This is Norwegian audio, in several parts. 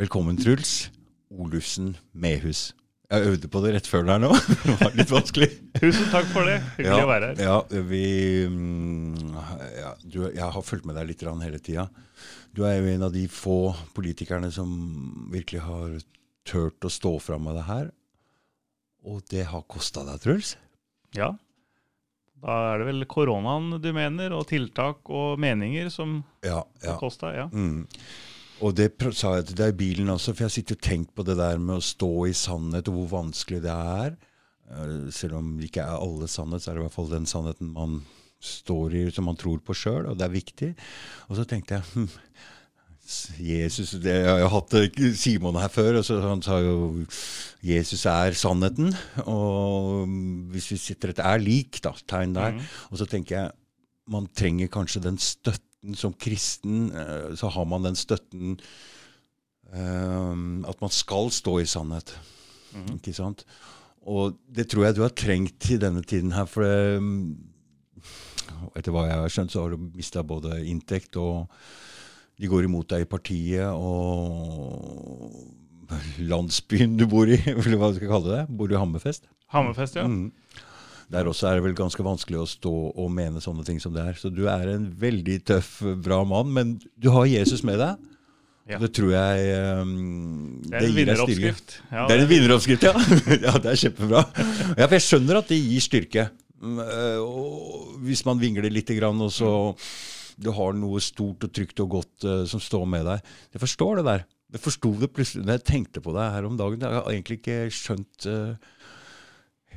Velkommen, Truls. Olufsen Mehus. Jeg øvde på det rett før det her nå. Det var litt vanskelig. Tusen takk for det. Hyggelig ja, å være her. Ja, vi, mm, ja, du, jeg har fulgt med deg litt hele tida. Du er jo en av de få politikerne som virkelig har turt å stå fram med det her. Og det har kosta deg, Truls? Ja. Da er det vel koronaen du mener, og tiltak og meninger som ja, ja. har kosta? Ja. Mm. Og det sa jeg til deg i bilen også, for jeg sitter og tenker på det der med å stå i sannhet, og hvor vanskelig det er. Eh, selv om det ikke er alle sannhet, så er det i hvert fall den sannheten man står i, som man tror på sjøl, og det er viktig. Og så tenkte jeg hm, Jesus, det, Jeg har hatt Simon her før, og så, han sa jo Jesus er sannheten. Og hvis vi sitter et er lik, da, tegn der. Mm. Og så tenker jeg man trenger kanskje den støtten som kristen eh, så har man den støtten um, at man skal stå i sannhet. Mm. Ikke sant? Og det tror jeg du har trengt i denne tiden her. For det, etter hva jeg har skjønt, så har du mista både inntekt, og de går imot deg i partiet, og landsbyen du bor i, eller hva du skal kalle det. Bor du i Hammerfest? Hammerfest, ja. Mm. Der også er det vel ganske vanskelig å stå og mene sånne ting som det er. Så du er en veldig tøff, bra mann, men du har Jesus med deg. Ja. Det tror jeg um, Det er en vinneroppskrift. Ja, det er en vinneroppskrift, ja. ja. Det er kjempebra. Ja, for jeg skjønner at det gir styrke. Mm, øh, og hvis man vingler litt, og så du har noe stort og trygt og godt uh, som står med deg. Jeg forstår det der. Jeg forsto det plutselig da jeg tenkte på det her om dagen. Jeg har egentlig ikke skjønt uh,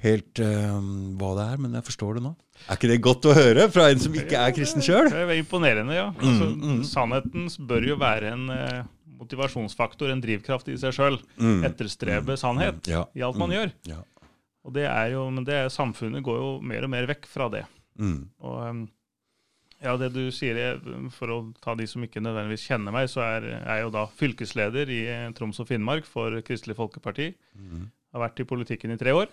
helt uh, hva det er, men jeg forstår det nå. Er ikke det godt å høre fra en som ikke er kristen sjøl? Det er imponerende, ja. Mm, altså, mm, mm. Sannheten bør jo være en uh, motivasjonsfaktor, en drivkraft i seg sjøl. Mm, Etterstrebe mm, sannhet ja, i alt man mm, gjør. Ja. Og det er jo, Men det, samfunnet går jo mer og mer vekk fra det. Og um, ja, det du sier, For å ta de som ikke nødvendigvis kjenner meg, så er jeg jo da fylkesleder i Troms og Finnmark for Kristelig Folkeparti. Har vært i politikken i tre år.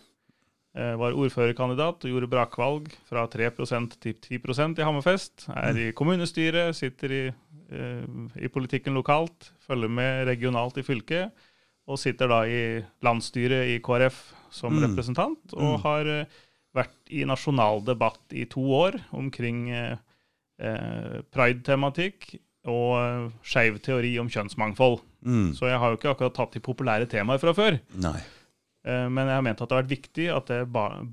Eh, var ordførerkandidat og gjorde brakvalg fra 3% til 10% i Hammerfest. Er i kommunestyret, sitter i, eh, i, politikken lokalt, følger med regionalt i fylket. Og sitter da i landsstyret i KrF som mm. representant. Og mm. har eh, vært i nasjonal debatt i to år omkring eh, pride-tematikk og skeiv teori om kjønnsmangfold. Mm. Så jeg har jo ikke akkurat tatt de populære temaer fra før. Nei. Eh, men jeg har ment at det har vært viktig at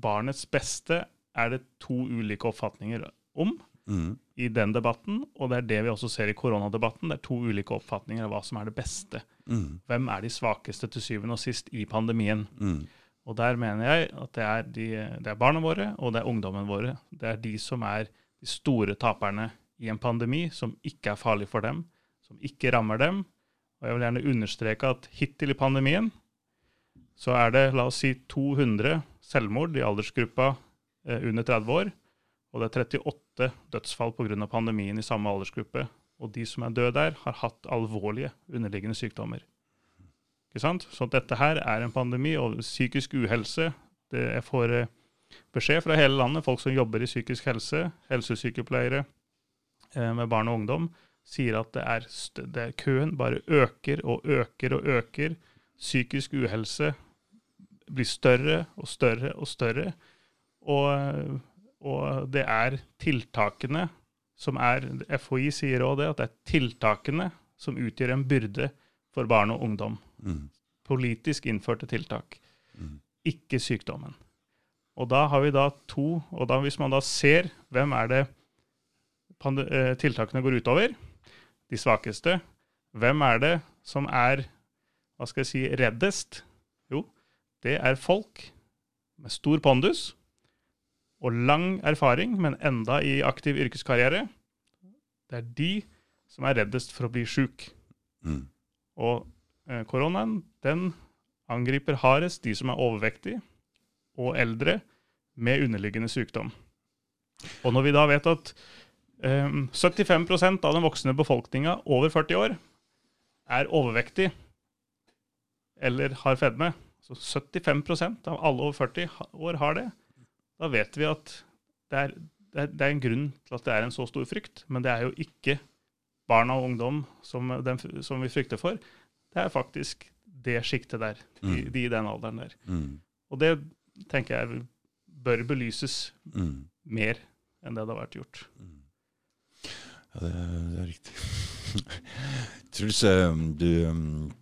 barnets beste er det to ulike oppfatninger om mm. i den debatten. Og det er det vi også ser i koronadebatten. Det er to ulike oppfatninger av hva som er det beste. Mm. Hvem er de svakeste til syvende og sist i pandemien? Mm. Og der mener jeg at det er, de, det er barna våre og det er ungdommen våre. Det er de som er de store taperne i en pandemi som ikke er farlig for dem, som ikke rammer dem. Og jeg vil gjerne understreke at hittil i pandemien så er det la oss si 200 selvmord i aldersgruppa eh, under 30 år. Og det er 38 dødsfall pga. pandemien i samme aldersgruppe. Og de som er døde der, har hatt alvorlige underliggende sykdommer. Ikke sant? Så dette her er en pandemi, og psykisk uhelse det Jeg får eh, beskjed fra hele landet, folk som jobber i psykisk helse, helsesykepleiere eh, med barn og ungdom, sier at det er, det er køen bare øker og øker og øker. Psykisk uhelse blir større og større og større. Og, og det er tiltakene som er FHI sier òg det, at det er tiltakene som utgjør en byrde for barn og ungdom. Mm. Politisk innførte tiltak, mm. ikke sykdommen. Og da har vi da to, og da hvis man da ser hvem er det eh, tiltakene går utover, de svakeste, hvem er det som er hva skal jeg si, reddest? Det er folk med stor pondus og lang erfaring, men enda i aktiv yrkeskarriere. Det er de som er reddest for å bli sjuk. Mm. Og eh, koronaen, den angriper hardest de som er overvektige og eldre med underliggende sykdom. Og når vi da vet at eh, 75% av den voksne befolkninga over 40 år er overvektig eller har fedme, så 75 av alle over 40 år har det. Da vet vi at det er, det, er, det er, en grunn til at det er en så stor frykt. Men det er jo ikke barna og ungdom som, den, som vi frykter for. det er faktisk det sjiktet der. De, Mm. de i den alderen der. Mm. Og det tenker jeg bør belyses Mm. mer enn det det har vært gjort. Ja, det, det er riktig. Truls, eh, du um,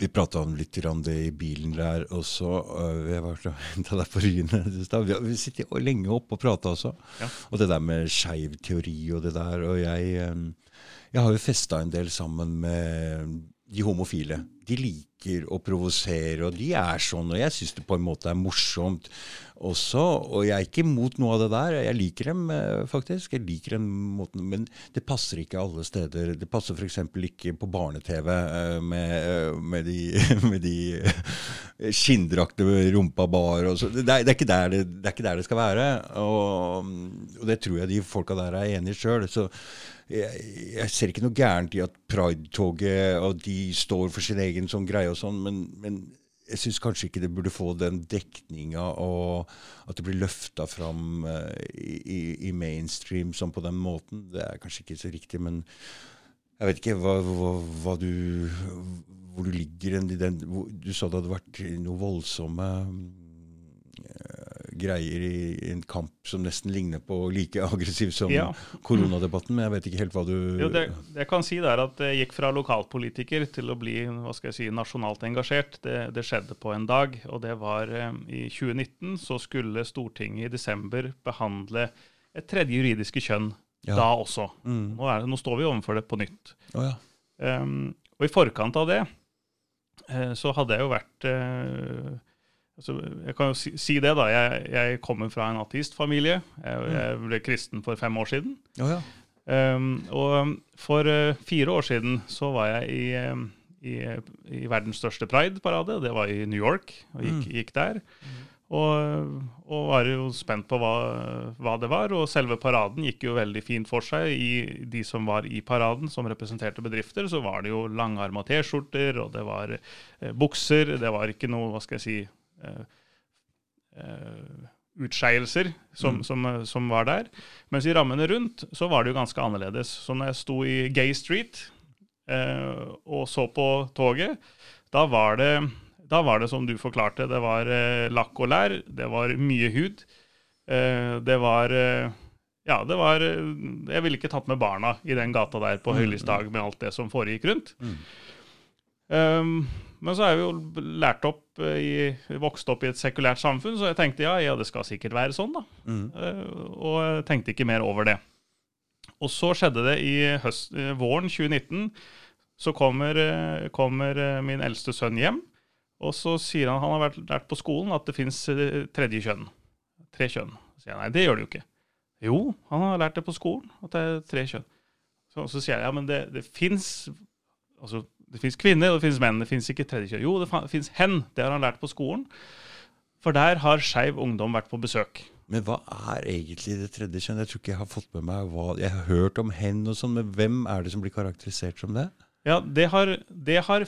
Vi prata om litt om det i bilen der også. Vi har vært og henta deg på Ryene. Vi har sittet lenge oppe og prata også. Ja. Og det der med skeiv teori og det der. Og jeg, um, jeg har jo festa en del sammen med de homofile. De liker å provosere, og de er sånn. Og jeg syns det på en måte er morsomt også. Og jeg er ikke imot noe av det der. Jeg liker dem eh, faktisk. Jeg liker den måten, Men det passer ikke alle steder. Det passer f.eks. ikke på barne-TV eh, med, eh, med de, med de skinndrakte rumpa bar. Det, er, det, er ikke der det, det ikke der det skal være. Og, og det tror jeg de folka der er enige i sjøl. Jeg, jeg ser ikke noe gærent i at Pride-toget og de står for sin egen sånn greie og sånn, men, men jeg syns kanskje ikke det burde få den dekninga og at det blir løfta fram eh, i, i, i mainstream sånn på den måten. Det er kanskje ikke så riktig, men jeg vet ikke hva, hva, hva du Hvor du ligger den hvor, Du sa det hadde vært noe voldsomme eh, greier i, i en kamp som nesten ligner på like aggressiv som Ja. koronadebatten, men jeg vet ikke helt hva du Jo, det, det jeg kan si er at det gikk fra lokalpolitiker til å bli hva skal jeg si, nasjonalt engasjert. Det, det skjedde på en dag, og det var eh, i 2019 så skulle Stortinget i desember behandle et tredje juridiske kjønn Ja. da også. Mm. Nå, det, nå står vi overfor det på nytt. Oh, ja. Um, og i forkant av det eh, så hadde jeg jo vært eh, altså, Jeg kan jo si, si det, da. Jeg, jeg kommer fra en ateistfamilie. Jeg, jeg ble kristen for fem år siden. Oh, ja. Um, og for uh, fire år siden så var jeg i, um, i, i verdens største pride-parade. Det var i New York, og gikk, gikk der. Og, og var jo spent på hva, hva det var. Og selve paraden gikk jo veldig fint for seg. I de som var i paraden, som representerte bedrifter, så var det jo langarma T-skjorter, og det var eh, bukser. Det var ikke noe, hva skal jeg si utskeielser som, som, eh, som var der. Mens i rammene rundt så var det jo ganske annerledes. Så når jeg sto i Gay Street eh, og så på toget, da var det da var det som du forklarte. Det var eh, lakk og lær, det var mye hud. Eh, det var eh, Ja, det var eh, Jeg ville ikke tatt med barna i den gata der på mm. høylysdag med alt det som foregikk rundt. Mm. Um, men så er vi jo lært opp eh, i, vokst opp i et sekulært samfunn, så jeg tenkte ja, ja, det skal sikkert være sånn, da. Mm. Eh, og jeg tenkte ikke mer over det. Og så skjedde det i høst, eh, våren 2019. Så kommer, kommer min eldste sønn hjem, og så sier han han har vært lært på skolen at det fins tredje kjønn. Tre kjønn. Så sier jeg nei, det gjør det jo ikke. Jo, han har lært det på skolen, at det er tre kjønn. Så, så sier jeg ja, men det, det fins altså, det fins kvinner og det fins menn, det fins ikke tredje kjønn. Jo, det fins hen, det har han lært på skolen. For der har Skeiv Ungdom vært på besøk. Men hva er egentlig det tredje kjønn? Jeg tror ikke jeg har fått med meg hva Jeg har hørt om hen og sånn, men hvem er det som blir karakterisert som det? Ja, det har, det har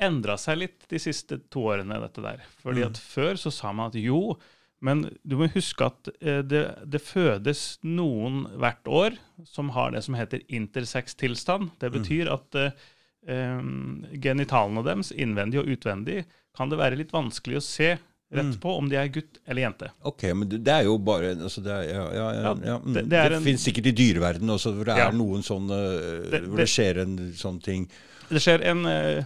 endra seg litt de siste to årene, dette der. Fordi at før så sa man at jo, men du må huske at eh, det, det fødes noen hvert år som har det som heter intersex-tilstand. Det betyr at eh, genitalene deres, innvendig og utvendig, kan det være litt vanskelig å se rett på om de er gutt eller jente. Ok, men det, er jo bare altså det, er, ja, ja, ja, Ja, mm. det- det, det fins sikkert i dyreverdenen også, hvor det er noen sånne Det- Hvor det- skjer en sånn ting. Det skjer en eh,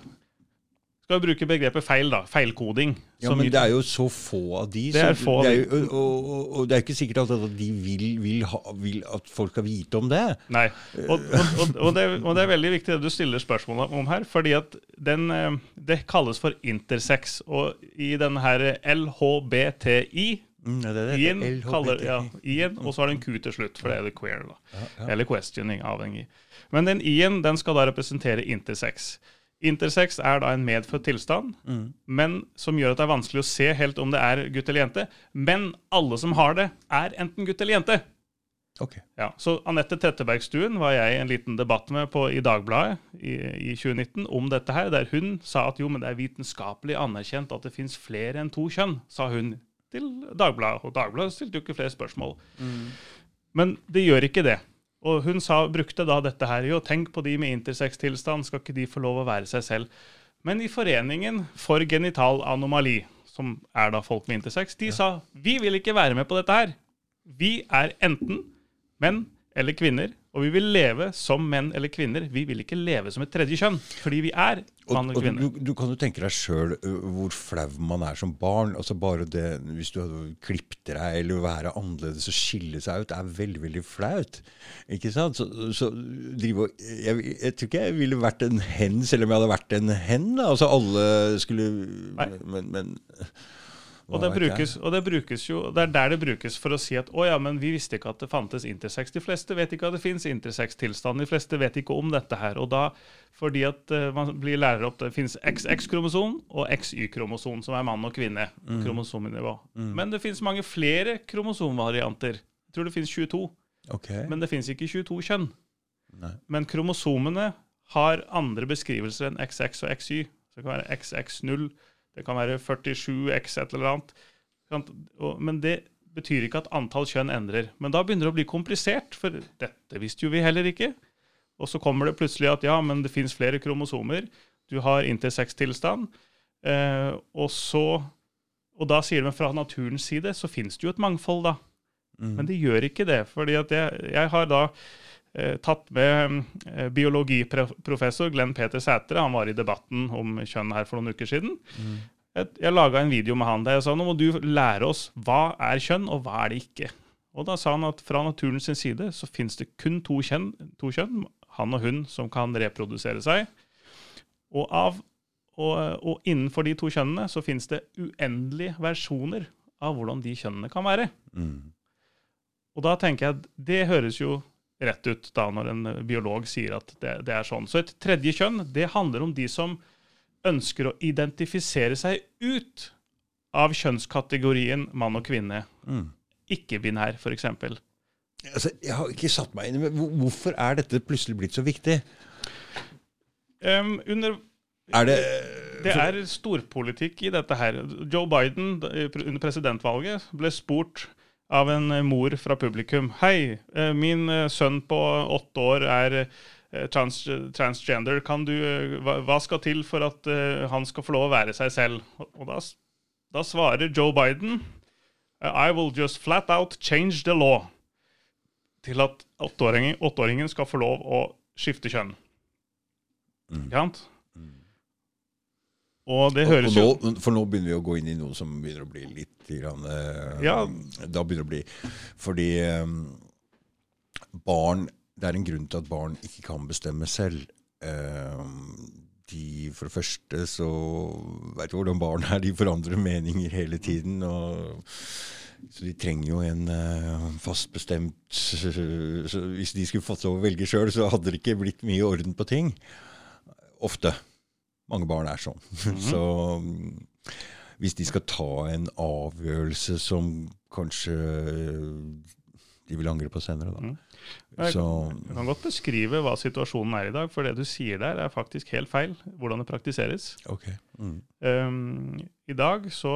Skal vi bruke begrepet feil, da. Feilkoding. Ja, Men det er jo så få av de. Det er få det er jo, og, og, og det er ikke sikkert at de vil, vil, ha, vil at folk skal vite om det. Nei. Og, og, det, det er veldig viktig det du stiller spørsmål om her, fordi at den, eh, det kalles for intersex. Og i denne her LHBTI Mm, det det. I-en, kaller, ja, I-en, og så har det en Q til slutt, for det er det queer. da. Eller questioning, avhengig. Men den I-en den skal da representere intersex. Intersex er da en medfødt tilstand, Mm. men som gjør at det er vanskelig å se helt om det er gutt eller jente. Men alle som har det, er enten gutt eller jente. Ok. Ja, så Anette Trettebergstuen var jeg i en liten debatt med på, i Dagbladet i, i 2019 om dette her, der hun sa at jo, men det er vitenskapelig anerkjent at det fins flere enn to kjønn, sa hun til Dagbladet. Og Dagbladet stilte jo ikke flere spørsmål. Men det gjør ikke det. Og hun sa, brukte da dette her Jo, tenk på de med intersex-tilstand, skal ikke de få lov å være seg selv? Men i Foreningen for genital anomali, som er da folk med intersex, de sa vi vil ikke være med på dette her. Vi er enten menn eller kvinner, og vi vil leve som menn eller kvinner. Vi vil ikke leve som et tredje kjønn, fordi vi er Og, og du, du kan jo tenke deg sjøl hvor flau man er som barn. altså bare det, Hvis du hadde klippet deg eller være annerledes og skille seg ut, er veldig veldig flaut. Ikke sant? Så, så drive og jeg, jeg tror ikke jeg ville vært en hen selv om jeg hadde vært en hen. da. Altså alle skulle Nei. Men, men Og det, brukes, og det brukes jo, det er der det brukes for å si at å ja, men vi visste ikke at det fantes intersex. De fleste vet ikke at det fins intersex-tilstand. De fleste vet ikke om dette her. Og da, fordi at eh, man blir lærer opp, det fins XX-kromosom og XY-kromosom, som er mann og kvinne. Mm. kromosomnivå. Men det fins mange flere kromosomvarianter. Jeg tror det fins 22, Okay. men det fins ikke 22 kjønn. Nei. Men kromosomene har andre beskrivelser enn XX og XY. Så det kan være XX0, det kan være 47X et eller annet. Men det betyr ikke at antall kjønn endrer. Men da begynner det å bli komplisert, for dette visste jo vi heller ikke. Og så kommer det plutselig at ja, men det fins flere kromosomer. Du har intersex-tilstand. Eh, og så Og da sier de fra naturens side så fins det jo et mangfold, da. Mm. Men det gjør ikke det. fordi at jeg, jeg har da tatt med eh, biologiprofessor Glenn Peter Sætre. Han var i debatten om kjønn her for noen uker siden. Jeg, jeg laga en video med han der jeg sa nå må du lære oss hva er kjønn, og hva er det ikke. Og da sa han at fra naturens side så fins det kun to kjønn, to kjønn, han og hun, som kan reprodusere seg. Og, av, og, og innenfor de to kjønnene så fins det uendelige versjoner av hvordan de kjønnene kan være. Mm. Og da tenker jeg at det høres jo rett ut da når en biolog sier at det, det er sånn. Så et tredje kjønn, det handler om de som ønsker å identifisere seg ut av kjønnskategorien mann og kvinne. Mm. Ikke-binær, f.eks. Altså, jeg har ikke satt meg inn i Hvorfor er dette plutselig blitt så viktig? Um, under Er det Det er storpolitikk i dette her. Joe Biden under presidentvalget ble spurt av en eh, mor fra publikum. Hei, eh, min eh, sønn på åtte år er trans transgender. Kan du, hva, skal til for at han skal få lov å være seg selv? Og og da, da svarer Joe Biden I will just flat out change the law. Til at åtteåringen, åtteåringen skal få lov å skifte kjønn. Mm. Ikke sant? Og det høres og og nå, For nå begynner vi å gå inn i noe som begynner å bli litt grann, eh, Ja. Da begynner det å bli Fordi eh, barn Det er en grunn til at barn ikke kan bestemme selv. Eh, de, for det første så vet du hvordan barn er. De forandrer meninger hele tiden. og så de trenger jo en eh, fast bestemt så Hvis de skulle fått lov å velge sjøl, så hadde det ikke blitt mye orden på ting. Ofte. Mange barn er sånn. Så mm, hvis de skal ta en avgjørelse som kanskje de vil angre på senere, da. Mm. Jeg Så Jeg kan godt beskrive hva situasjonen er i dag, for det du sier der, er faktisk helt feil. Hvordan det praktiseres. Okay. Mm. Um, I dag så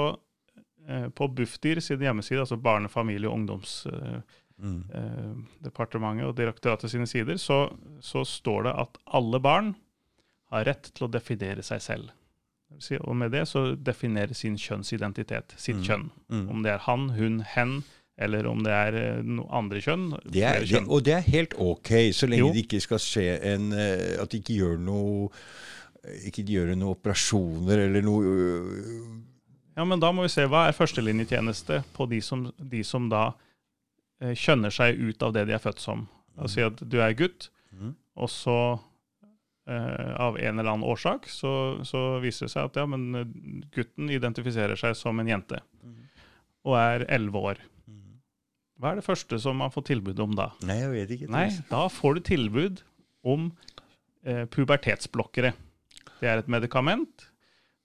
eh, På Bufdir sin hjemmeside, altså Barne-, familie- og ungdomsdepartementet Mm. og direktoratet sine sider, så, så står det at alle barn har rett til å definere seg selv. Og med det så definere sin kjønnsidentitet, sitt Mm. kjønn. Mm. Om det er han, hun, hen, eller om det er eh, no andre kjønn. Det er, kjønn. det, og det er helt ok, så lenge Jo. det ikke skal skje en eh, At de ikke gjør noe ikke gjøre noen operasjoner eller noe øh, Ja, men da må vi se hva er førstelinjetjeneste på de som, de som da eh, kjønner seg ut av det de er født som. La oss si at du er gutt, mm. og så eh, av en eller annen årsak så, så viser det seg at ja, men eh, gutten identifiserer seg som en jente og er 11 år. Hva er det første som man får tilbud om da? Nei, jeg vet ikke. Nei, da får du tilbud om eh, pubertetsblokkere. Det er et medikament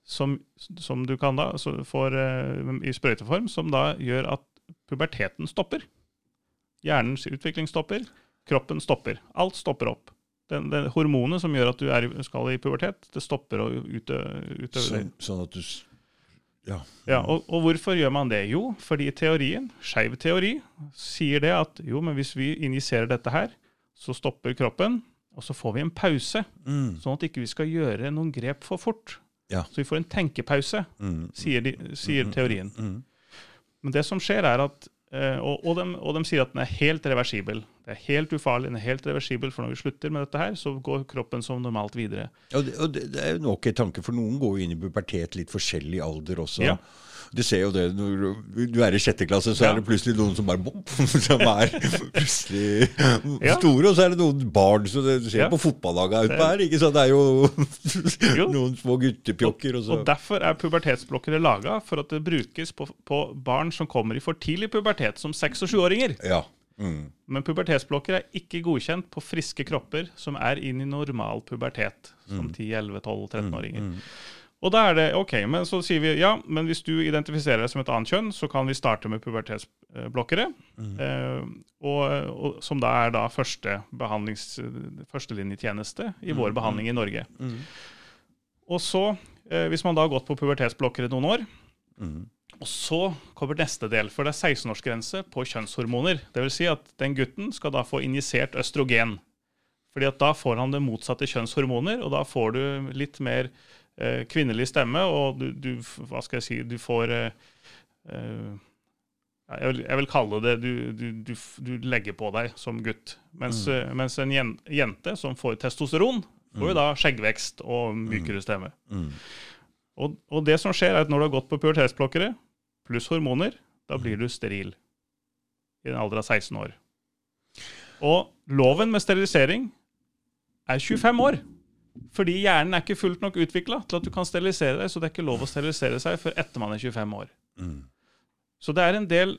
som, som du kan da får eh, i sprøyteform, som da gjør at puberteten stopper. Hjernens utvikling stopper, kroppen stopper. Alt stopper opp. Den, den, hormonet som gjør at du er, skal i pubertet, det stopper å utøve, det. Sånn, sånn at du Ja. Ja, og, og hvorfor gjør man det? Jo, fordi teorien, skeiv teori, sier det at jo, men hvis vi injiserer dette her, så stopper kroppen, og så får vi en pause. Mm. Sånn at ikke vi skal gjøre noen grep for fort. Ja. Så vi får en tenkepause, Mm. sier, de, sier teorien. Mm. Men det som skjer, er at og, og, de, og de sier at den er helt reversibel. Det er helt ufarlig, den er helt reversibel, for når vi slutter med dette her, så går kroppen som normalt videre. Og, det, og det, det er jo nok en tanke, for noen går jo inn i pubertet litt forskjellig alder også. Ja. Du ser jo det når du er i sjette klasse, så Ja. er det plutselig noen som bare bom, som er plutselig Ja. store, og så er det noen barn som du ser Ja. på fotballaga utpå her. ikke sant? Det er jo, Jo. noen små guttepjokker. Og så. Og Derfor er pubertetsblokkene laga for at det brukes på, på barn som kommer i for tidlig pubertet, som seks- og sjuåringer. ja. Mm. Men pubertetsblokker er ikke godkjent på friske kropper som er inn i normal pubertet, som 10-11-12-13-åringer. Og da er det OK, men så sier vi ja, men hvis du identifiserer deg som et annet kjønn, så kan vi starte med pubertetsblokkere. Eh, og, og, som da er da første behandlings, førstelinjetjeneste i vår behandling i Norge. Og så, eh, hvis man da har gått på pubertetsblokkere noen år, Mm. og så kommer neste del, for det er 16-årsgrense på kjønnshormoner. Det vil si at den gutten skal da få injisert østrogen. Fordi at da får han det motsatte kjønnshormoner, og da får du litt mer kvinnelig stemme, og du, du Hva skal jeg si Du får eh, eh, jeg, vil, jeg vil kalle det du, du, du, du legger på deg som gutt. Mens, eh, mens en jen, jente som får testosteron, får jo da skjeggvekst og mykere stemme. Mm. Og, og det som skjer, er at når du har gått på pubertetsblokkere pluss hormoner, da blir du steril i en alder av 16 år. Og loven med sterilisering er 25 år. Fordi hjernen er ikke fullt nok utvikla til at du kan sterilisere deg, så det er ikke lov å sterilisere seg før etter man er 25 år. Mm. Så det er en del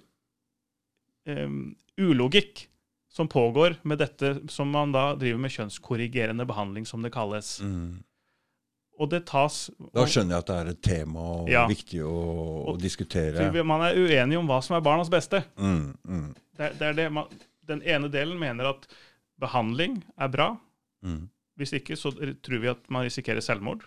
um, ulogikk som pågår med dette som man da driver med kjønnskorrigerende behandling, som det kalles. Mm. Og det tas Da skjønner jeg at det er et tema og Ja. viktig å, å diskutere. Man er uenig om hva som er barnas beste. Mm. Mm. Det, det er det man, den ene delen mener at behandling er bra. Mm. Hvis ikke så tror vi at man risikerer selvmord.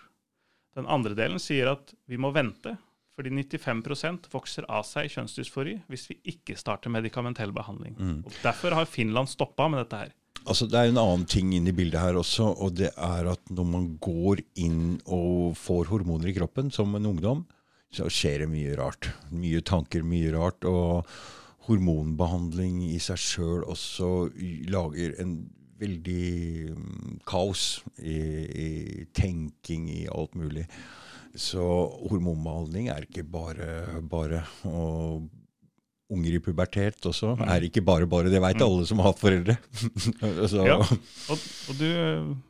Den andre delen sier at vi må vente, fordi 95% vokser av seg kjønnsdysfori hvis vi ikke starter medikamentell behandling. Mm. Og Derfor har Finland stoppa med dette her. Altså, det er en annen ting inn i bildet her også, og det er at når man går inn og får hormoner i kroppen som en ungdom, så skjer det mye rart. Mye tanker, mye rart. Og hormonbehandling i seg sjøl også lager en veldig mm, kaos i, i tenking, i alt mulig. Så hormonbehandling er ikke bare bare. Og unger i pubertet også er ikke bare bare. Det veit alle som har hatt foreldre. Ja. Og, og, du,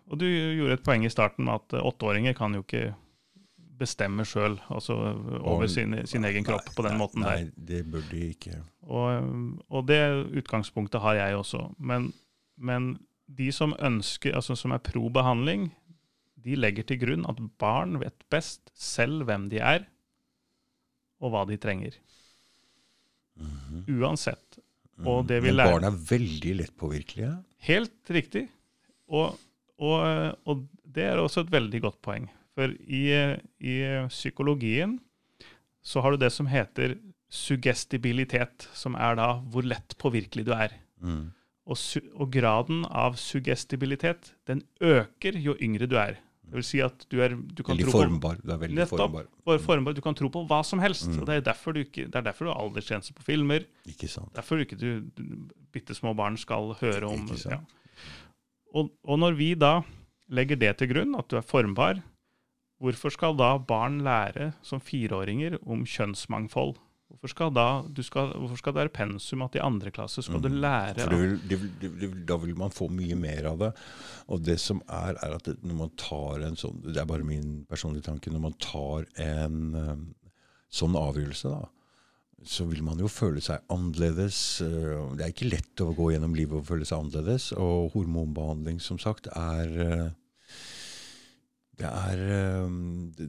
og du gjorde et poeng i starten med at åtteåringer kan jo ikke bestemme sjøl, altså over sin, sin egen kropp på den nei, måten der. Nei, det burde de ikke. Og det utgangspunktet har jeg også. Men, men de som ønsker, altså som er pro behandling, de legger til grunn at barn vet best selv hvem de er, og hva de trenger. Uansett. Og det vi lærer Men barn er veldig lettpåvirkelige? Helt riktig. Og, og, og det er også et veldig godt poeng. For i, i psykologien så har du det som heter suggestibilitet, som er da hvor lett påvirkelig du er. Mm. Og, og graden av suggestibilitet, den øker jo yngre du er. Det vil si at du, er, du kan Veldig tro på formbar. Du er veldig Nettopp. formbar. bare formbar. Du kan tro på hva som helst. Mm. og Det er derfor du ikke, det er derfor du har aldersgrense på filmer. Ikke sant. Derfor ikke du, du bitte små barn skal høre om Ikke sant. ja. og, og når vi da legger det til grunn, at du er formbar, hvorfor skal da barn lære som fireåringer om kjønnsmangfold? Hvorfor skal, da, du skal, hvorfor skal det være pensum at i andre klasse skal du Mhm. lære For det vil, det vil, da vil man få mye mer av det. Og det som er, er at det, når man tar en sånn Det er bare min personlige tanke. Når man tar en um, sånn avgjørelse, da, så vil man jo føle seg annerledes. Uh, Det er ikke lett å gå gjennom livet og føle seg annerledes. Og hormonbehandling, som sagt, er uh, Det er det,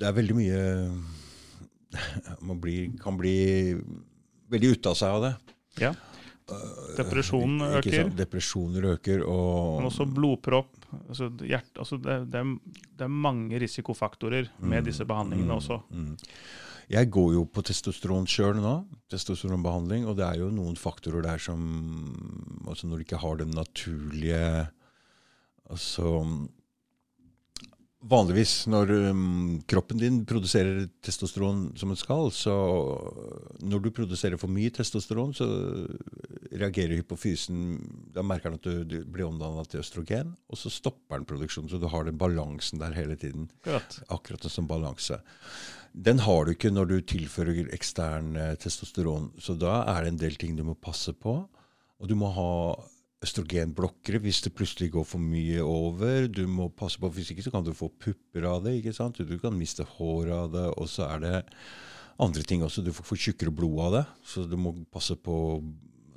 det er veldig mye Man blir, kan bli veldig ute av seg av det. Ja. Depresjonen Ikke øker. sant? Depresjoner øker, og Men også blodpropp. Altså hjert, altså det, det, er, det er mange risikofaktorer med disse behandlingene også. Mm. Jeg går jo på testosteron sjøl nå, testosteronbehandling, og det er jo noen faktorer der som altså Når du ikke har den naturlige Altså Vanligvis når um, kroppen din produserer testosteron som den skal, så når du produserer for mye testosteron, så reagerer hypofysen Da merker den at du, du blir omdannet til østrogen, og så stopper den produksjonen. Så du har den balansen der hele tiden. Akkurat. Akkurat som balanse. Den har du ikke når du tilfører ekstern eh, testosteron. Så da er det en del ting du må passe på. Og du må ha østrogenblokkere hvis det plutselig går for mye over. Du må passe på, Hvis ikke så kan du få pupper av det. ikke sant? Du kan miste hår av det. Og så er det andre ting også. Du får, tjukkere blod av det. Så du må passe på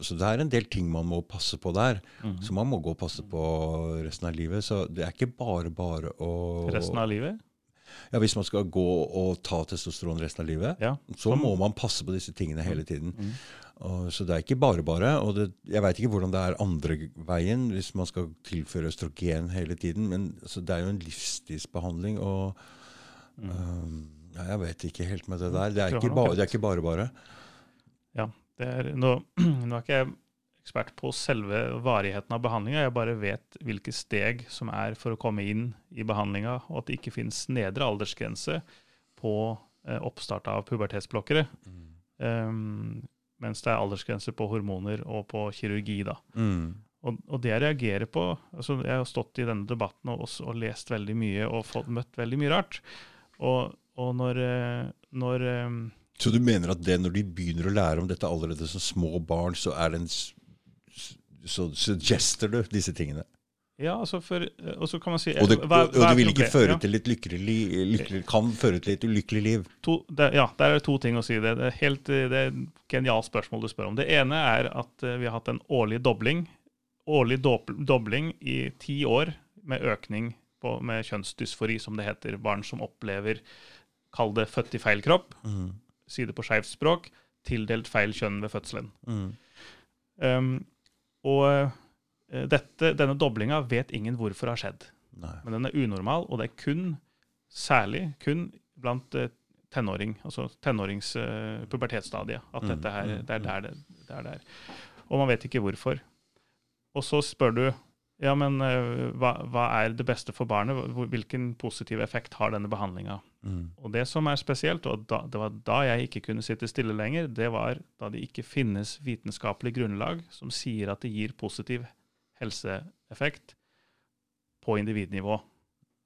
så det er en del ting man må passe på der. Så man må gå og passe på resten av livet. Så det er ikke bare bare å Resten av livet? ja, Hvis man skal gå og ta testosteron resten av livet, Ja. så må man passe på disse tingene hele tiden. Mm. Og, så det er ikke bare bare. Og det, jeg veit ikke hvordan det er andre veien, hvis man skal tilføre østrogen hele tiden. Men altså, det er jo en livsstilsbehandling, og øhm, ja, Jeg vet ikke helt med det der. Det er ikke nok bare at- det er ikke bare. bare. Ja. Det er, nå, nå er ikke jeg ekspert på selve varigheten av behandlinga, jeg bare vet hvilke steg som er for å komme inn i behandlinga, og at det ikke finnes nedre aldersgrense på eh, oppstart av pubertetsblokkere. Um, mens det er aldersgrenser på hormoner og på kirurgi. da. Mm. Og, og det jeg reagerer på altså Jeg har stått i denne debatten og, også, og lest veldig mye og fått, møtt veldig mye rart. Og, og når, eh, når eh, Så du mener at det når de begynner å lære om dette allerede som små barn, så er det en så suggester du disse tingene? Ja, altså for Og så kan man si Og det, hva- og det vil ikke føre til et lykkelig, liv, Kan føre til et ulykkelig liv. to, det, ja, der er det to ting å si. Det, det er helt det er et genialt spørsmål du spør om. Det ene er at eh, vi har hatt en årlig dobling. Årlig dob dobling i ti år med økning på, med kjønnsdysfori, som det heter. Barn som opplever, kall det født i feil kropp, Mm. si det på skeivt språk, tildelt feil kjønn ved fødselen. Mm. Um, og eh, dette, denne doblinga vet ingen hvorfor har skjedd. Nei. Men den er unormal, og det er kun, særlig kun blant eh, tenåring, altså tenårings uh, pubertetsstadiet, at Mm, dette her, mm, det er der det, det er der. Og man vet ikke hvorfor. Og så spør du ja, men uh, hva, hva er det beste for barnet? Hvilken positiv effekt har denne behandlinga? Mm. Og det som er spesielt, og da, det var da jeg ikke kunne sitte stille lenger, det var da det ikke finnes vitenskapelig grunnlag som sier at det gir positiv helseeffekt på individnivå.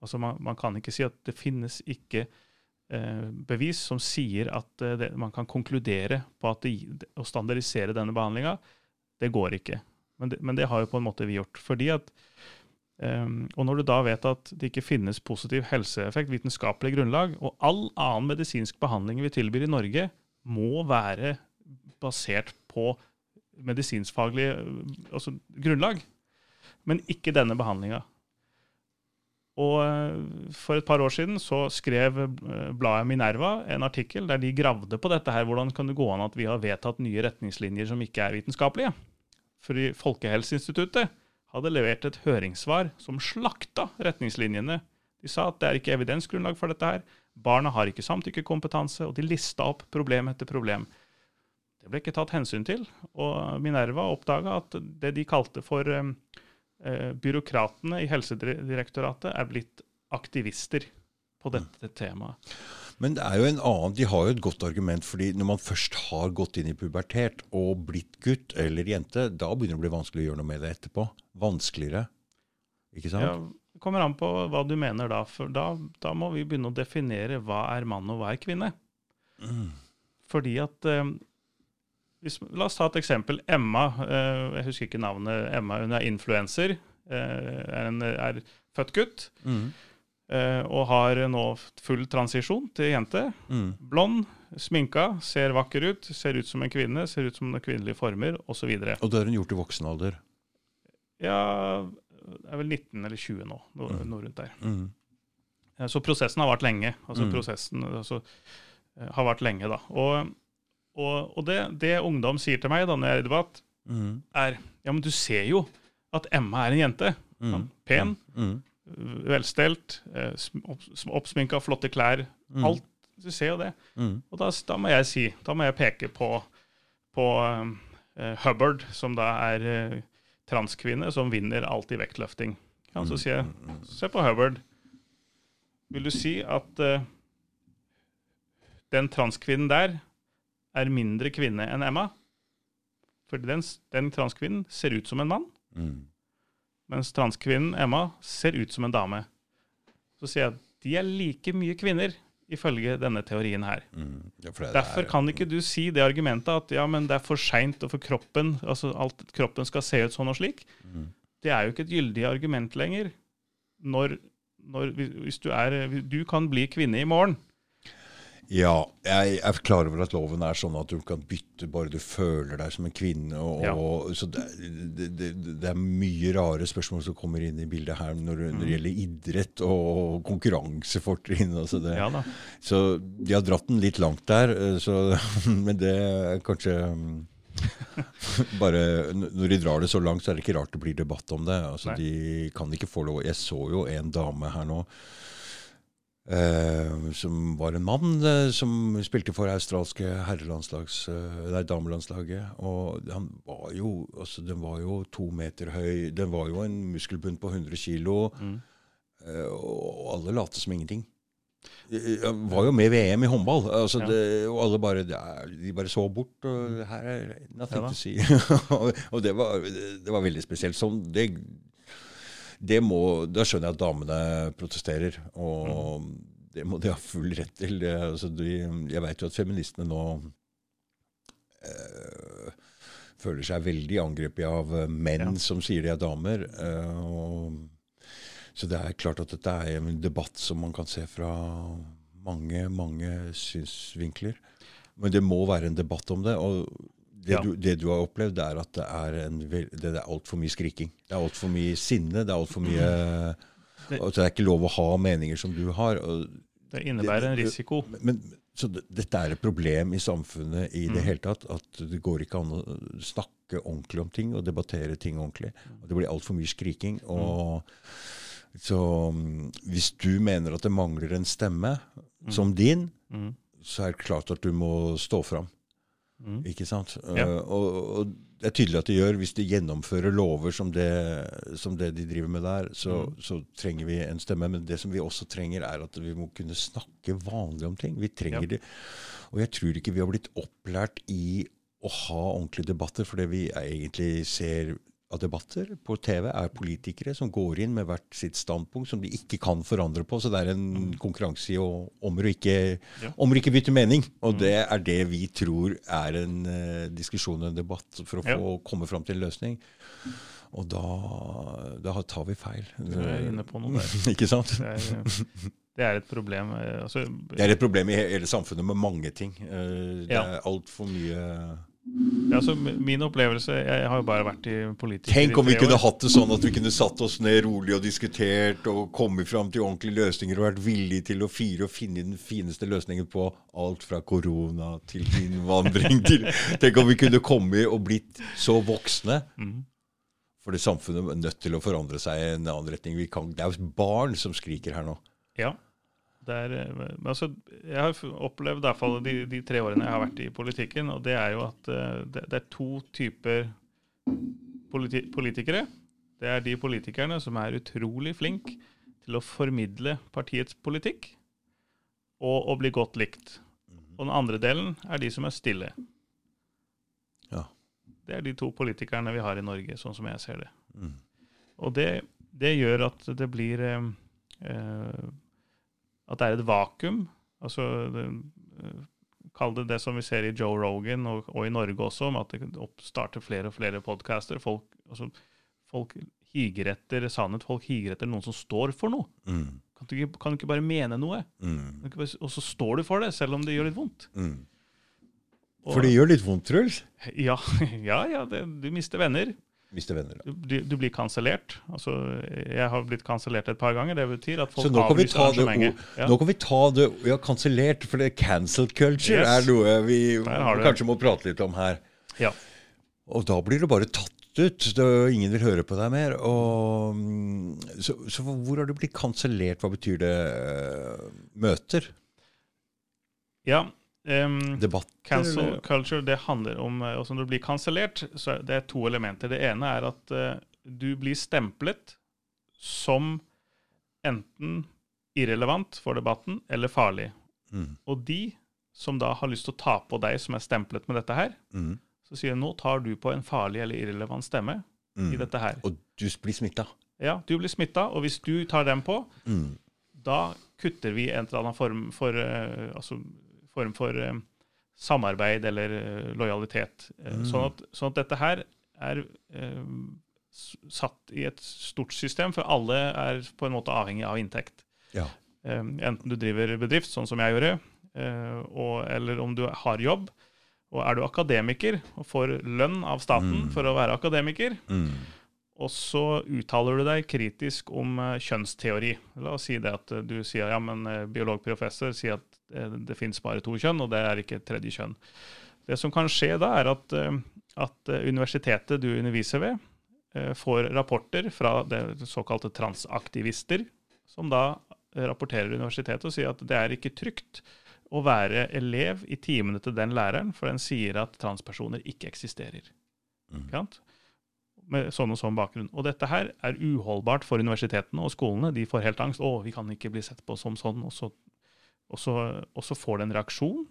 Altså man, man kan ikke si at det finnes ikke eh, bevis som sier at eh, det, man kan konkludere på at det, å standardisere denne behandlinga, det går ikke. Men det, men det har jo på en måte vi gjort. fordi at Um, og når du da vet at det ikke finnes positiv helseeffekt, vitenskapelig grunnlag, og all annen medisinsk behandling vi tilbyr i Norge, må være basert på medisinskfaglig øh, altså grunnlag, men ikke denne behandlinga. Og øh, for et par år siden så skrev øh, bladet Minerva en artikkel der de gravde på dette her. Hvordan kan det gå an at vi har vedtatt nye retningslinjer som ikke er vitenskapelige? Fordi Folkehelseinstituttet hadde levert et høringssvar som slakta retningslinjene. De sa at det er ikke evidensgrunnlag for dette her. Barna har ikke samtykkekompetanse, og de lista opp problem etter problem. Det ble ikke tatt hensyn til, og Minerva oppdaga at det de kalte for eh, eh, byråkratene i Helsedirektoratet, er blitt aktivister på dette temaet. Men det er jo en annen, de har jo et godt argument, fordi når man først har gått inn i pubertet og blitt gutt eller jente, da begynner det å bli vanskelig å gjøre noe med det etterpå. Vanskeligere. Ikke sant? Ja, det kommer an på hva du mener da, for da, da må vi begynne å definere hva er mann og hva er kvinne. Mm. Fordi at eh, hvis, La oss ta et eksempel. Emma, eh, jeg husker ikke navnet, Emma hun er influenser. eh, er, en, er født gutt. Mm. eh, og har nå full transisjon til jente. Mm. Blond, sminka, ser vakker ut, ser ut som en kvinne, ser ut som kvinnelige former, osv. Og det har hun gjort i voksen alder. Ja, det er vel 19 eller 20 nå, noe, Mm. rundt der. Mm. Eh, Så prosessen har vart lenge. Altså Mm. prosessen altså, har vært lenge, da. Og, og, og det, det ungdom sier til meg da når jeg er i debatt, Mm. er Ja, men du ser jo at Emma er en jente. Mm. Pen, Mm. velstelt, eh, oppsminka, flotte klær. Mm. Alt. Du ser jo det. Mm. Og da, da må jeg si, da må jeg peke på, på eh, Hubbard, som da er uh, transkvinne, som vinner alt i vektløfting. Ja, så sier jeg, se på Hubbard. Vil du si at uh, den transkvinnen der er mindre kvinne enn Emma? For den, den transkvinnen ser ut som en mann, Mm. mens transkvinnen Emma ser ut som en dame. Så sier jeg at de er like mye kvinner, ifølge denne teorien her. Mm. Ja, Derfor er- kan ikke du si det argumentet at ja, men det er for seint og for kroppen altså alt kroppen skal se ut sånn og slik. Mm. Det er jo ikke et gyldig argument lenger. Når, når, hvis du er Du kan bli kvinne i morgen. Ja, jeg er klar over at loven er sånn at du kan bytte bare du føler deg som en kvinne. Og, Ja. og, så det, det, det, det er mye rare spørsmål som kommer inn i bildet her når, når det gjelder idrett og konkurransefortrinn. Altså. Ja. Så de har dratt den litt langt der. eh, Så, men det er kanskje mm, bare Når de drar det så langt, så er det ikke rart det blir debatt om det. Altså, de kan ikke få lov Jeg så jo en dame her nå eh, som var en mann uh, som spilte for australske herrelandslags, eh, nei, damelandslaget. Og han var jo altså, Den var jo to meter høy. Den var jo en muskelbunt på 100 kilo. Mm. Og alle lot som ingenting. Han var jo med i VM i håndball, altså Ja. det, og alle bare, de bare så bort. og Her er nothing Ja to see. og det, var, det var veldig spesielt. Sånn, det, det må, da skjønner jeg at damene protesterer, og Mm. det må de ha full rett til. Altså de, jeg vet jo at feministene nå øh, føler seg veldig angrepet av menn Ja. som sier de er damer. Øh, og så det er klart at dette er en debatt som man kan se fra mange, mange synsvinkler. Men det må være en debatt om det. Og det, Ja. du, det du har opplevd, er at det er, en, det er altfor mye skriking. Det er altfor mye sinne. Det er altfor mye Det- Det er ikke lov å ha meninger som du har. Det innebærer en risiko. men, så det, dette er et problem i samfunnet i det Mm. hele tatt. At det går ikke an å snakke ordentlig om ting og debattere ting ordentlig. Og det blir altfor mye skriking. Og, så mm, hvis du mener at det mangler en stemme som din, Mm. så er det klart at du må stå fram. Mm. Ikke sant? Ja. Uh, og, og det er tydelig at de gjør. Hvis de gjennomfører lover som det, som det de driver med der, så, Mm. så trenger vi en stemme. Men det som vi også trenger, er at vi må kunne snakke vanlig om ting. Vi trenger Ja. det. Og jeg tror ikke vi har blitt opplært i å ha ordentlige debatter, for det vi egentlig ser av debatter på TV, er politikere som går inn med hvert sitt standpunkt, som de ikke kan forandre på. Så det er en konkurranse i om å ikke, Ja. ikke bytte mening. Og det er det vi tror er en uh, diskusjon og en debatt for å Ja. komme fram til en løsning. Og da, da tar vi feil. Du er inne på noe der. ikke sant? Det er, det er et problem. eh, Altså, Det er et problem i hele samfunnet med mange ting. Uh, Det Ja. er altfor mye ja, så min opplevelse Jeg har jo bare vært i politiker Tenk om vi kunne år. hatt det sånn at vi kunne satt oss ned rolig og diskutert og kommet fram til ordentlige løsninger og vært villige til å fire og finne den fineste løsningen på alt fra korona til innvandring til Tenk om vi kunne kommet og blitt så voksne. Mhm. For det samfunnet er nødt til å forandre seg i en annen retning. Vi kan, det er jo barn som skriker her nå. Ja. Er, eh, altså, jeg har opplevd i hvert fall de, de tre årene jeg har vært i politikken, og det er jo at eh, det, det er to typer politi politikere. Det er de politikerne som er utrolig flinke til å formidle partiets politikk og å bli godt likt. Og den andre delen er de som er stille. Ja. Det er de to politikerne vi har i Norge, sånn som jeg ser det. Mm. Og det, det gjør at det blir eh, eh, At det er et vakuum. Altså det, eh, Kall det det som vi ser i Joe Rogan og, og i Norge også, om at det starter flere og flere podcaster. Folk, altså, folk higer etter sannhet. Folk higer etter noen som står for noe. Mm. Kan du ikke, kan du ikke bare mene noe? Mm. Bare- Og så står du for det, selv om det gjør litt vondt. Mm. For det gjør litt vondt, Truls. Ja, ja, ja det, du mister venner. Mister venner. Du, du blir kansellert. Altså, jeg har blitt kansellert et par ganger. Det betyr at folk vi avlyser ta arrangementet. Ja. nå kan vi ta det Ja, kansellert, for det cancel culture Yes. er noe vi har kanskje må prate litt om her. Ja. Og da blir det bare tatt ut. Det, ingen vil høre på deg mer. Og, mm, så, så hvor har du blitt kansellert? Hva betyr det? eh, Møter? Ja, em, Debatt? Cancel eller? culture det handler om eh, altså Når du blir kansellert, så er det to elementer. Det ene er at uh, du blir stemplet som enten irrelevant for debatten eller farlig. Mm, Og de som da har lyst til å ta på deg som er stemplet med dette her, mm, så sier de, nå tar du på en farlig eller irrelevant stemme mm. i dette her. Og du blir smitta? Ja, du blir smitta, og hvis du tar den på, Mm. da kutter vi en eller annen form for, uh, altså, form for eh, samarbeid eller eh, lojalitet. Eh, Mm. sånn, at, sånn at dette her er satt i et stort system, for alle er på en måte avhengig av inntekt. Ja. Enten du driver bedrift, sånn som jeg gjorde, eh, og, eller om du har jobb. Og er du akademiker og får lønn av staten Mm. for å være akademiker, Mm. Og så uttaler du deg kritisk om eh, kjønnsteori. La oss si det at eh, du sier ja, men eh, biologprofessor sier at det finnes bare to kjønn, og det er ikke et tredje kjønn. Det som kan skje da, er at, at universitetet du underviser ved, får rapporter fra det såkalte transaktivister, som da rapporterer universitetet og sier at det er ikke trygt å være elev i timene til den læreren, for den sier at transpersoner ikke eksisterer. Mm. Ikke sant? Med sånn og sånn bakgrunn. Og dette her er uholdbart for universitetene og skolene. De får helt angst. 'Å, vi kan ikke bli sett på som sånn.' Og så, og så, og så får det en reaksjon.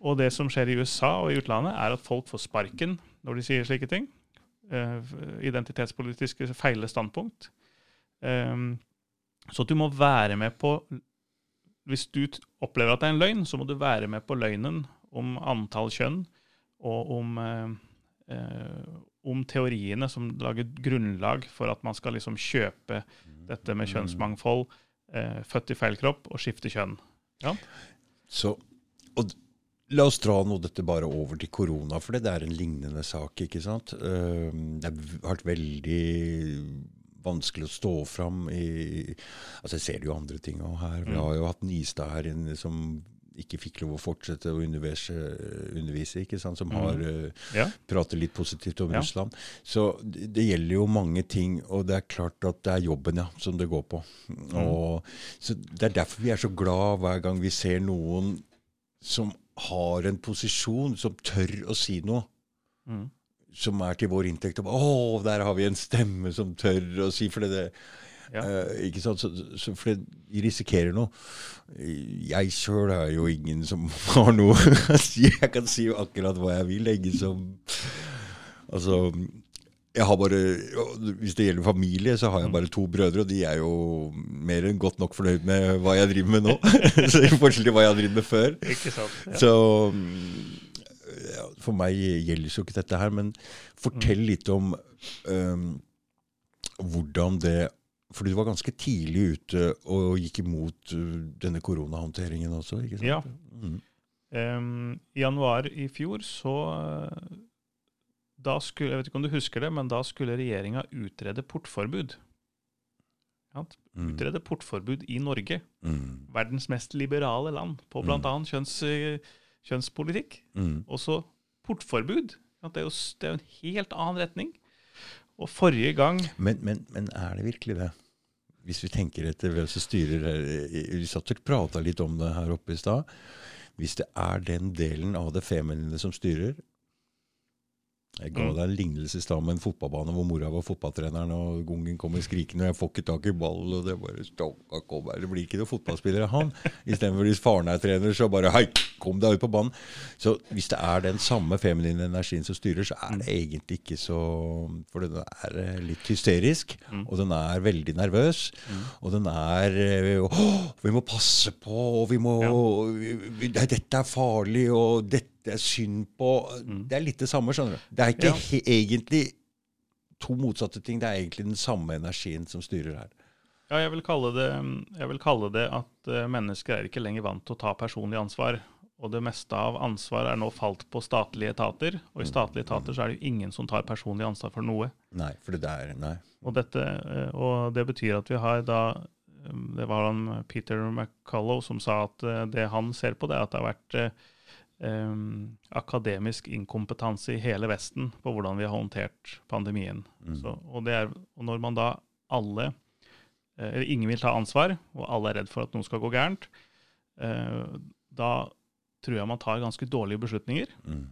Og det som skjer i USA og i utlandet, er at folk får sparken når de sier slike ting. Uh, identitetspolitiske feile standpunkt. Um, så du må være med på Hvis du opplever at det er en løgn, så må du være med på løgnen om antall kjønn og om, eh, eh, om teoriene som lager grunnlag for at man skal liksom kjøpe dette med kjønnsmangfold, eh, født i feil kropp og skifte kjønn. Så, og la oss dra nå dette bare over til korona, for det er en lignende sak. ikke sant? Det har vært veldig vanskelig å stå fram i Altså, jeg ser det jo andre ting òg her. Vi Mm. har jo hatt Nistad her inne som ikke fikk lov å fortsette å undervise, undervise ikke sant? som har eh, Ja. prater litt positivt om Ja. Russland. Så det, det gjelder jo mange ting, og det er klart at det er jobben ja, som det går på. Og, så Det er derfor vi er så glad hver gang vi ser noen som har en posisjon, som tør å si noe. Mm. Som er til vår inntekt. Og, Å, der har vi en stemme som tør å si For det, det Ja. eh, ikke sant? Så, så, for de risikerer noe. Jeg sjøl er jo ingen som har noe. Jeg kan si jo akkurat hva jeg vil. Ingen som Altså jeg har bare, Hvis det gjelder familie, så har jeg bare to brødre, og de er jo mer enn godt nok fornøyd med hva jeg driver med nå. så I forskjell til hva jeg har drevet med før. Ikke sant? Ja. Så mm, ja, For meg gjelder jo ikke dette her, men fortell litt om um, hvordan det For du var ganske tidlig ute og gikk imot øh, denne koronahåndteringen også, ikke sant? Ja. Mm. Um, I januar i fjor så eh, da skulle, Jeg vet ikke om du husker det, men da skulle regjeringa utrede portforbud. Ja, Mm. portforbud i Norge, Mm. verdens mest liberale land, på bl.a. Kjønns, eh, kjønnspolitikk. Mm. Og så portforbud. Ja, Det er jo det er jo en helt annen retning. Og forrige gang Men, men, men er det virkelig det? Hvis vi tenker etter hvem som styrer her Vi satt og prata litt om det her oppe i stad. Hvis det er den delen av det feminine som styrer Jeg ga Mm. deg en lignelse i stad med en fotballbane hvor mora var fotballtreneren, og gungen kommer skrikende, og jeg får ikke tak i ball, og det bare «Stakka, kom her, Det blir ikke noen fotballspillere han. Istedenfor hvis faren er trener, så bare Hei, kom deg ut på banen. Så hvis det er den samme feminine energien som styrer, så er det egentlig ikke så For den er eh, litt hysterisk, Mm. og den er veldig nervøs, og den er eh, Å, vi må passe på, og vi må Dette er farlig, og dette er synd på Det er litt det samme, skjønner du. Det er ikke Ja. egentlig to motsatte ting. Det er egentlig den samme energien som styrer her. Ja, jeg vil det, jeg vil kalle det at eh, mennesker er ikke lenger vant til å ta personlig ansvar. Og det meste av ansvar er nå falt på statlige etater. Og i statlige etater så er det jo ingen som tar personlig ansvar for noe. Nei, for det der Nei. Og, dette, eh, og det betyr at vi har da eh, Det var han Peter McCullough som sa at det han ser på, det er at det har vært um, akademisk inkompetanse i hele Vesten på hvordan vi har håndtert pandemien. Mm. Så, og, det er, og når man da alle eh, Eller ingen vil ta ansvar, og alle er redd for at noe skal gå gærent, uh, da tror jeg man tar ganske dårlige beslutninger. Mm.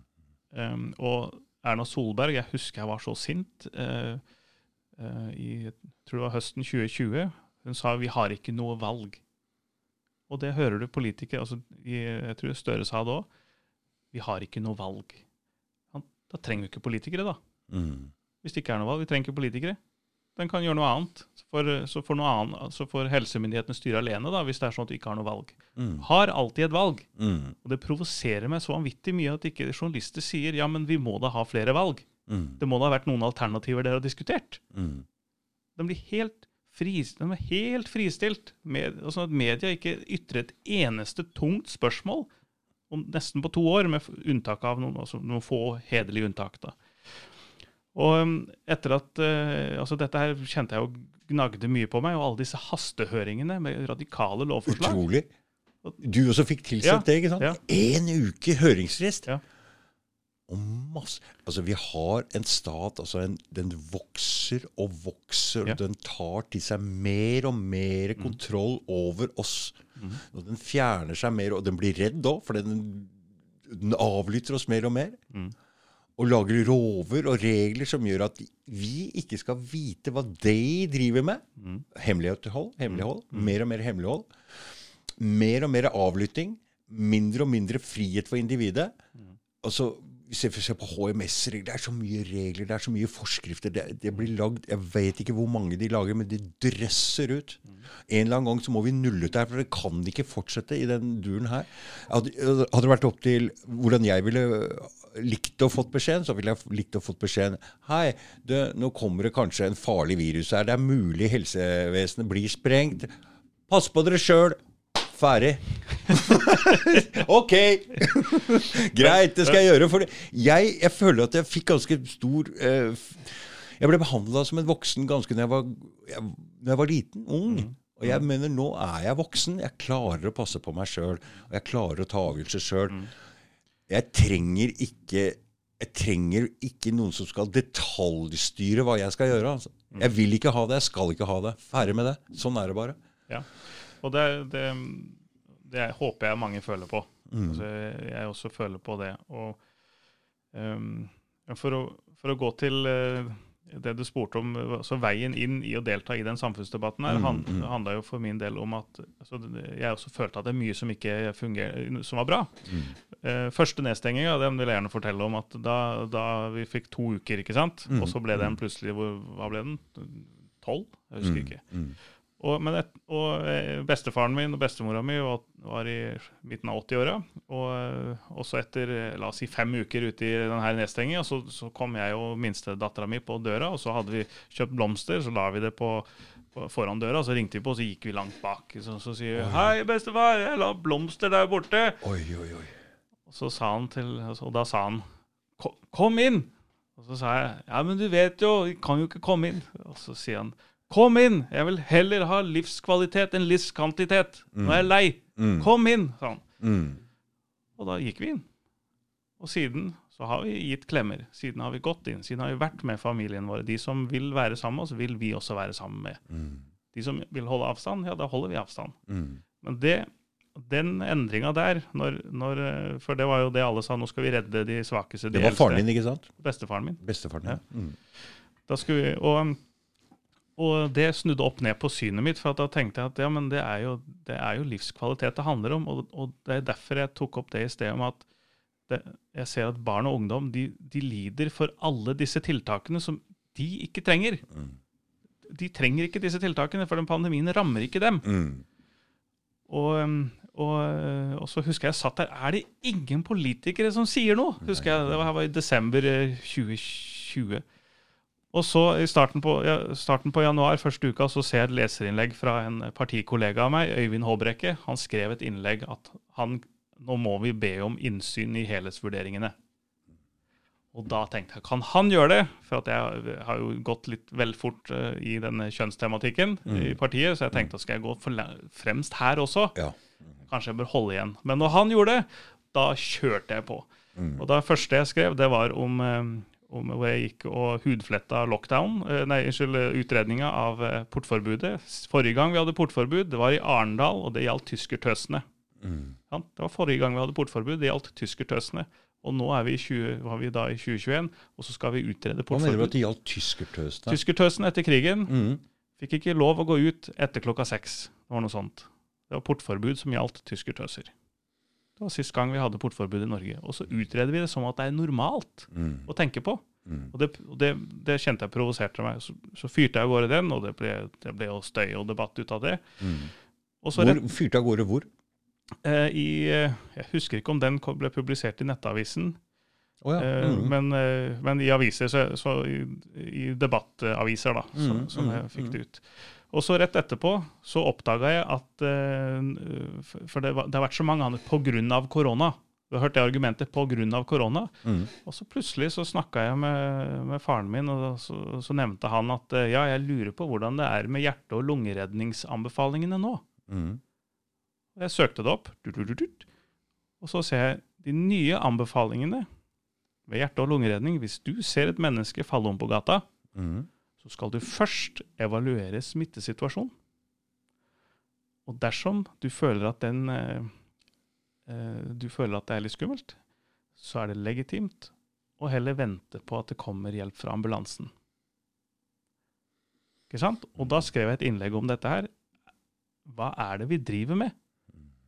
Um, og Erna Solberg, jeg husker jeg var så sint uh, uh, i jeg tror det var høsten 2020. Hun sa vi har ikke noe valg. Og det hører du politikere altså, Jeg tror Støre sa det òg. Vi har ikke noe valg. Da trenger vi ikke politikere, da. Mm. Hvis det ikke er noe valg. Vi trenger ikke politikere. Den kan gjøre noe annet. For, så, får noe annet, så får helsemyndighetene styre alene, da, hvis det er sånn at du ikke har noe valg. Mm. Har alltid et valg. Mm. Og det provoserer meg så vanvittig mye at ikke journalister sier ja, men vi må da ha flere valg. Mm. Det må da ha vært noen alternativer dere har diskutert. Mm. De blir helt, de er helt fristilt. Med, altså at media ikke ytrer et eneste tungt spørsmål om nesten på to år, med unntak av noen, altså noen få hederlige unntak. da. Og um, etter at uh, altså Dette her kjente jeg jo gnagde mye på meg, og alle disse hastehøringene med radikale lovforslag. Utrolig. Du også fikk tilsendt Ja, det, ikke sant? ja. En uke høringsfrist. Ja. Og masse Altså, vi har en stat altså en, Den vokser og vokser, og den tar til seg mer og mer kontroll over oss. Mhm. Og den fjerner seg mer, og den blir redd òg, for den, den avlytter oss mer og mer. Mm. Og lager rover og regler som gjør at vi ikke skal vite hva de driver med. Mhm. Hemmelighold, hemmelighold, mer og mer hemmelighold. Mer og mer avlytting. Mindre og mindre frihet for individet. Altså, hvis jeg ser på HMS-regler, det er så mye regler, det er så mye forskrifter. Det, det blir lagd, Jeg vet ikke hvor mange de lager, men de drøsser ut. En eller annen gang så må vi nulle ut det her, for det kan ikke fortsette i den duren her. Hadde, hadde det vært opp til hvordan jeg ville likt å fått beskjeden, så ville jeg likt å fått beskjeden Hei, du, nå kommer det kanskje en farlig virus her. Det er mulig helsevesenet blir sprengt. Pass på dere sjøl. Ferdig. ok! Greit, det skal jeg gjøre. For jeg, jeg føler at jeg fikk ganske stor eh, Jeg ble behandla som en voksen ganske når jeg var, jeg, når jeg var liten. Ung. Og jeg mener, nå er jeg voksen. Jeg klarer å passe på meg sjøl. Og jeg klarer å ta avgjørelser sjøl. Jeg trenger ikke jeg trenger ikke noen som skal detaljstyre hva jeg skal gjøre. Altså. Jeg vil ikke ha det, jeg skal ikke ha det. Ferdig med det. Sånn er det bare. Ja. Og det, det, det håper jeg mange føler på. Mm. Altså, jeg også føler på det. Og um, for, å, for å gå til uh, det du spurte om, altså veien inn i å delta i den samfunnsdebatten her, Mm, han, mm. handla jo for min del om at altså, jeg også følte at det er mye som ikke fungerer, som var bra. Mm. Eh, første nedstenginga den vil jeg gjerne fortelle om at da, da vi fikk to uker, ikke sant, Mm, og så ble den plutselig hvor, Hva ble den? Tolv? Jeg husker ikke. Og, men et, og eh, bestefaren min og bestemora mi var, var i midten av 80-åra. Og eh, også etter eh, la oss si fem uker ute i denne nedstenginga, så, så kom jeg og minstedattera mi på døra, og så hadde vi kjøpt blomster, så la vi det på, på foran døra, så ringte vi på, og så gikk vi langt bak. Så, så sier vi 'Hei, bestefar, jeg la blomster der borte'. Oi, oi, oi. Og så sa han til, og da sa han 'Kom inn'. Og så sa jeg 'Ja, men du vet jo, vi kan jo ikke komme inn'. Og så sier han 'Kom inn, jeg vil heller ha livskvalitet enn livskvantitet'. Nå er jeg lei. Mm. Kom inn', sa han. Mm. Og da gikk vi inn. Og siden så har vi gitt klemmer. Siden har vi gått inn. Siden har vi vært med familien vår. De som vil være sammen med oss, vil vi også være sammen med. Mm. De som vil holde avstand, ja, da holder vi avstand. Mm. Men det, den endringa der, når, når, for det var jo det alle sa, nå skal vi redde de svakeste, de Det var faren din, ikke sant? Bestefaren min. Bestefaren ja. Mm. Da skulle vi, og, og det snudde opp ned på synet mitt, for at da tenkte jeg at ja, men det er jo, det er jo livskvalitet det handler om. Og, og det er derfor jeg tok opp det i sted om at det, jeg ser at barn og ungdom de, de lider for alle disse tiltakene som de ikke trenger. Mm. De trenger ikke disse tiltakene, for den pandemien rammer ikke dem. Mm. Og, um, og, og så husker jeg satt der. Er det ingen politikere som sier noe? Husker jeg, Det var, var i desember eh, 2020. Og så i starten på, ja, starten på januar, første uka, så ser jeg et leserinnlegg fra en partikollega av meg, Øyvind Håbrekke. Han skrev et innlegg at han, nå må vi be om innsyn i helhetsvurderingene. Og da tenkte jeg, kan han gjøre det? For at jeg har jo gått litt vel fort uh, i denne kjønnstematikken i partiet, så jeg tenkte, skal jeg gå fremst her også? Ja. Kanskje jeg bør holde igjen. Men når han gjorde det, da kjørte jeg på. Og det første jeg skrev, det var om, uh, om hvor jeg gikk og hudfletta lockdown, eh, nei, unnskyld, utredninga av eh, portforbudet. Forrige gang vi hadde portforbud, det var i Arendal, og det gjaldt tyskertøsene. Ja, det var forrige gang vi hadde portforbud, det gjaldt tyskertøsene. Og nå er vi, 20, var vi da i 2021, og så skal vi utrede Hva mener du at det gjaldt tyskertøsene? Tyskertøsene etter krigen Mm. fikk ikke lov å gå ut etter klokka seks. Det var noe sånt. Det var portforbud som gjaldt tyskertøser. Det var sist gang vi hadde portforbud i Norge. Og så utreder vi det som at det er normalt Mm. å tenke på. Mm. Og det, det, det kjente jeg provoserte meg. Så, så fyrte jeg av gårde den, og det ble, det ble jo støy og debatt ut av det. Mm. Og så rett, fyrte av gårde hvor? eh, i eh, Jeg husker ikke om den ble publisert i Nettavisen, Oh, ja. eh, Mm. men, eh, men i aviser, så, så i, i debattaviser, da, så, Mm, som mm, jeg fikk det ut. Og så rett etterpå så oppdaga jeg at eh, For det, var, det har vært så mange andre av korona. Du har hørt det argumentet av korona. Mm. Og så plutselig så snakka jeg med, med faren min, og så, så nevnte han at eh, ja, jeg lurer på hvordan det er med hjerte- og lungeredningsanbefalingene nå. Mm. Jeg søkte det opp, og så ser jeg de nye anbefalingene ved hjerte- og lungeredning. Hvis du ser et menneske falle om på gata, Mm. Så skal du først evaluere smittesituasjonen. Og dersom du føler at den eh, eh, du føler at det er litt skummelt, så er det legitimt å heller vente på at det kommer hjelp fra ambulansen. Ikke sant? Og da skrev jeg et innlegg om dette her. Hva er det vi driver med?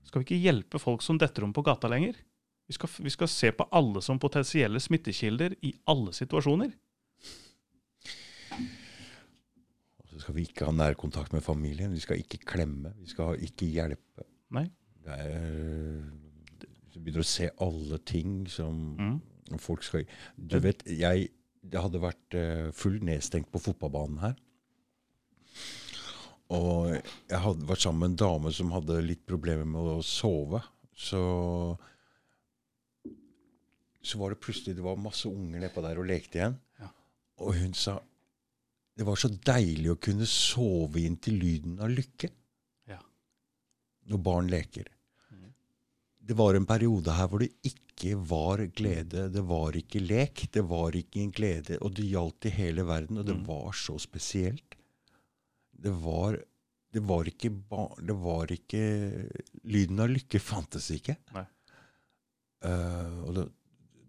Skal vi ikke hjelpe folk som detter om på gata lenger? Vi skal, vi skal se på alle som potensielle smittekilder i alle situasjoner. Og så skal vi ikke ha nærkontakt med familien. Vi skal ikke klemme. Vi skal ikke hjelpe. Nei. Det er, du begynner å se alle ting som Mm. folk skal Du vet, jeg Det hadde vært eh, full nedstengt på fotballbanen her. Og jeg hadde vært sammen med en dame som hadde litt problemer med å sove. Så så var det plutselig det var masse unger nedpå der og lekte igjen. Ja. Og hun sa det var så deilig å kunne sove inn til lyden av lykke Ja. når barn leker. Mhm. Det var en periode her hvor det ikke var glede. Det var ikke lek. Det var ikke en glede. Og det gjaldt i hele verden, og det mm. var så spesielt. Det var, det var ikke barn... Det var ikke Lyden av lykke fantes ikke. Nei. Uh, og det,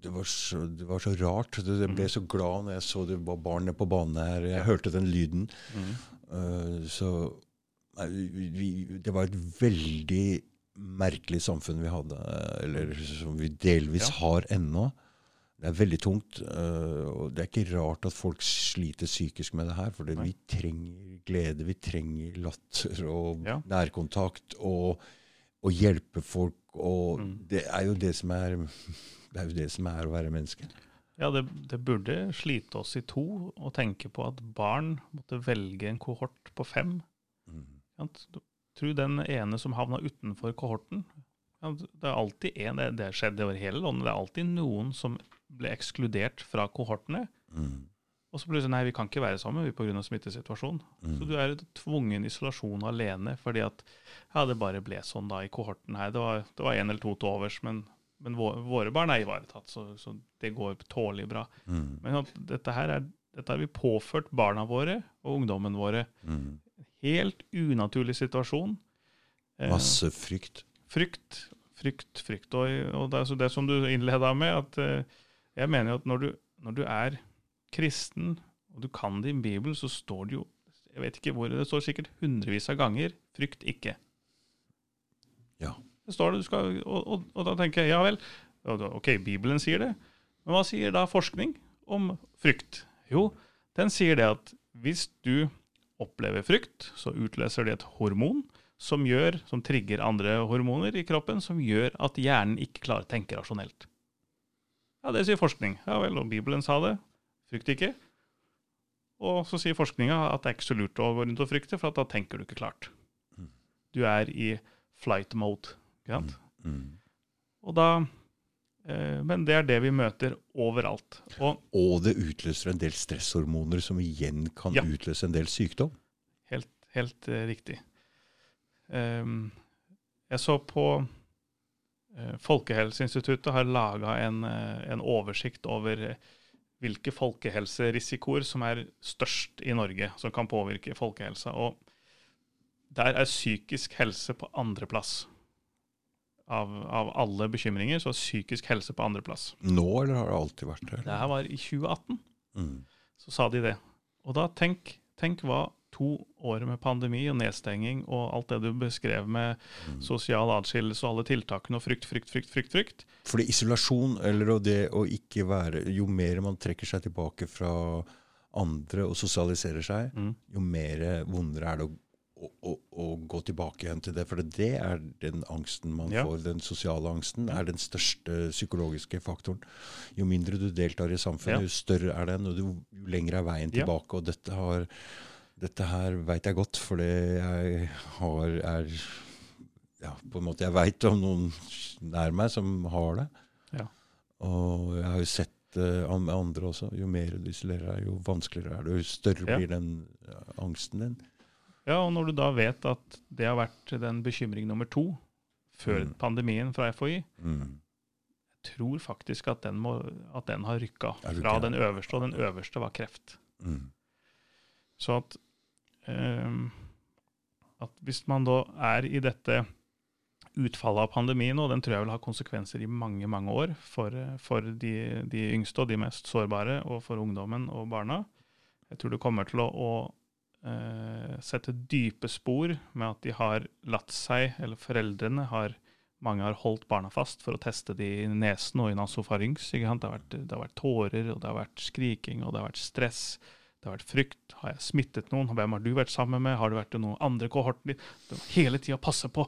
det, var så, det var så rart. Jeg ble Mhm. så glad når jeg så det var barn på banen her. Jeg hørte den lyden. Mm. Uh, så nei, vi, det var et veldig merkelig samfunn vi hadde, eller som vi delvis Ja. har ennå. Det er veldig tungt. Uh, og det er ikke rart at folk sliter psykisk med det her. For vi trenger glede, vi trenger latter og Ja. nærkontakt og, og hjelpe folk. Og Mm. det er jo det som er det er jo det som er å være menneske. Ja, det, det burde slite oss i to å tenke på at barn måtte velge en kohort på fem. Mm. Ja, Tro den ene som havna utenfor kohorten. Ja, Det er alltid en, det, det skjedde over hele landet, det er alltid noen som ble ekskludert fra kohortene. Mm. Og så plutselig nei, vi kan ikke være sammen vi pga. smittesituasjonen. Mm. Så du er i tvungen isolasjon alene fordi at ja, det bare ble sånn da i kohorten her. Det var, det var en eller to til overs, men, men våre, våre barn er ivaretatt, så, så det går tålelig bra. Mm. Men dette her er, dette har vi påført barna våre og ungdommen våre. Mm. Helt unaturlig situasjon. Eh, Masse frykt. Frykt, frykt, frykt. Og, og det det som du innleda med, at eh, jeg mener at når du, når du er kristen, og du kan din bibel, så står det jo jeg vet ikke hvor, det står sikkert hundrevis av ganger 'frykt ikke'. Ja. Det står det, du skal, og, og, og da tenker jeg ja vel, ok, Bibelen sier det, men hva sier da forskning om frykt? Jo, den sier det at hvis du opplever frykt, så utløser det et hormon som gjør, som trigger andre hormoner i kroppen, som gjør at hjernen ikke klarer å tenke rasjonelt. Ja, det sier forskning. Ja vel, og Bibelen sa det. Frykt ikke. Og så sier forskninga at det er ikke så lurt å gå rundt og frykte, for at da tenker du ikke klart. Mm. Du er i flight mode. Ikke sant? Mm. Og da, eh, men det er det vi møter overalt. Og Og det utløser en del stresshormoner som igjen kan Ja. utløse en del sykdom. helt, helt eh, riktig. Ehm, jeg så på eh, Folkehelseinstituttet har laga en, en oversikt over hvilke folkehelserisikoer som er størst i Norge, som kan påvirke folkehelsa. Og der er psykisk helse på andreplass. Av, av alle bekymringer så er psykisk helse på andreplass. Nå, eller har det alltid vært det? Det her var i 2018, Mm. så sa de det. Og da tenk, tenk hva to år med pandemi og nedstenging og alt det du beskrev med sosial atskillelse og alle tiltakene og frykt, frykt, frykt, frykt, frykt. Fordi isolasjon, eller det å ikke være Jo mer man trekker seg tilbake fra andre og sosialiserer seg, Mm. jo mer vondere er det å, å, å, gå tilbake igjen til det. For det er den angsten man Ja. får, den sosiale angsten, er den største psykologiske faktoren. Jo mindre du deltar i samfunnet, Ja. jo større er den, og jo, jo lengre er veien Ja. tilbake. Og dette, har, dette her veit jeg godt, for det jeg har er ja, på en måte Jeg veit om noen nær meg som har det. Ja. Og jeg har jo sett med andre også. Jo mer du isolerer deg, jo vanskeligere er det. Jo større Ja. blir den ja, angsten din. Ja, og når du da vet at det har vært den bekymring nummer to før Mm. pandemien fra FHI, Mm. jeg tror faktisk at den, må, at den har rykka fra den øverste, og den øverste var kreft. Mm. Så at, ehm, at hvis man da er i dette utfallet av pandemien, og den tror jeg vil ha konsekvenser i mange mange år for, for de, de yngste og de mest sårbare, og for ungdommen og barna. Jeg tror det kommer til å, å eh, sette dype spor med at de har latt seg, eller foreldrene har mange har holdt barna fast for å teste de i nesen og i nasofarynx. Det har, vært, det har vært tårer, og det har vært skriking, og det har vært stress. Det har vært frykt. Har jeg smittet noen? Hvem har du vært sammen med? Har det vært noen andre i kohorten din? Det hele tida passe på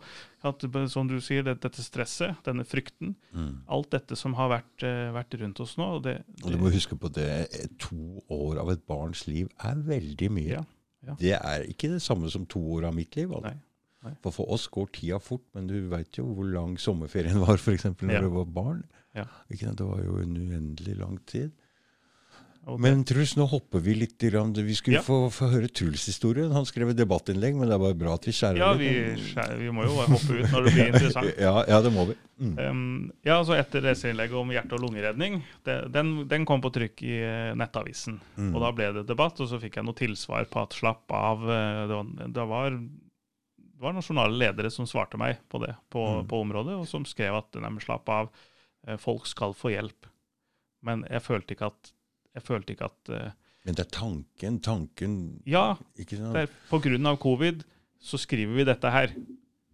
at, som du sier, det, dette stresset, denne frykten, Mm. alt dette som har vært, eh, vært rundt oss nå. og Det, Og du må huske på det, to år av et barns liv er veldig mye. Ja, ja. Det er ikke det samme som to år av mitt liv. Altså. Nei, nei. For for oss går tida fort, men du veit jo hvor lang sommerferien var for eksempel, når Ja. du var barn. Ja. Det var jo en uendelig lang tid. Det, Men Truls, nå hopper vi litt. Vi skulle Ja. få, få høre Truls' historie. Han skrev et debattinnlegg, men det er bare bra at vi skjærer ja, vi, vi må jo hoppe ut når det blir interessant. Ja, ja, det må vi. Mm. Um, ja, altså Etter leserinnlegget om hjerte- og lungeredning, det, den, den kom på trykk i eh, Nettavisen. Mm. Og Da ble det debatt, og så fikk jeg noe tilsvar på at slapp av. eh, Det var, det var, det var nasjonale ledere som svarte meg på det på, Mm. på området, og som skrev at nei, slapp av, eh, folk skal få hjelp. Men jeg følte ikke at, jeg følte ikke at uh, Men det er tanken, tanken Ja, ikke sant? det er av covid så skriver vi dette her.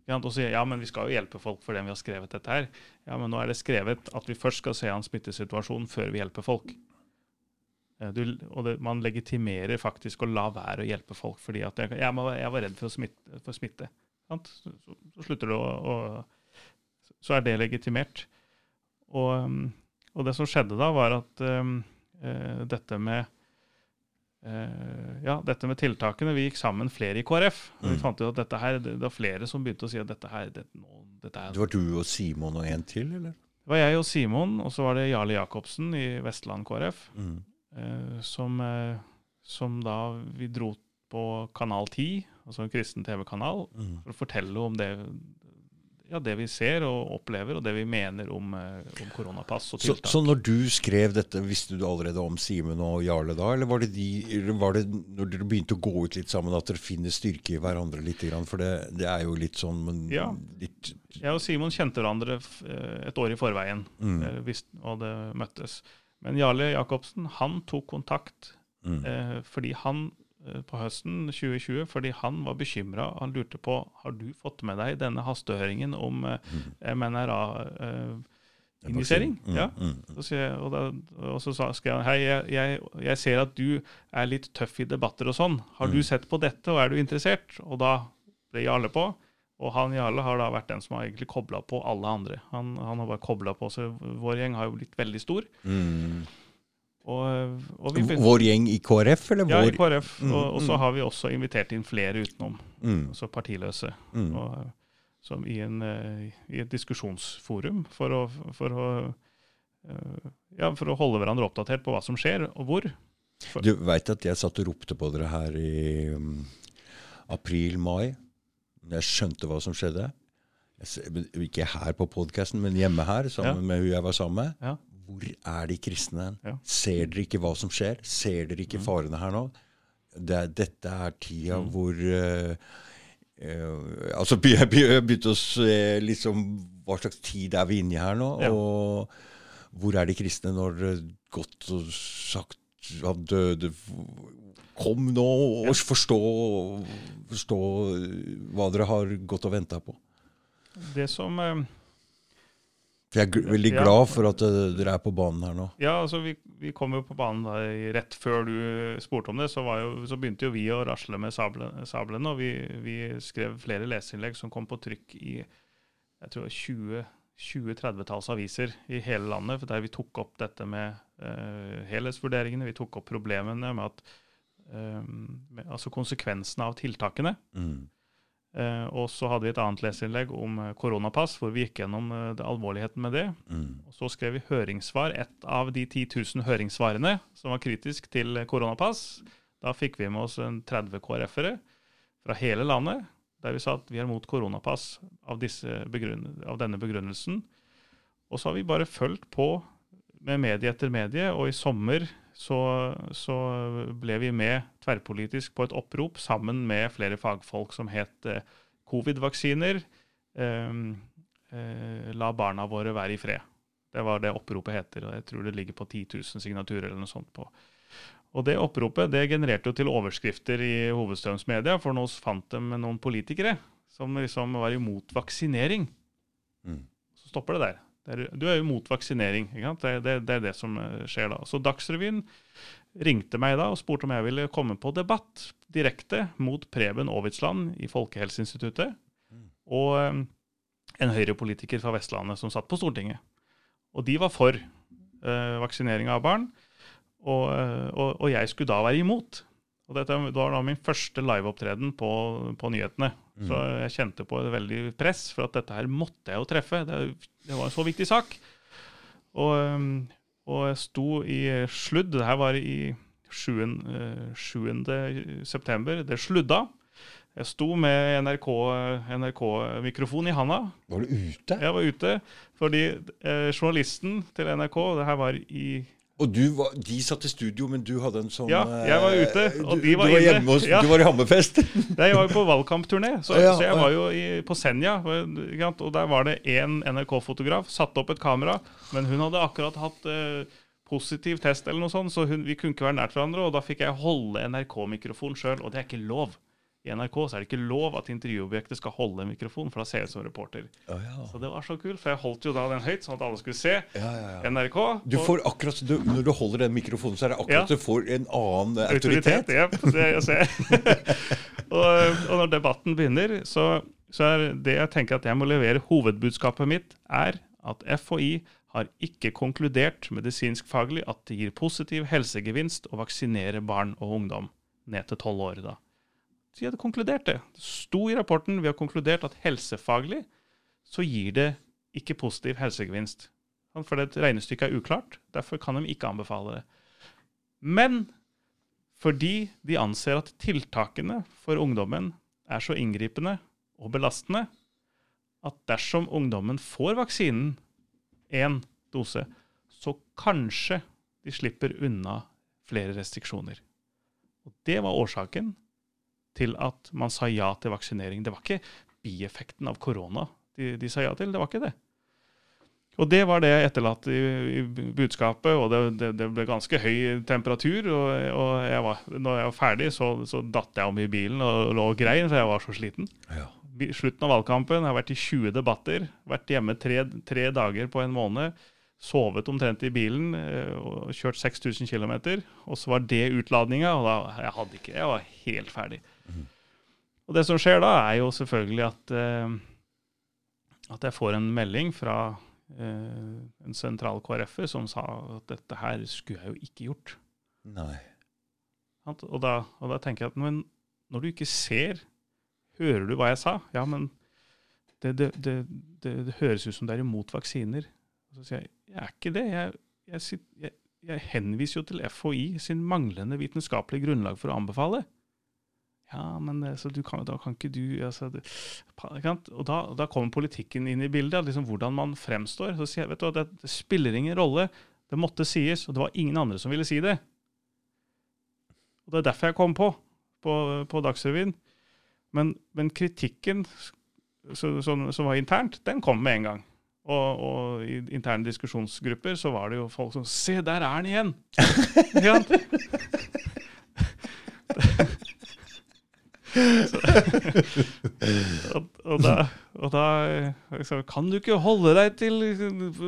Og sier ja, men vi skal jo hjelpe folk for dem vi har skrevet dette her. Ja, men nå er det skrevet at vi først skal se an smittesituasjonen før vi hjelper folk. Eh, Du, og det, man legitimerer faktisk å la være å hjelpe folk fordi at jeg, jeg, var, jeg var redd for smitte. For smitte sant? Så, så, så slutter det å, å Så er det legitimert. Og, um, og det som skjedde da, var at um, dette med Eh, ja, dette med tiltakene. Vi gikk sammen flere i KrF. og Vi Mm. fant ut at dette her, det, var flere som begynte å si at dette her det, nå, dette er, Det var du og Simon og en til, eller? Det var jeg og Simon, og så var det Jarle Jacobsen i Vestland KrF, Mm. eh, som, eh, som da vi dro på Kanal 10, altså en kristen TV-kanal, Mm. for å fortelle om det, ja, det vi ser og opplever, og det vi mener om, eh, om koronapass og tiltak. så når du skrev dette, visste du allerede om Simen og Jarle da? Eller var det, de, eller var det når dere begynte å gå ut litt sammen, at dere finner styrke i hverandre litt? For det, det er jo litt sånn men Ja. litt, Jeg og Simon kjente hverandre eh, et år i forveien. Mm. eh, og det møttes. Men Jarle Jacobsen han tok kontakt mm. eh, fordi han på høsten 2020 fordi han var bekymra. Han lurte på har du fått med deg denne hastehøringen om eh, MNRA-injisering. Mm, ja. mm, mm. Og, og så skrev han hei, jeg, jeg, jeg ser at du er litt tøff i debatter og sånn. Har du sett på dette, og er du interessert? Og da ble Jarle på. Og han Jarle har da vært den som har egentlig kobla på alle andre. Han, han har bare kobla på, så Vår gjeng har jo blitt veldig stor. Mm. Og, og vi, Vår gjeng i KrF, eller ja, i KrF. Mm, Og, og så mm. har vi også invitert inn flere utenom, mm, altså partiløse. mm. Og, som i, en, eh, i et diskusjonsforum for å, for å eh, ja, for å holde hverandre oppdatert på hva som skjer, og hvor. Du veit at jeg satt og ropte på dere her i um, april-mai, når jeg skjønte hva som skjedde. jeg Ikke her på podkasten, men hjemme her, sammen Ja. med hun jeg var sammen med. Ja. Hvor er de kristne? Ja. Ser dere ikke hva som skjer? Ser dere ikke farene her nå? Det, dette er tida hvor uh, uh, Altså, jeg begynte å se liksom hva slags tid er vi inne i her nå? Ja. Og hvor er de kristne når godt og sagt han døde Kom nå og forstå, forstå hva dere har gått og venta på. Det som eh, For jeg er veldig glad for at eh, dere er på banen her nå. Ja, altså vi, vi kom jo på banen da, rett før du spurte om det. Så, var jo, så begynte jo vi å rasle med sablene. sablene, og vi, vi skrev flere leseinnlegg som kom på trykk i jeg tror 20 20-30-talls aviser i hele landet, der vi tok opp dette med uh, helhetsvurderingene. Vi tok opp problemene med at uh, med, Altså konsekvensene av tiltakene. Mm. Eh, og så hadde vi et annet leserinnlegg om eh, koronapass, hvor vi gikk gjennom eh, alvorligheten med det. Mm. Og så skrev vi høringssvar, ett av de 10 000 høringssvarene som var kritisk til koronapass. Da fikk vi med oss en 30 KrF-ere fra hele landet, der vi sa at vi er mot koronapass av, disse begrunn av denne begrunnelsen. Og så har vi bare fulgt på med medie etter medie, og i sommer så, så ble vi med tverrpolitisk på et opprop sammen med flere fagfolk som het eh, covid-vaksiner. Eh, eh, la barna våre være i fred. Det var det oppropet heter, og jeg tror det ligger på 10 000 signaturer eller noe sånt på. Og det oppropet det genererte jo til overskrifter i hovedstrømsmedia, for nå fant de noen politikere som liksom var imot vaksinering. Mm. Så stopper det der. Er, du er jo mot vaksinering. Det, det, det er det som eh, skjer da. Så Dagsrevyen ringte meg da og spurte om jeg ville komme på debatt direkte mot Preben Aavitsland i Folkehelseinstituttet og eh, en Høyre-politiker fra Vestlandet som satt på Stortinget. Og de var for eh, vaksinering av barn, og, og, og jeg skulle da være imot. Og dette var da min første liveopptreden på, på nyhetene. Så jeg kjente på et veldig press, for at dette her måtte jeg jo treffe. Det, det var en så viktig sak. Og, um, og jeg sto i sludd. Det her var i 7. eh, 7. september. Det sludda. Jeg sto med NRK-mikrofon i handa. Var du ute? Jeg var ute fordi eh, journalisten til NRK Det her var i Og du var, de satt i studio, men du hadde en sånn Ja, jeg var ute, eh, og de var du var inne. hjemme hos, Ja. Du var i Hammerfest. Nei, Jeg var jo på valgkampturné, så, Ja, så jeg var jo i, på Senja. Og der var det én NRK-fotograf, satte opp et kamera, men hun hadde akkurat hatt eh, positiv test, eller noe sånt, så hun, vi kunne ikke være nært hverandre. Og da fikk jeg holde NRK-mikrofonen sjøl, og det er ikke lov. I NRK så er det ikke lov at intervjuobjektet skal holde en mikrofon, for da ser jeg ut som reporter. Ja, ja. Så det var så kult, for jeg holdt jo da den høyt, sånn at alle skulle se. Ja, ja, ja. NRK. Du får akkurat, du, når du holder den mikrofonen, så er det akkurat du får en annen autoritet. Autoritet, og, og når debatten begynner, så, så er det jeg tenker at jeg må levere hovedbudskapet mitt, er at FHI har ikke konkludert medisinskfaglig at det gir positiv helsegevinst å vaksinere barn og ungdom ned til tolv år. da. De hadde konkludert det. Det sto i rapporten vi har konkludert at helsefaglig så gir det ikke positiv helsegevinst. For det regnestykket er uklart, derfor kan de ikke anbefale det. Men fordi de anser at tiltakene for ungdommen er så inngripende og belastende at dersom ungdommen får vaksinen, én dose, så kanskje de slipper unna flere restriksjoner. Og Det var årsaken til at man sa ja til vaksinering. Det var ikke bieffekten av korona de, de sa ja til, det var ikke det. Og det var det jeg etterlatte i, i budskapet, og det, det, det ble ganske høy temperatur. Og, og jeg var, når jeg var ferdig, så, så datt jeg om i bilen og lå og grein, for jeg var så sliten. Ja. Slutten av valgkampen jeg har vært i 20 debatter, vært hjemme tre, tre dager på en måned, sovet omtrent i bilen eh, og kjørt 6000 km. Og så var det utladninga, og da jeg hadde ikke Jeg var helt ferdig. Og det som skjer da, er jo selvfølgelig at, eh, at jeg får en melding fra eh, en sentral KrF-er som sa at dette her skulle jeg jo ikke gjort. Nei. Og da, og da tenker jeg at men når du ikke ser, hører du hva jeg sa? Ja, men det, det, det, det, høres ut som det er imot vaksiner. Og så sier jeg jeg er ikke det. Jeg, jeg, jeg, jeg henviser jo til FHI sin manglende vitenskapelige grunnlag for å anbefale. Ja, men så du kan, da kan ikke du altså, det, Og da, da, kommer politikken inn i bildet. Liksom hvordan man fremstår. Så sier vet du, det, det spiller ingen rolle. Det måtte sies, og det var ingen andre som ville si det. Og Det er derfor jeg kom på på, på Dagsrevyen. Men, men kritikken som var internt, den kom med en gang. Og, og, i interne diskusjonsgrupper så var det jo folk som Se, der er han igjen! og, og, da, og da liksom, Kan du ikke holde deg til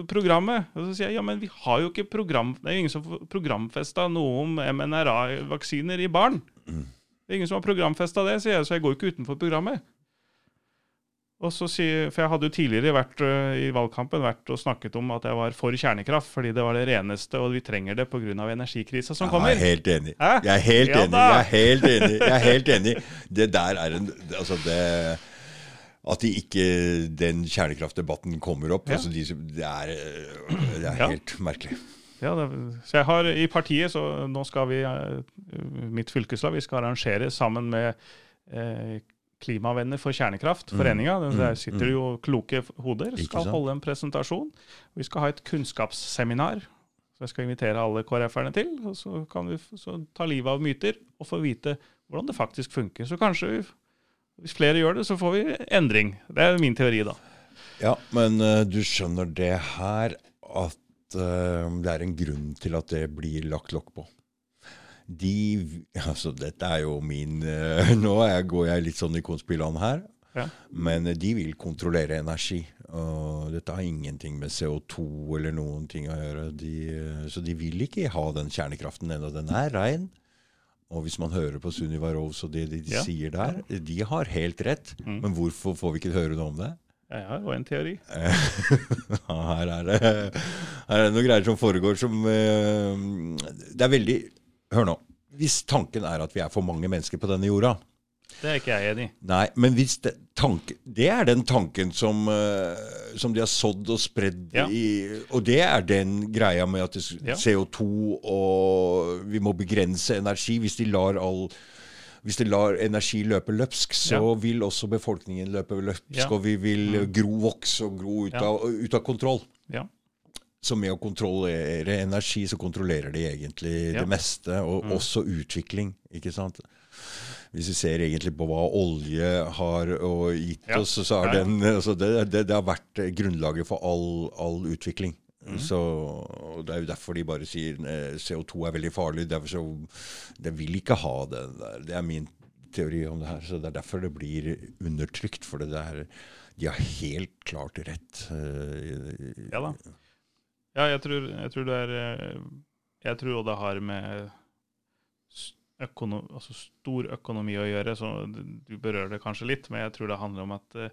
programmet? Og så sier jeg ja, men vi har jo ikke program Det er jo ingen som programfesta noe om MNRA-vaksiner i barn. Mm. Det er ingen som har programfesta det, sier jeg, så jeg går ikke utenfor programmet. Og så sier, For jeg hadde jo tidligere vært uh, i valgkampen vært og snakket om at jeg var for kjernekraft, fordi det var det reneste, og vi trenger det pga. energikrisa som kommer. Jeg er helt enig. Hæ? Jeg er helt ja, enig. Jeg er helt enig. Jeg er helt enig. Det der er en Altså, det At de ikke den kjernekraftdebatten kommer opp, ja. altså de, det er, det er helt merkelig. Ja, det, så jeg har i partiet, så nå skal vi, eh, mitt fylkeslag, vi skal arrangere sammen med eh, Klimavenner for kjernekraft, mm. foreninga. Mm. Der sitter det jo kloke hoder. Skal holde en presentasjon. Vi skal ha et kunnskapsseminar. Så jeg skal invitere alle KrF-erne til. og Så kan vi så ta livet av myter og få vite hvordan det faktisk funker. Så kanskje, hvis flere gjør det, så får vi endring. Det er min teori, da. Ja, men uh, du skjønner det her at uh, det er en grunn til at det blir lagt lokk på de Altså, dette er jo min uh, Nå jeg, går jeg litt sånn i konspiland her. Ja. Men de vil kontrollere energi. Og dette har ingenting med CO2 eller noen ting å gjøre. De, så de vil ikke ha den kjernekraften ennå. Den er rein. Og hvis man hører på Sunniva Rose og det de, de ja. sier der, de har helt rett. Mm. Men hvorfor får vi ikke høre noe om det? Jeg har jo en teori. her, er det, her er det noen greier som foregår som uh, Det er veldig Hør nå. Hvis tanken er at vi er for mange mennesker på denne jorda Det er ikke jeg enig i. Nei, men hvis det, tanke, det er den tanken som, uh, som, de har sådd og spredd ja. i Og det er den greia med at det, ja. CO2 og Vi må begrense energi. Hvis de lar all hvis de lar energi løpe løpsk, så ja. vil også befolkningen løpe løpsk, og vi vil mm. gro, vokse og gro ut, av, ut av kontroll. Ja. Så med å kontrollere energi, så kontrollerer de egentlig ja. det meste, og mm. også utvikling. ikke sant? Hvis vi ser egentlig på hva olje har gitt ja. oss, så er den, altså det, det, det, har vært grunnlaget for all, all utvikling. Mm. Så Det er jo derfor de bare sier eh, CO2 er veldig farlig. Derfor så, De vil ikke ha det der. Det er min teori om det her. så Det er derfor det blir undertrykt. For det der, de har helt klart rett. Eh, ja da. Ja, jeg tror, jeg tror det er eh, Jeg tror det har med økonom, altså stor økonomi å gjøre. så Du berører det kanskje litt, men jeg tror det handler om at uh,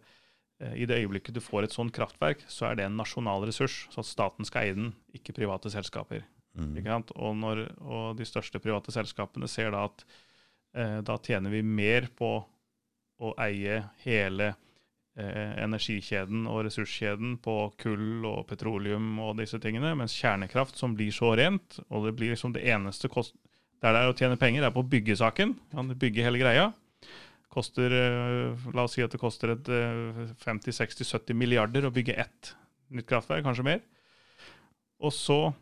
i det øyeblikket du får et sånt kraftverk, så er det en nasjonal ressurs. Så at staten skal eie den, ikke private selskaper. Mm. Og, når, og, de største private selskapene ser da at uh, da tjener vi mer på å eie hele energikjeden og ressurskjeden på kull og petroleum og disse tingene, mens kjernekraft, som blir så rent, og det blir liksom det eneste kost der det er å tjene penger, er på byggesaken. Kan bygge hele greia. Koster, eh, La oss si at det koster 50-60-70 eh, milliarder å bygge ett nytt kraftverk, kanskje mer. Og så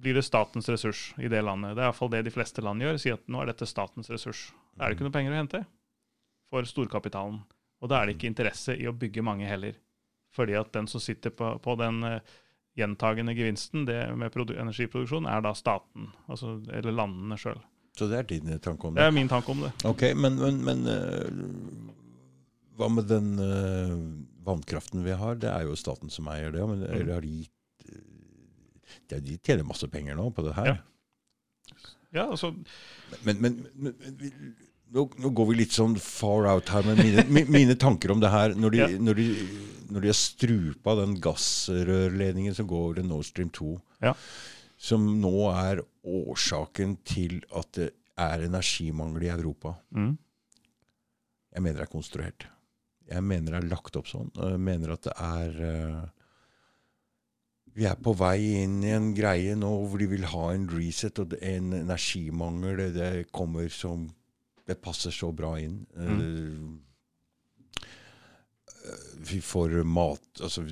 blir det statens ressurs i det landet. Det er iallfall det de fleste land gjør. Sier at nå er dette statens ressurs. Da er det ikke noe penger å hente for storkapitalen. Og da er det ikke interesse i å bygge mange heller. Fordi at den som sitter på, på den uh, gjentagende gevinsten det med energiproduksjon, er da staten, altså, eller landene sjøl. Så det er din tanke om det? Det er min tanke om det. Ok, Men, men, men uh, hva med den uh, vannkraften vi har? Det er jo staten som eier det. Men mm. har de, de tjener masse penger nå på det her. Ja, ja altså... Men, men, men nå, nå, går vi litt sånn far out her, men mine, mine tanker om det her Når de, ja. når, de, når de, har strupa den gassrørledningen som går over Nord Stream 2, ja. som nå er årsaken til at det er energimangel i Europa mm. Jeg mener det er konstruert. Jeg mener det er lagt opp sånn. Jeg mener at det er uh, vi er på vei inn i en greie nå hvor de vil ha en reset og en energimangel. Det kommer som det passer så bra inn. Mm. vi får mat Altså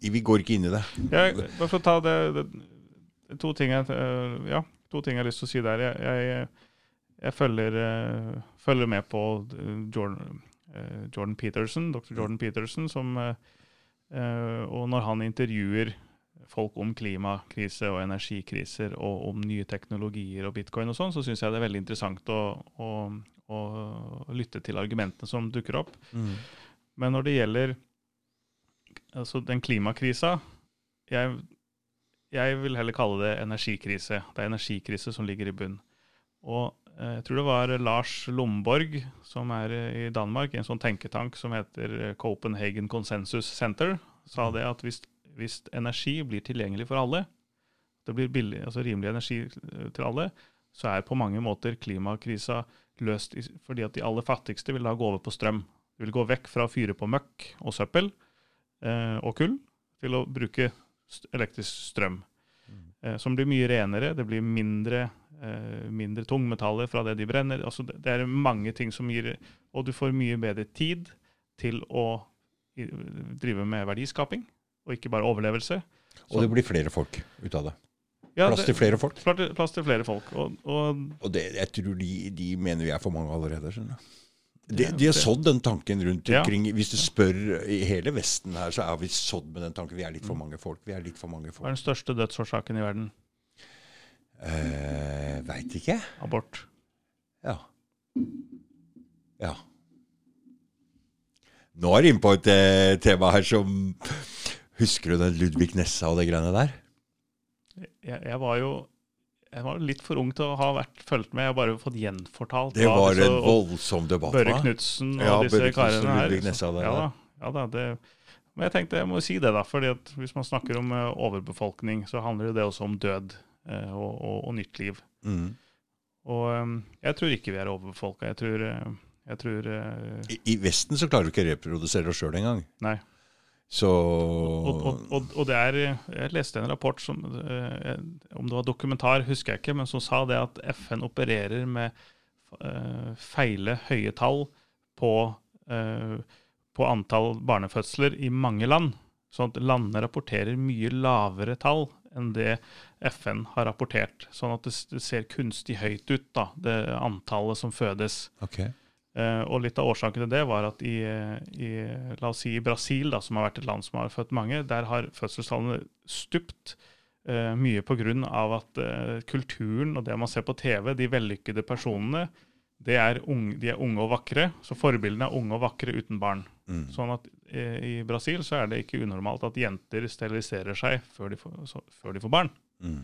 Vi går ikke inn i det. Jeg, bare for å ta det, det To ting jeg, ja, to ting jeg har lyst til å si der. Jeg, jeg, jeg følger, følger, med på Jordan, Jordan Peterson, dr. Jordan Peterson, som Og når han intervjuer folk om klimakrise og energikriser og om nye teknologier og bitcoin og sånn, så syns jeg det er veldig interessant å, å, å, lytte til argumentene som dukker opp. Mm. Men når det gjelder altså den klimakrisa jeg, jeg, vil heller kalle det energikrise. Det er energikrise som ligger i bunn. Og eh, jeg tror det var Lars Lomborg, som er i Danmark, i en sånn tenketank som heter Copenhagen Consensus Center, sa det at hvis hvis energi blir tilgjengelig for alle, det blir billig, altså rimelig energi eh, til alle, så er på mange måter klimakrisa løst fordi at de aller fattigste vil da gå over på strøm. De vil gå vekk fra å fyre på møkk og søppel eh, og kull til å bruke elektrisk strøm. Mm. Eh, som blir mye renere, det blir mindre, eh, mindre tungmetaller fra det de brenner. Altså det, det, er mange ting som gir Og du får mye bedre tid til å drive med verdiskaping og ikke bare overlevelse. Så, og det blir flere folk ut av det. Ja, plass til flere folk. Plass til flere folk. Og, og, og det, jeg tror de, de, mener vi er for mange allerede. skjønner du. De, de, har sådd den tanken rundt omkring. Ja. Hvis du spør i hele Vesten her, så er vi sådd med den tanken. Vi er litt for mm. mange folk. Vi er litt for mange folk. Hva er den største dødsårsaken i verden? Eh, Veit ikke. Abort. Ja. Ja. Nå er vi inne på et eh, tema her som Husker du den Ludvig Nessa og det greiene der? Jeg, jeg, var jo jeg var litt for ung til å ha vært fulgt med. Jeg har bare fått gjenfortalt. Det var en voldsom debatt. Børre Knutsen og ja, disse Børre karene her. Nessa, ja, da, ja da, det, men jeg tenkte jeg må si det, da. fordi at hvis man snakker om uh, overbefolkning, så handler det også om død uh, og, og, og, nytt liv. Mm. Og um, jeg tror ikke vi er overbefolka. Jeg tror, uh, jeg tror I, I, Vesten så klarer du ikke å reprodusere oss sjøl engang. Nei. Så og, og, og, og, det er Jeg leste en rapport som eh, Om det var dokumentar, husker jeg ikke, men som sa det at FN opererer med eh, feile høye tall på, eh, på antall barnefødsler i mange land. Sånn at landene rapporterer mye lavere tall enn det FN har rapportert. Sånn at det, det ser kunstig høyt ut, da, det antallet som fødes. Okay. Uh, og litt av årsaken til det var at i, i, la oss si i Brasil, da, som har vært et land som har født mange, der har fødselstallene stupt. Uh, mye pga. at uh, kulturen og det man ser på TV, de vellykkede personene, er unge, de er unge og vakre. Så forbildene er unge og vakre uten barn. Mm. Sånn at i Brasil så er det ikke unormalt at jenter steriliserer seg før de får, så, før de får barn. Mm.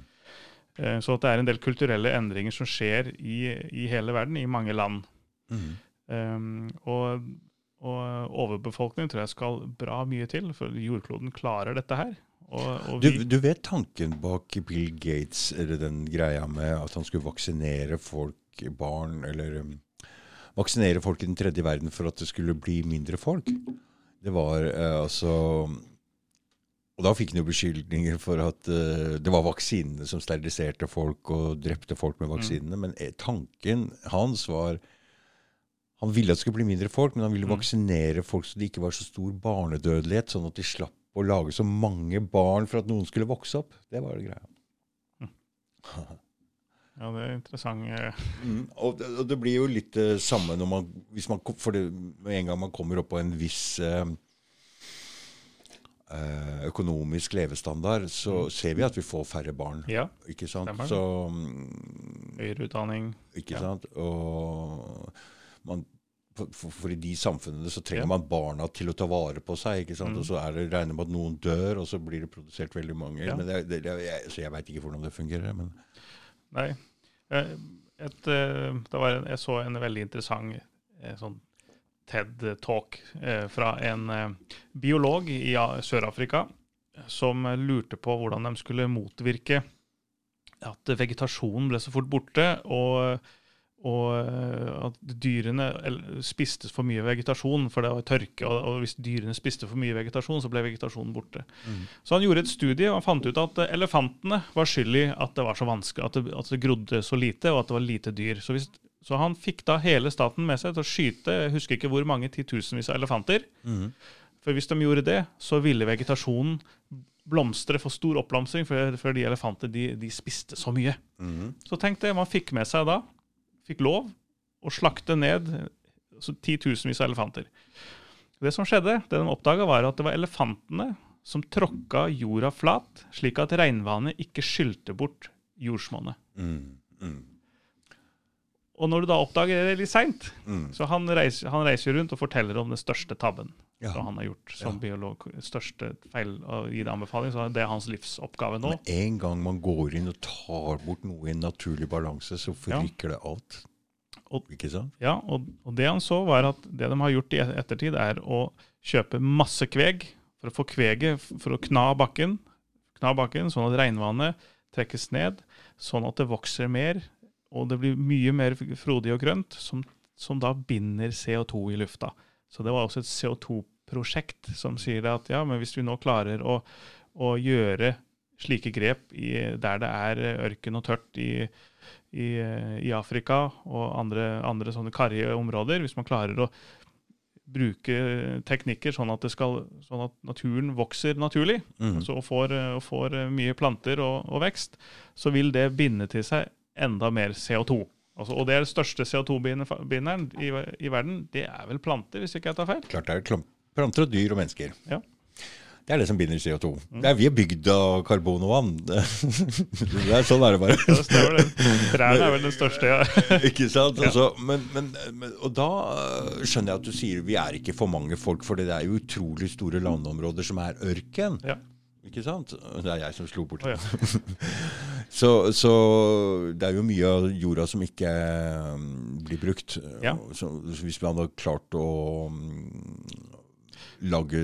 så at det er en del kulturelle endringer som skjer i, i hele verden, i mange land. Mm. Um, og, og, overbefolkning tror jeg skal bra mye til, for jordkloden klarer dette her. Og, og du, du, vet tanken bak Bill Gates, eller den greia med at han skulle vaksinere folk, barn, eller um, vaksinere folk i den tredje verden for at det skulle bli mindre folk? Det var uh, altså og da fikk han jo beskyldninger for at uh, det var vaksinene som steriliserte folk og drepte folk med mm. vaksinene. Mm. Men eh, tanken hans var han ville at det skulle bli mindre folk, men han ville mm. vaksinere folk så det ikke var så stor barnedødelighet, sånn at de slapp å lage så mange barn for at noen skulle vokse opp. Det var det greia. Mm. Ja, det er interessant. Mm, og, det, og, det, blir jo litt det uh, samme når man, hvis man For det, med en gang man kommer opp på en viss uh, økonomisk levestandard, så mm. ser vi at vi får færre barn. Ja, ikke sant? Så, um, Høyere utdanning. Ikke ja. sant? Og man, for, for, i de samfunnene så trenger ja. man barna til å ta vare på seg. ikke sant? Mm. Og så er det regner med at noen dør, og så blir det produsert veldig mange. Ja. Men det, det, jeg, så jeg veit ikke hvordan det fungerer. men... Nei. Et, det var, jeg så en veldig interessant eh, sånn TED-talk eh, fra en biolog i Sør-Afrika som lurte på hvordan de skulle motvirke at vegetasjonen ble så fort borte. og og eh, at dyrene spiste for mye vegetasjon, for det var tørke. Og, hvis dyrene spiste for mye vegetasjon, så ble vegetasjonen borte. Mm. Så han gjorde et studie og han fant ut at elefantene var skyld i at det var så vanskelig, at det, at det, grodde så lite, og at det var lite dyr. Så, hvis, Så han fikk da hele staten med seg til å skyte jeg husker ikke hvor mange titusenvis av elefanter. Mm. For hvis de gjorde det, så ville vegetasjonen blomstre for stor oppblomstring, for, for de elefanter de, de spiste så mye. Mm. Så tenk det, man fikk med seg da, fikk lov, å slakte ned altså, titusenvis av elefanter. Det som skjedde, det de oppdaga, var at det var elefantene som tråkka jorda flat, slik at regnvannet ikke skylte bort jordsmonnet. Mm, mm. Og når du da oppdager det litt seint, mm. så han reiser, han reiser rundt og forteller om den største tabben Ja. som han har gjort som Ja. biolog. Største feil å gi det anbefaling, så det er hans livsoppgave nå. Men en gang man går inn og tar bort noe i en naturlig balanse, så forrykker det alt. Og- Ikke sant? Ja, og, og det han så, var at det de har gjort i ettertid, er å kjøpe masse kveg for å få kveget for å kna bakken, kna bakken sånn at regnvannet trekkes ned, sånn at det vokser mer, og det blir mye mer frodig og grønt, som, som da binder CO2 i lufta. Så det var også et CO2-prosjekt som sier at ja, men hvis vi nå klarer å, å gjøre slike grep i, der det er ørken og tørt i, i, i Afrika og andre, andre sånne karrige områder, hvis man klarer å bruke teknikker sånn at, det skal, sånn at naturen vokser naturlig, mm. altså, og, får, og får mye planter og, og vekst, så vil det binde til seg enda mer CO2. Altså, og det er den største CO2-binderen i, i verden. Det er vel planter, hvis ikke jeg tar feil? Klart det er planter og dyr og mennesker. Ja. Det er det som binder CO2. Det er, vi er bygd av karbon og vann. Det er, sånn er det bare. Det stemmer det. Trærne er vel den største, ja. ikke sant? Altså, men, men, men, og da øh, skjønner jeg at du sier vi er ikke for mange folk, for det er jo utrolig store landområder som er ørken. Ja. Ikke sant? Det er jeg som slo bort. Oh, ja. så, så det er jo mye av jorda som ikke mm, blir brukt. Ja. Så, hvis man hadde klart å mm, lage,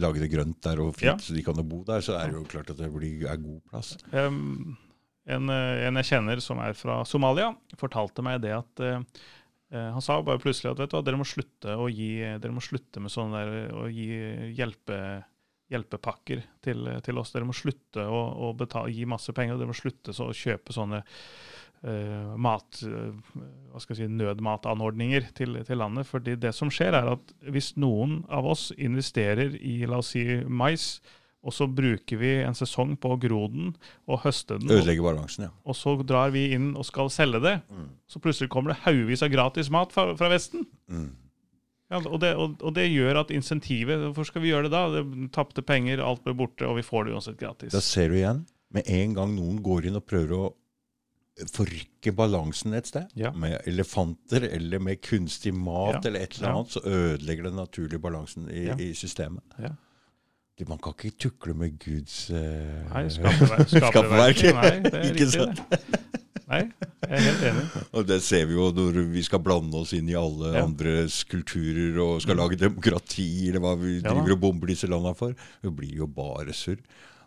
lage det grønt der og fint, Ja. så de kan bo der, så er det jo klart at det blir, er god plass. Um, en, eh, en jeg kjenner som er fra Somalia, fortalte meg det at eh, Han sa bare plutselig at vet du dere må slutte å gi, dere må slutte med sånn der, å gi hjelpe, hjelpepakker til, til oss. Dere må slutte å, å betale, gi masse penger. og Dere må slutte så, å kjøpe sånne uh, mat, uh, si, nødmatanordninger til, til landet. fordi det som skjer, er at hvis noen av oss investerer i la oss si, mais, og så bruker vi en sesong på å gro den og høste den, Ødelegge balansen, ja. og så drar vi inn og skal selge det, så plutselig kommer det haugevis av gratis mat fra, fra Vesten. Mm. Ja, og, det, og, og det gjør at insentivet Hvorfor skal vi gjøre det da? Det Tapte penger, alt ble borte, og vi får det uansett gratis. Da ser du igjen, med en gang noen går inn og prøver å forrykke balansen et sted, Ja. med elefanter eller med kunstig mat Ja. eller et eller annet, så ødelegger den naturlige balansen i, i systemet. Ja. Man kan ikke tukle med Guds uh, Nei, skaperverk. skaperverk. skaperverk. Nei, det er Ikke riktig. sant? Det. Nei, jeg er helt enig. Og det ser vi jo når vi skal blande oss inn i alle Ja. andres kulturer og skal lage demokrati, eller hva vi Ja driver og bomber disse landene for. Det blir jo bare surr.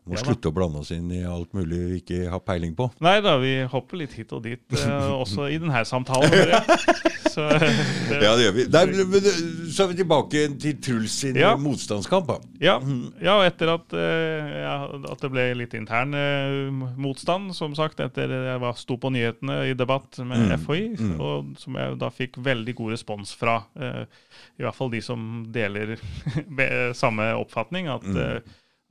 Må Ja slutte å blande oss inn i alt mulig vi ikke har peiling på. Nei da, vi hopper litt hit og dit, eh, også i denne samtalen. Så, eh, det, Ja, det gjør vi. Men, så er vi tilbake til Truls sin Ja. motstandskamp. da. Ja, ja og etter at, eh, ja, at det ble litt intern eh, motstand, som sagt, etter jeg var, sto på nyhetene i debatt med Mm, FHI, mm. og som jeg da fikk veldig god respons fra. eh, I hvert fall de som deler samme oppfatning, at, Mm. eh,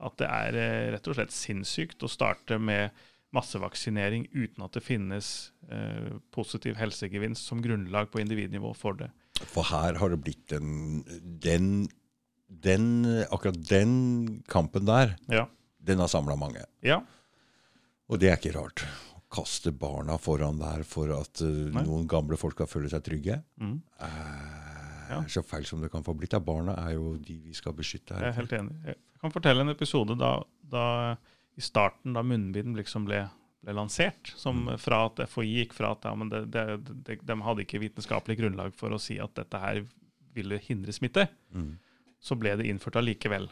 at det er eh, rett og slett sinnssykt å starte med massevaksinering uten at det finnes eh, positiv helsegevinst som grunnlag på individnivå for det. For her har det blitt en den, den Akkurat den kampen der, Ja. den har samla mange. ja. Og det er ikke rart. Å kaste barna foran der for at uh, noen gamle folk skal føle seg trygge, Mm. er Ja. så feil som det kan få blitt. av barna er jo de vi skal beskytte Jeg er her. helt enig. Jeg kan fortelle en episode da, da i starten, da munnbind liksom ble, ble lansert. Som Mm. fra at FHI gikk fra at ja, men det, det, det, de hadde ikke vitenskapelig grunnlag for å si at dette her ville hindre smitte, Mm. så ble det innført allikevel.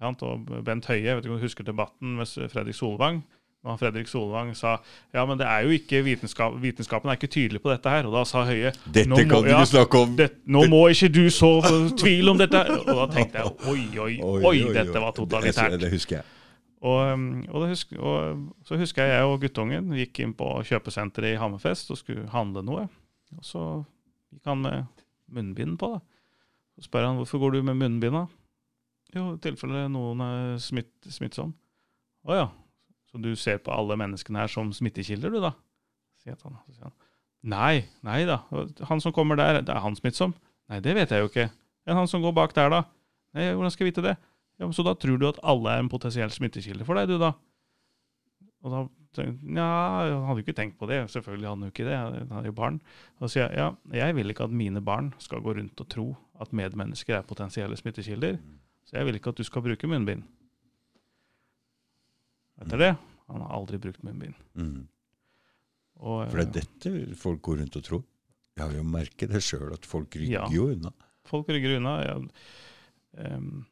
Ja, og Bent Høie, vet ikke om du husker debatten med Fredrik Solvang. Og Fredrik Solvang sa ja, men det er jo ikke vitenskap, vitenskapen er ikke tydelig på dette her. Og da sa Høie Dette "Nå må- kan du ja, snakke om! det, nå må ikke du så tvil om dette. Og da tenkte jeg oi, oi, oi, dette var Det, totalitært. det husker jeg. Og, um, og, husk, og så husker jeg jeg og guttungen gikk inn på kjøpesenteret i Hammerfest og skulle handle noe. Og så gikk han med munnbind på. da. Så spør han hvorfor går du med munnbind. da? Jo, i tilfelle noen er smitt, smittsom. Å ja, så du ser på alle menneskene her som smittekilder, du da? Sier han. Så sier han. Nei, nei da. Han som kommer der, det er han smittsom? Nei, det vet jeg jo ikke. Men han som går bak der, da? Nei, hvordan skal jeg vite det? Ja, Så da tror du at alle er en potensiell smittekilde for deg, du da? Og da tenkte jeg, ja, han hadde jo ikke tenkt på det. Selvfølgelig hadde han jo ikke det. Han hadde jo barn. Og så sier jeg ja, jeg vil ikke at mine barn skal gå rundt og tro at medmennesker er potensielle smittekilder. Så jeg vil ikke at du skal bruke munnbind. Etter det han har aldri brukt munnbind. Mm. Og, For det er dette folk går rundt og tror. Jeg har jo merket det sjøl, at folk rygger Ja. jo unna. Folk rygger unna. Ja. Em,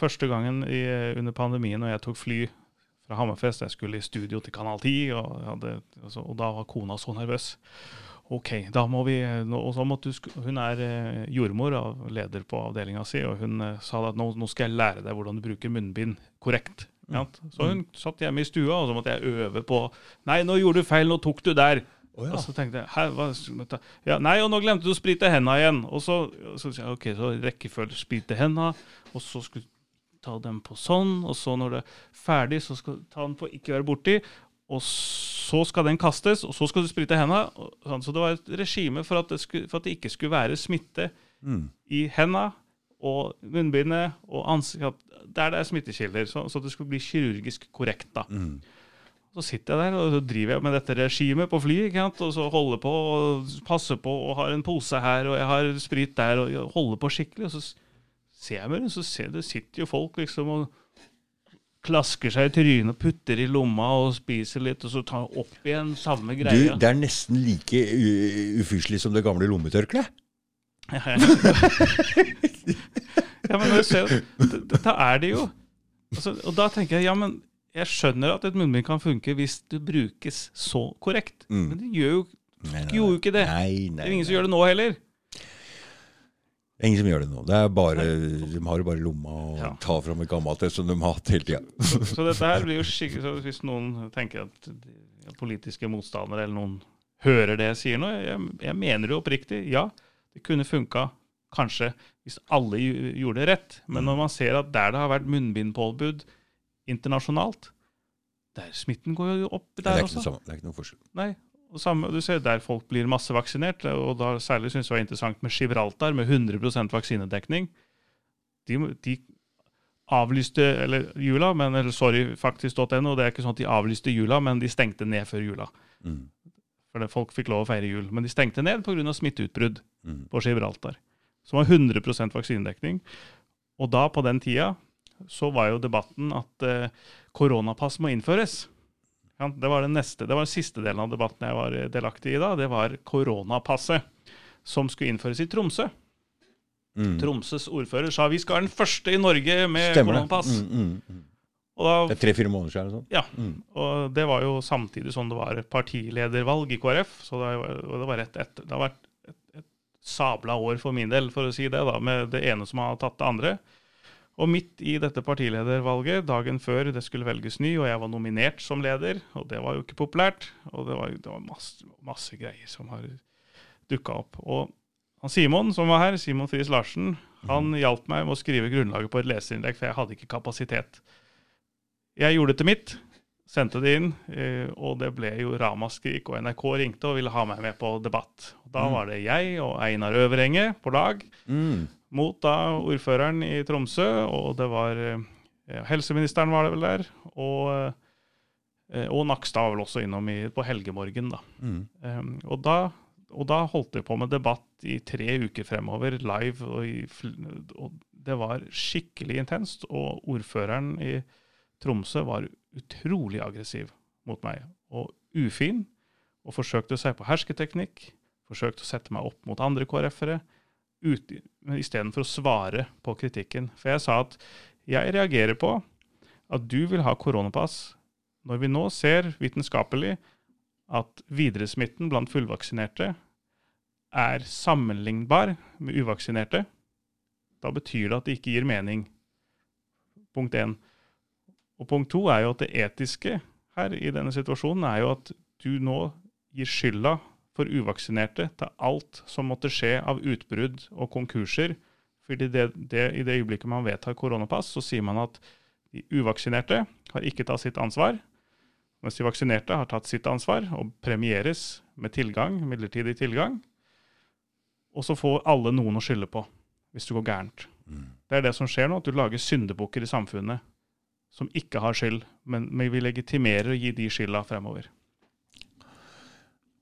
første gangen i, under pandemien når jeg tok fly fra Hammerfest, jeg skulle i studio til Kanal 10, og, hadde, altså, og da var kona så nervøs. Ok, da må vi og så måtte du, Hun er eh, jordmor og leder på avdelinga si, og hun eh, sa at nå, nå skal jeg lære deg hvordan du bruker munnbind korrekt. Ja. Så hun satt hjemme i stua, og så måtte jeg øve på Nei, nå gjorde du feil, nå tok du der. Oh, ja. Og så tenkte jeg hva, ja, Nei, og nå glemte du å sprite henda igjen. Og så, så så ok, så rekkefølge sprite henda, og så skulle ta dem på sånn, og så når det er ferdig, så skal du ta den på ikke være borti, og så skal den kastes, og så skal du sprite henda. sånn. Så det var et regime for at det, skulle, for at det ikke skulle være smitte Mm. i henda og munnbindet og ansikt, der det er smittekilder, så, så det skulle bli kirurgisk korrekt. da. Mm. Så sitter jeg der og så driver jeg med dette regimet på flyet. Og så holder på og passer på og har en pose her og jeg har sprit der og holder på skikkelig. Og så ser jeg meg så ser det sitter jo folk liksom og klasker seg i trynet putter i lomma og spiser litt, og så tar opp igjen samme Du, greia. det er nesten like ufyselig som det gamle lommetørkleet. ja, men jeg ser, da er det jo altså, Og da tenker jeg ja, men jeg skjønner at et munnbind kan funke hvis det brukes så korrekt. Mm. Men det gjør jo Nei, nei, gjorde jo ikke det. Nei, Det er ingen som gjør det nå heller. Det ingen som gjør det nå. Det er bare, de har det bare i lomma og Ja. tar fram et gammelt et som de har hatt hele tida. Så, så dette her blir jo skikkelig så Hvis noen tenker at politiske motstandere eller noen hører det jeg sier nå Jeg, jeg mener jo oppriktig, ja, det kunne funka kanskje hvis alle gjorde det rett. Men når man ser at der det har vært munnbindpåbud internasjonalt, der smitten går jo opp der er også. Det er ikke noe forskjell. Nei. Samme, du ser der folk blir massevaksinert, og da særlig syns jeg det var interessant med Gibraltar, med 100 vaksinedekning. De, de avlyste eller jula, men, eller sorry, faktisk.no. Det er ikke sånn at de avlyste jula, men de stengte ned før jula. Mm. For folk fikk lov å feire jul. Men de stengte ned pga. smitteutbrudd Mm. på Gibraltar. Som var 100% vaksinedekning. Og da, på den tida, så var jo debatten at eh, koronapass må innføres. Det var den neste, det var den siste delen av debatten jeg var delaktig i da. Det var koronapasset, som skulle innføres i Tromsø. Mm. Tromsøs ordfører sa vi skal være den første i Norge med Stemmer koronapass. Mm, mm, mm. Og da Det er tre-fire måneder siden. sånn. ja, Mm. og det var jo samtidig som det var partiledervalg i KrF. Så det var, og det var rett etter. Det har vært et, et sabla år for min del, for å si det, da, med det ene som har tatt det andre. Og midt i dette partiledervalget, dagen før det skulle velges ny, og jeg var nominert som leder, og det var jo ikke populært, og det var, det var masse, masse greier som har dukka opp. Og han Simon som var her, Simon Friis Larsen, han hjalp meg med å skrive grunnlaget på et leserinnlegg, for jeg hadde ikke kapasitet. Jeg gjorde det til mitt, sendte det inn, eh, og det ble jo ramaskrik. Og NRK ringte og ville ha meg med på debatt. Og da Mm. var det jeg og Einar Øverenge på lag Mm. Mot da ordføreren i Tromsø, og det var eh, helseministeren var det vel der, og, eh, og Nakstad var vel også innom i, på helgemorgen, da. Mm. Um, og, da, og da holdt vi på med debatt i tre uker fremover, live, og, i, og det var skikkelig intenst. Og ordføreren i Tromsø var utrolig aggressiv mot meg, og ufin, og forsøkte seg på hersketeknikk, forsøkte å sette meg opp mot andre KrF-ere, istedenfor å svare på kritikken. For jeg sa at jeg reagerer på at du vil ha koronapass når vi nå ser vitenskapelig at videresmitten blant fullvaksinerte er sammenlignbar med uvaksinerte, da betyr det at det ikke gir mening. Punkt én. Og punkt to er jo at det etiske her i denne situasjonen er jo at du nå gir skylda for uvaksinerte til alt som måtte skje av utbrudd og konkurser. Fordi det, det, I det øyeblikket man vedtar koronapass, så sier man at de uvaksinerte har ikke tatt sitt ansvar, mens de vaksinerte har tatt sitt ansvar og premieres med tilgang, midlertidig tilgang. Og så får alle noen å skylde på hvis det går gærent. Mm. Det er det som skjer nå, at du lager syndebukker i samfunnet som ikke har skyld, men, men vi legitimerer å gi de skylda fremover.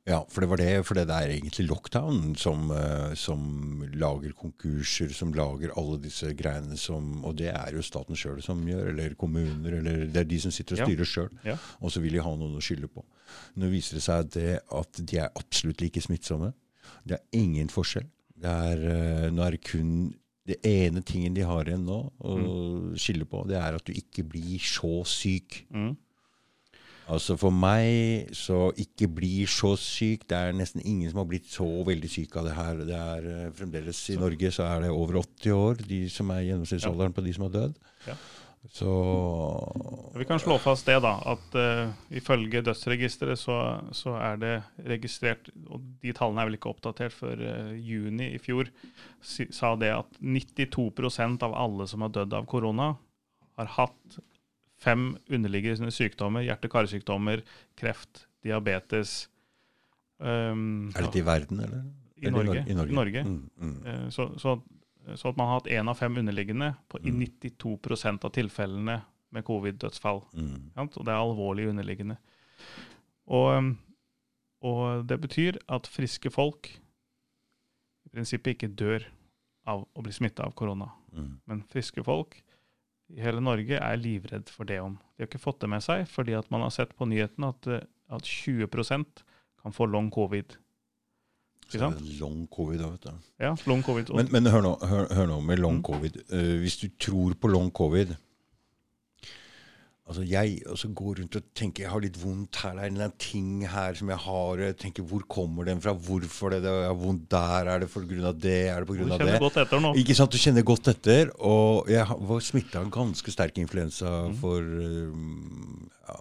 Ja, for det var det, for det er egentlig lockdown som, uh, som, lager konkurser, som lager alle disse greiene som Og det er jo staten sjøl som gjør, eller kommuner, eller det er de som sitter og styrer ja. sjøl. Ja. Og så vil de ha noen å skylde på. Nå viser det seg at, det, at de er absolutt like smittsomme. Det er ingen forskjell. Det er, uh, nå er det kun det ene tingen de har igjen nå å mm. skylde på, det er at du ikke blir så syk. Mm. Altså For meg så ikke bli så syk Det er nesten ingen som har blitt så veldig syk av det her. Det er uh, Fremdeles i så. Norge så er det over 80 år, de som er gjennomsnittsalderen ja. på de som har dødd. Ja. Så Vi kan slå fast det, da. At uh, ifølge dødsregisteret så, så, er det registrert Og de tallene er vel ikke oppdatert før uh, juni i fjor. Si, sa det at 92% av alle som har dødd av korona, har hatt fem underliggende sykdommer. Hjerte-karsykdommer, kreft, diabetes. Um, er dette i verden, eller? I, Norge. I Norge. I Norge. Mm, mm. Uh, så, så så at man har hatt én av fem underliggende på, i 92 mm. av tilfellene med covid-dødsfall. Mm. Og det er alvorlig underliggende. Og, og, det betyr at friske folk i prinsippet ikke dør av å bli smitta av korona. Mm. Men friske folk i hele Norge er livredd for det om. De har ikke fått det med seg, fordi at man har sett på nyhetene at, at 20% kan få long covid. Så long covid, vet du. Ja, long covid. Men, men hør, nå, hør, hør, nå, med long mm. covid. Uh, hvis du tror på long covid Altså Jeg altså går rundt og tenker jeg har litt vondt her. Det er en eller annen ting her som jeg har. Jeg tenker Hvor kommer den fra? Hvorfor det? det er vondt der? Er det av det? Er det på grunn av det? Du kjenner godt etter nå. Ikke sant? Du kjenner godt etter. Og jeg var smitta av ganske sterk influensa mm. for um, ja,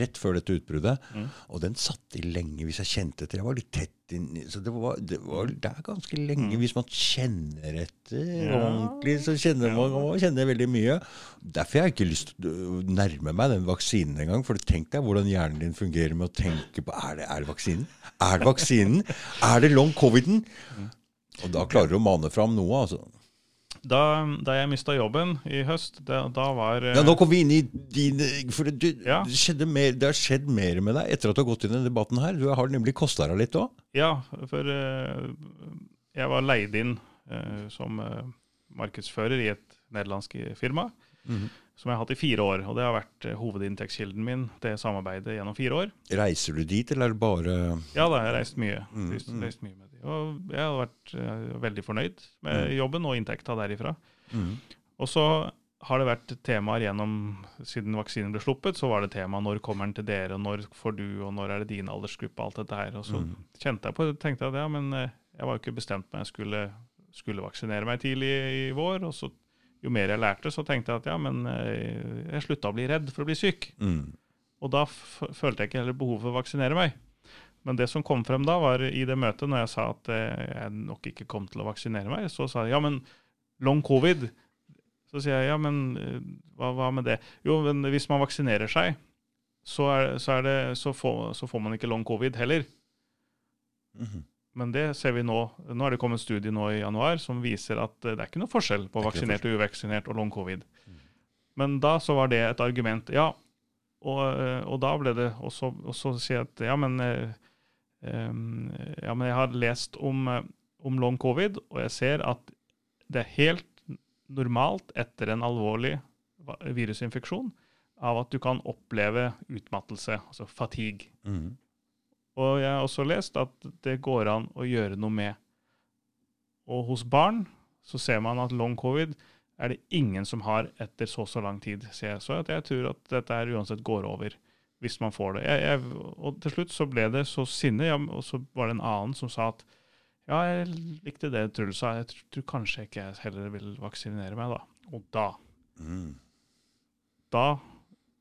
rett før dette utbruddet. Mm. Og den satt i lenge hvis jeg kjente etter. Jeg var litt tett inn Så det var, det var der ganske lenge. Mm. Hvis man kjenner etter ja. ordentlig, så kjenner man, man kjenner veldig mye. Derfor har jeg ikke lyst til å nærme meg den vaksinen engang. For tenk deg hvordan hjernen din fungerer med å tenke på Er det, er det vaksinen? Er det vaksinen? er det long coviden? Mm. Og da klarer du å mane fram noe, altså. Da, da jeg mista jobben i høst, det, da var Ja, Nå kom vi inn i din For du, ja. det, mer, det, har skjedd mer med deg etter at du har gått inn i denne debatten her. Du har nemlig kosta deg litt òg? Ja, for uh, jeg var leid inn uh, som markedsfører i et nederlandsk firma. Mm -hmm. Som jeg har hatt i fire år. Og det har vært hovedinntektskilden min, det samarbeidet, gjennom fire år. Reiser du dit, eller er det bare Ja da, jeg har reist mye. Mm -hmm. reist mye med og jeg har vært uh, veldig fornøyd med mm. jobben og inntekta derifra. Mm. Og så har det vært temaer gjennom Siden vaksinen ble sluppet, så var det tema når kommer den til dere, og når får du, og når er det din aldersgruppe, alt dette her. Og så mm. kjente jeg på det, tenkte jeg at ja, men uh, jeg var jo ikke bestemt meg jeg skulle, skulle vaksinere meg tidlig i, vår. og så jo mer jeg lærte, så tenkte jeg at ja, men uh, jeg slutta å bli redd for å bli syk. Mm. Og da følte jeg ikke heller behov for å vaksinere meg. Men det som kom frem da, var i det møtet, når jeg sa at eh, jeg nok ikke kom til å vaksinere meg, så sa jeg ja, men long covid. Så sier jeg ja, men eh, hva, hva med det? Jo, men hvis man vaksinerer seg, så, er, så, er det, så, får, så får, man ikke long covid heller. Mm -hmm. Men det ser vi nå. Nå er det kommet en studie nå i januar som viser at eh, det er ikke noe forskjell på vaksinert og uvaksinert og long covid. Mm. Men da så var det et argument. Ja, og, og da ble det Og så sier jeg at ja, men ja, men jeg har lest om, eh, om, long covid, og jeg ser at det er helt normalt etter en alvorlig virusinfeksjon av at du kan oppleve utmattelse, altså fatigue. Mm. Og jeg har også lest at det går an å gjøre noe med. Og hos barn så ser man at long covid er det ingen som har etter så så lang tid. Så jeg, så jeg tror at dette her uansett går over hvis man får det. Jeg, jeg, og til slutt så ble det så sinne, ja, og så var det en annen som sa at ja, jeg likte det Truls sa, jeg tror, kanskje ikke jeg heller vil vaksinere meg, da. Og da mm. Da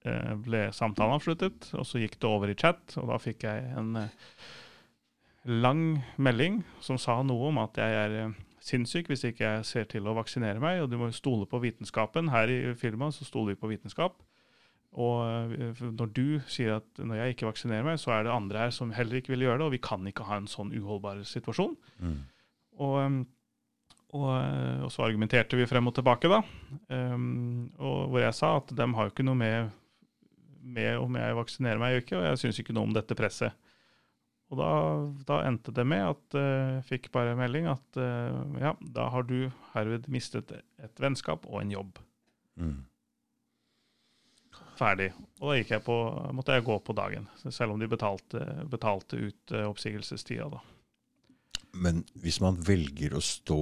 eh, ble samtalen avsluttet, og så gikk det over i chat, og da fikk jeg en, eh, lang melding som sa noe om at jeg er eh, sinnssyk hvis ikke jeg ser til å vaksinere meg, og du må stole på vitenskapen. Her i firmaet så stoler vi på vitenskap. Og eh, når du sier at når jeg ikke vaksinerer meg, så er det andre her som heller ikke vil gjøre det, og vi kan ikke ha en sånn uholdbar situasjon. Mm. Og, um, og, eh, og, så argumenterte vi frem og tilbake, da. Um, og hvor jeg sa at de har jo ikke noe med, med om jeg vaksinerer meg eller ikke, og jeg syns ikke noe om dette presset. Og da, da, endte det med at jeg uh, fikk bare melding at uh, ja, da har du herved mistet et vennskap og en jobb. Mm. Ferdig. Og da jeg på, måtte jeg gå på dagen, selv om de betalte, betalte ut uh, oppsigelsestida. da. Men hvis man velger å stå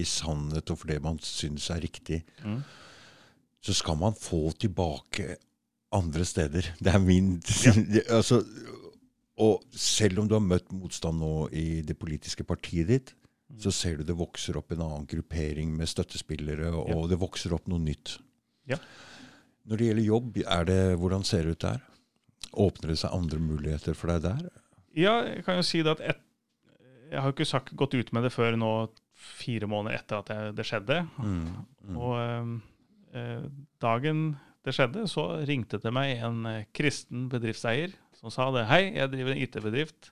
i sannhet og for det man syns er riktig, mm. så skal man få tilbake andre steder. Det er min ja. altså, og selv om du har møtt motstand nå i det politiske partiet ditt, mm. så ser du det vokser opp en annen gruppering med støttespillere, og ja. det vokser opp noe nytt. Ja. Når det gjelder jobb, det, hvordan ser det ut der? Åpner det seg andre muligheter for deg der? Ja, jeg kan jo si det at et, jeg har jo ikke sagt, gått ut med det før nå fire måneder etter at jeg, det skjedde. Mm, mm. Og eh, eh dagen det skjedde, så ringte det meg en eh, kristen bedriftseier som sa det. Hei, jeg driver en IT-bedrift.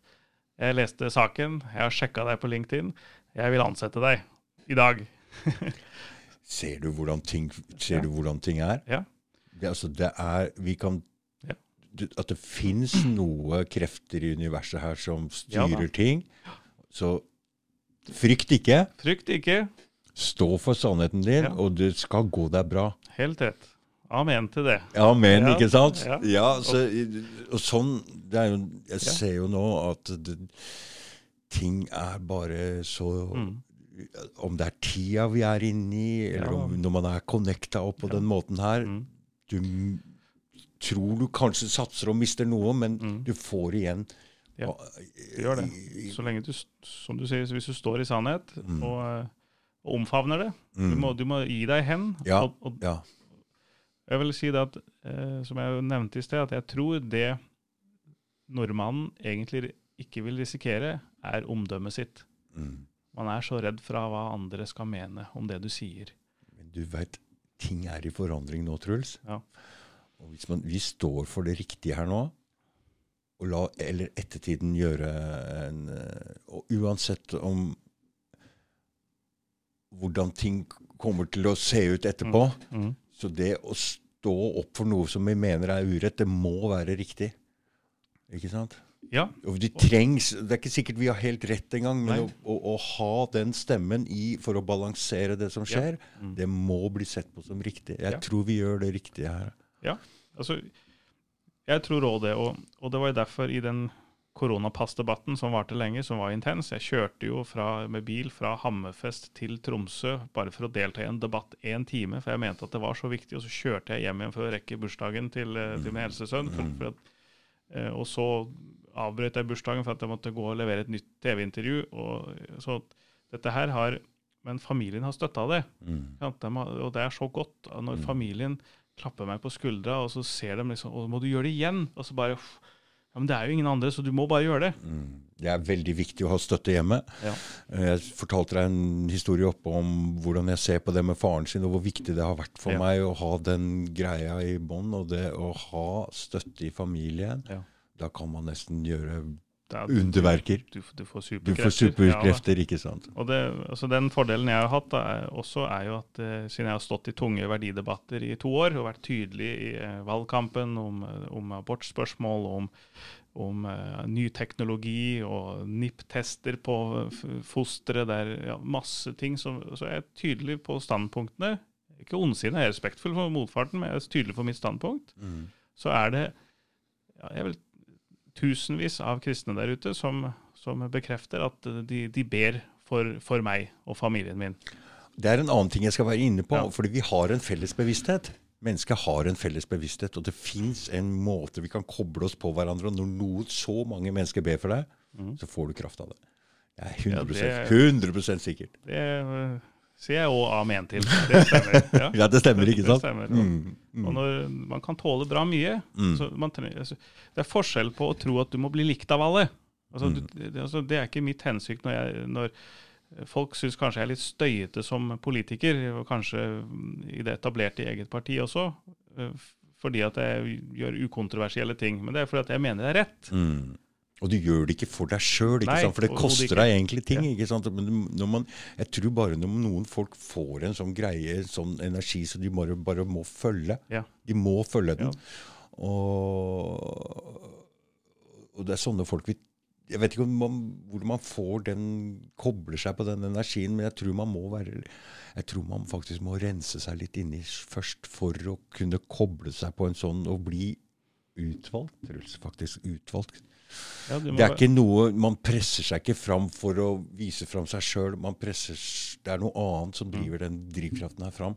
Jeg leste saken, jeg har sjekka deg på LinkedIn. Jeg vil ansette deg i dag. ser du hvordan ting, ser du hvordan ting er? Ja. Det, altså, det er Vi kan ja. At det fins noe krefter i universet her som styrer ting. Så frykt ikke. Frykt ikke. Stå for sannheten din, og det skal gå deg bra. Helt rett. Amen til det. Amen, ja, ikke sant? Ja, ja så, og sånn jo, Jeg ser jo nå at det, ting er bare så mm. Om det er tida vi er inne i, eller om, når man er connecta opp på den måten her mm. Du tror du kanskje satser og mister noe, men mm. du får igjen. Ja, du gjør det. Så lenge du, som du sier, hvis du står i sannhet mm. og, og, omfavner det du mm. må, du, må, gi deg hen. Ja, og, og, ja. Jeg vil si det at, eh, som jeg nevnte i sted, at jeg tror det nordmannen egentlig ikke vil risikere, er omdømmet sitt. Mm. Man er så redd fra hva andre skal mene om det du sier. Men du veit, ting er i forandring nå, Truls. Ja. Og hvis man, vi står for det riktige her nå, og la eller ettertiden gjøre en eh, Og uansett om hvordan ting kommer til å se ut etterpå, mm. Mm. Så det å stå opp for noe som vi mener er urett, det må være riktig. Ikke sant? Ja. Og det trengs Det er ikke sikkert vi har helt rett engang, men å, å, å, ha den stemmen i for å balansere det som skjer, ja. mm. det må bli sett på som riktig. Jeg ja. tror vi gjør det riktige her. Ja, altså Jeg tror òg det. Og, og det var jo derfor i den koronapassdebatten som varte lenge, som var intens. Jeg kjørte jo fra, med bil fra Hammerfest til Tromsø bare for å delta i en debatt én time, for jeg mente at det var så viktig. Og så kjørte jeg hjem igjen for å rekke bursdagen til, eh, til min eldstesønn. Eh, og så avbrøt jeg bursdagen for at jeg måtte gå og levere et nytt TV-intervju. Så dette her har Men familien har støtta det. Mm. De har, og det er så godt når mm. familien klapper meg på skuldra, og så ser de liksom Og må du gjøre det igjen? Og så bare ja, Men det er jo ingen andre, så du må bare gjøre det. Mm. Det er veldig viktig å ha støtte hjemme. Ja. Eh, jeg fortalte deg en historie oppe om hvordan jeg ser på det med faren sin, og hvor viktig det har vært for ja. meg å ha den greia i bånn. Og det å ha støtte i familien, da kan man nesten gjøre underverker. Du, du, får superkrefter. Du får superkrefter, ja, ikke sant. Og det, altså Den fordelen jeg har hatt, da, er, også er jo at eh, siden jeg har stått i tunge verdidebatter i to år og vært tydelig i eh, valgkampen om, om abortspørsmål, om, om eh, ny teknologi og NIP-tester på fostre, der ja, masse ting, så, så er jeg tydelig på standpunktene. Ikke ondsinnet, jeg er respektfull for motfarten, men jeg er tydelig for mitt standpunkt. Mm. Så er det ja, jeg vil tusenvis av kristne der ute som, som bekrefter at de, de ber for, for, meg og familien min. Det er en annen ting jeg skal være inne på, ja. fordi vi har en felles bevissthet. Mennesket har en felles bevissthet, og det fins en måte vi kan koble oss på hverandre. Og når noen så mange mennesker ber for deg, mm. så får du kraft av det. Jeg er 100, ja, det, 100 sikkert. Det sier jeg òg amen til. Det stemmer. Ja, ja det stemmer, ikke sant? Det stemmer. Mm, mm. Og når man kan tåle bra mye mm. altså, Det er forskjell på å tro at du må bli likt av alle. Altså, du, det, altså, det er ikke mitt hensikt når, jeg, når folk syns kanskje jeg er litt støyete som politiker, og kanskje i det etablerte i eget parti også, eh, fordi at jeg gjør ukontroversielle ting. Men det er fordi at jeg mener det er rett. Og du gjør det ikke for deg sjøl, for det koster deg egentlig ting. Ja. ikke sant? Men når man, jeg tror bare når noen folk får en sånn greie, en sånn energi, så de bare, bare må følge. Ja. De må følge den. Ja. Og, og det er sånne folk vi Jeg vet ikke om man, hvor man får den Kobler seg på den energien, men jeg tror man må være jeg tror man faktisk må rense seg litt inni først for å kunne koble seg på en sånn og bli utvalgt. Truls, faktisk utvalgt. Ja, Det er ikke noe, Man presser seg ikke fram for å vise fram seg sjøl. Det er noe annet som driver den drivkraften her fram.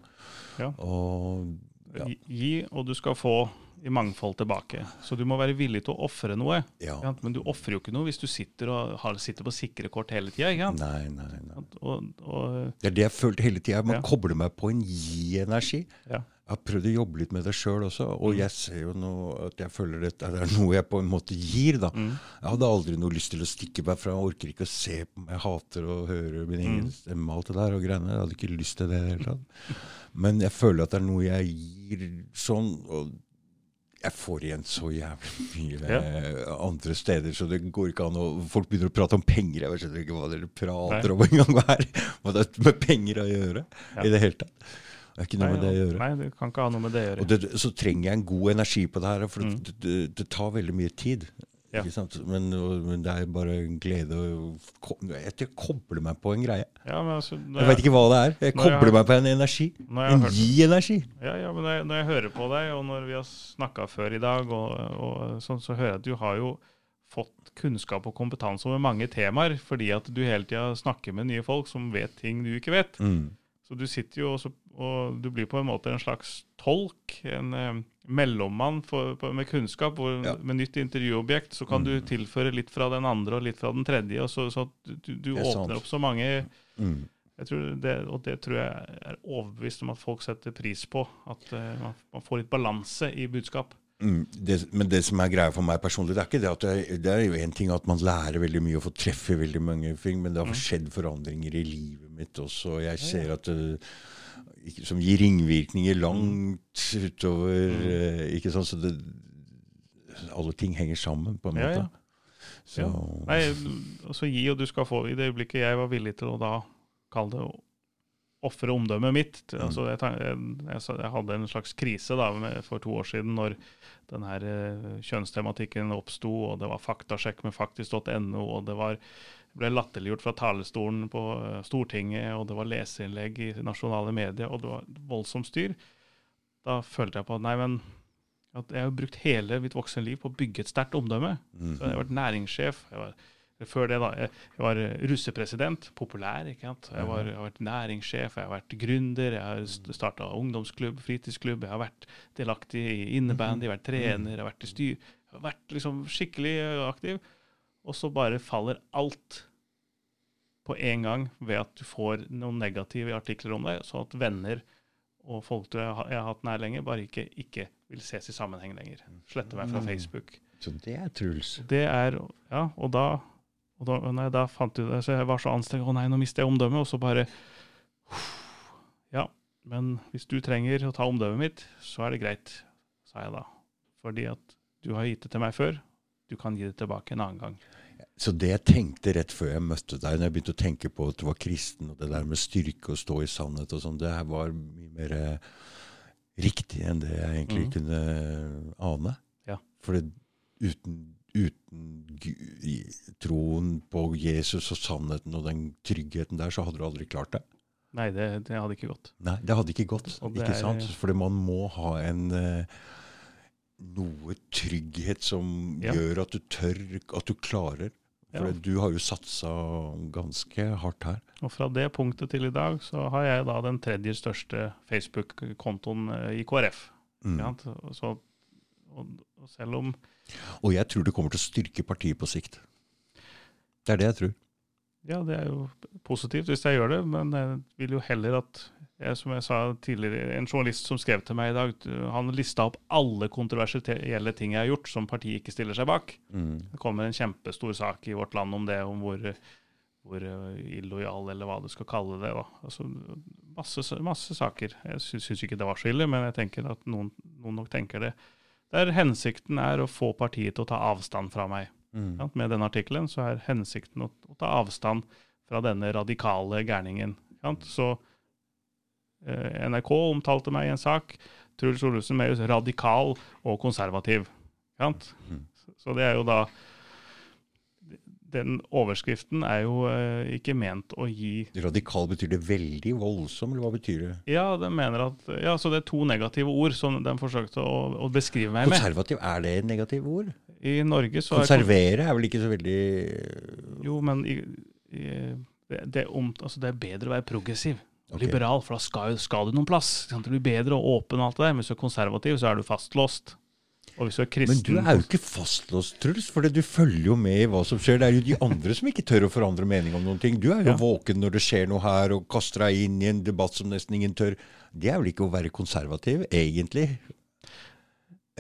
Ja. Og ja. Gi, og du skal få i mangfold tilbake. Så du må være villig til å ofre noe. Ja. Men du ofrer jo ikke noe hvis du sitter, og har, sitter på sikre kort hele tida. Nei, nei, nei. Og, og, Det er det jeg følte hele tida. Man Ja. kobler meg på en gi-energi. ja. Jeg har prøvd å jobbe litt med det sjøl også, Mm. og jeg ser jo nå at jeg føler at det er noe jeg på en måte gir. da. Mm. Jeg hadde aldri noe lyst til å stikke meg fra. Jeg orker ikke å se på meg. Jeg hater å høre min egen Mm. stemme og alt det der og greiene. Jeg hadde ikke lyst til det i det hele tatt. Men jeg føler at det er noe jeg gir sånn. og jeg får igjen så jævlig mye ja. andre steder, så det går ikke an å Folk begynner å prate om penger. Jeg skjønner ikke hva dere prater Nei. om engang. Hva hva det har med penger å gjøre Ja. i det hele tatt? Det er ikke noe Nei, med det å gjøre. Nei, det kan ikke ha noe med det å gjøre. Og det, så trenger jeg en god energi på det her, for Mm. det, det, det tar veldig mye tid. Ja. Men, men det er bare en glede å Jeg kobler meg på en greie. Ja, men altså, jeg, Jeg vet ikke hva det er. Jeg kobler jeg meg på en energi. En hørt- gi-energi. Ja, ja, men når jeg, når jeg hører på deg, og når vi har snakka før i dag, og, og sånn, så hører jeg at du har jo fått kunnskap og kompetanse over mange temaer, fordi at du hele tida snakker med nye folk som vet ting du ikke vet. Mm. Så du sitter jo også, og du blir på en måte en slags tolk, en eh, mellommann for, på, med kunnskap, hvor, Ja. med nytt intervjuobjekt. Så kan du tilføre litt fra den andre og litt fra den tredje, og så, så du, du Det er sant. åpner opp så mange Mm. det, Og det tror jeg er overbevist om at folk setter pris på. At uh, man, får litt balanse i budskap. Mm, det, men det som er greia for meg personlig, det er ikke det at jeg, det er jo en ting at man lærer veldig mye og får treffe veldig mange ting, men det har skjedd forandringer i livet mitt også. og Jeg ser at ikke, som gir ringvirkninger langt utover mm. ikke sant, så det, Alle ting henger sammen, på en Ja, måte. ja. Så, Ja. Nei, altså gi og du skal få. I det øyeblikket jeg var villig til å da kalle det ofre omdømmet mitt mm. altså jeg, jeg, jeg, jeg hadde en slags krise da med, for to år siden når den her eh, kjønnstematikken oppsto, og det var faktasjekk med faktisk.no, og det var ble latterliggjort fra talerstolen på eh, Stortinget, og det var leserinnlegg i nasjonale medier, og det var voldsomt styr. Da følte jeg på at nei, men at jeg har brukt hele mitt voksne liv på å bygge et sterkt omdømme. Mm. Så jeg har vært næringssjef. Jeg var, før det, da. Jeg, jeg var russepresident, populær. ikke sant? Jeg, var, jeg har vært næringssjef, jeg har vært gründer, jeg har starta ungdomsklubb, fritidsklubb. Jeg har vært delaktig i innebandy, vært trener, jeg har vært i styr. Jeg har vært liksom skikkelig aktiv. Og så bare faller alt på en gang ved at du får noen negative artikler om deg, sånn at venner og folk du har jeg har hatt nær lenger, bare ikke, ikke vil ses i sammenheng lenger. Slette meg fra Mm. Facebook. så det er Truls. Det er, ja, og da, og da, nei, da fant jeg det, så jeg var så anstrengt, å nei, nå mister jeg omdømmet, og så bare, ja, men hvis du trenger å ta omdømmet mitt, så er det greit, sa jeg da. Fordi at du har gitt det til meg før, du kan gi det tilbake en annen gang. Så det jeg tenkte rett før jeg møtte deg, når jeg begynte å tenke på at du var kristen, og det der med styrke og stå i sannhet og sånn, det her var mye mer eh, riktig enn det jeg egentlig mm. kunne ane. Ja. For uten, uten troen på Jesus og sannheten og den tryggheten der, så hadde du aldri klart det. Nei, det, det hadde ikke gått. Nei, det hadde ikke gått. Ikke er- sant? Fordi man må ha en eh, noe trygghet som Ja. gjør at du tør, at du klarer. For Ja. du har jo satsa ganske hardt her. Og fra det punktet til i dag, så har jeg da den tredje største Facebook-kontoen eh, i KrF. Mm. Ja, så, og, og selv om Og jeg tror det kommer til å styrke partiet på sikt. Det er det jeg tror. Ja, det er jo positivt hvis jeg gjør det, men jeg vil jo heller at det som jeg sa tidligere, En journalist som skrev til meg i dag, han lista opp alle kontroversielle ting jeg har gjort som partiet ikke stiller seg bak. Mm. Det kommer en kjempestor sak i Vårt Land om det, om hvor, hvor illojal, eller hva du skal kalle det. Altså, masse, masse saker. Jeg syns ikke det var så ille, men jeg tenker at noen, noen nok tenker det. Der hensikten er å få partiet til å ta avstand fra meg. Mm. Med denne artikkelen så er hensikten å, å, ta avstand fra denne radikale gærningen. Så eh, NRK omtalte meg i en sak. Truls Olufsen Mehus radikal og konservativ. Sant? Mm. Så, det er jo da den overskriften er jo eh, ikke ment å gi Radikal betyr det veldig voldsom, eller hva betyr det? Ja, de mener at, ja, så det er to negative ord som de forsøkte å, å beskrive meg med. Konservativ, er det et negativt ord? I Norge så er Konservere er vel ikke så veldig Jo, men i, i, det, det, er om, altså det er bedre å være progressiv og Ok. liberal, for da skal, skal du noen plass. Du blir bedre og åpen og alt det der. Men hvis du er konservativ, så er du fastlåst. Og hvis du er Men du er jo ikke fastlåst, Truls, for du følger jo med i hva som skjer. Det er jo de andre som ikke tør å forandre mening om noen ting. Du er jo Ja. våken når det skjer noe her, og kaster deg inn i en debatt som nesten ingen tør. Det er vel ikke å være konservativ, egentlig?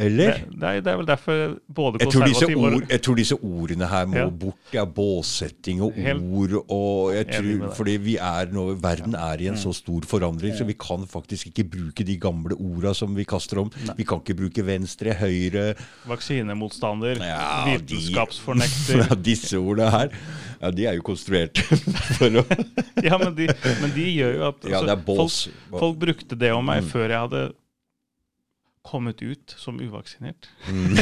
Eller? det, det, er, det er vel derfor både Jeg tror, disse ord, jeg tror disse ordene her må Ja. bort. Ja, båssetting og Helt ord og jeg tror. Fordi vi er nå, verden er i en så stor forandring, så vi kan faktisk ikke bruke de gamle orda som vi kaster om. Vi kan ikke bruke venstre, høyre vaksinemotstander, Ja, vitenskapsfornekter ja, Disse ordene her, ja, de er jo konstruert for å Ja, men de, men de gjør jo at altså. Mm. folk, folk brukte det om meg før jeg hadde kommet ut som uvaksinert. Mm.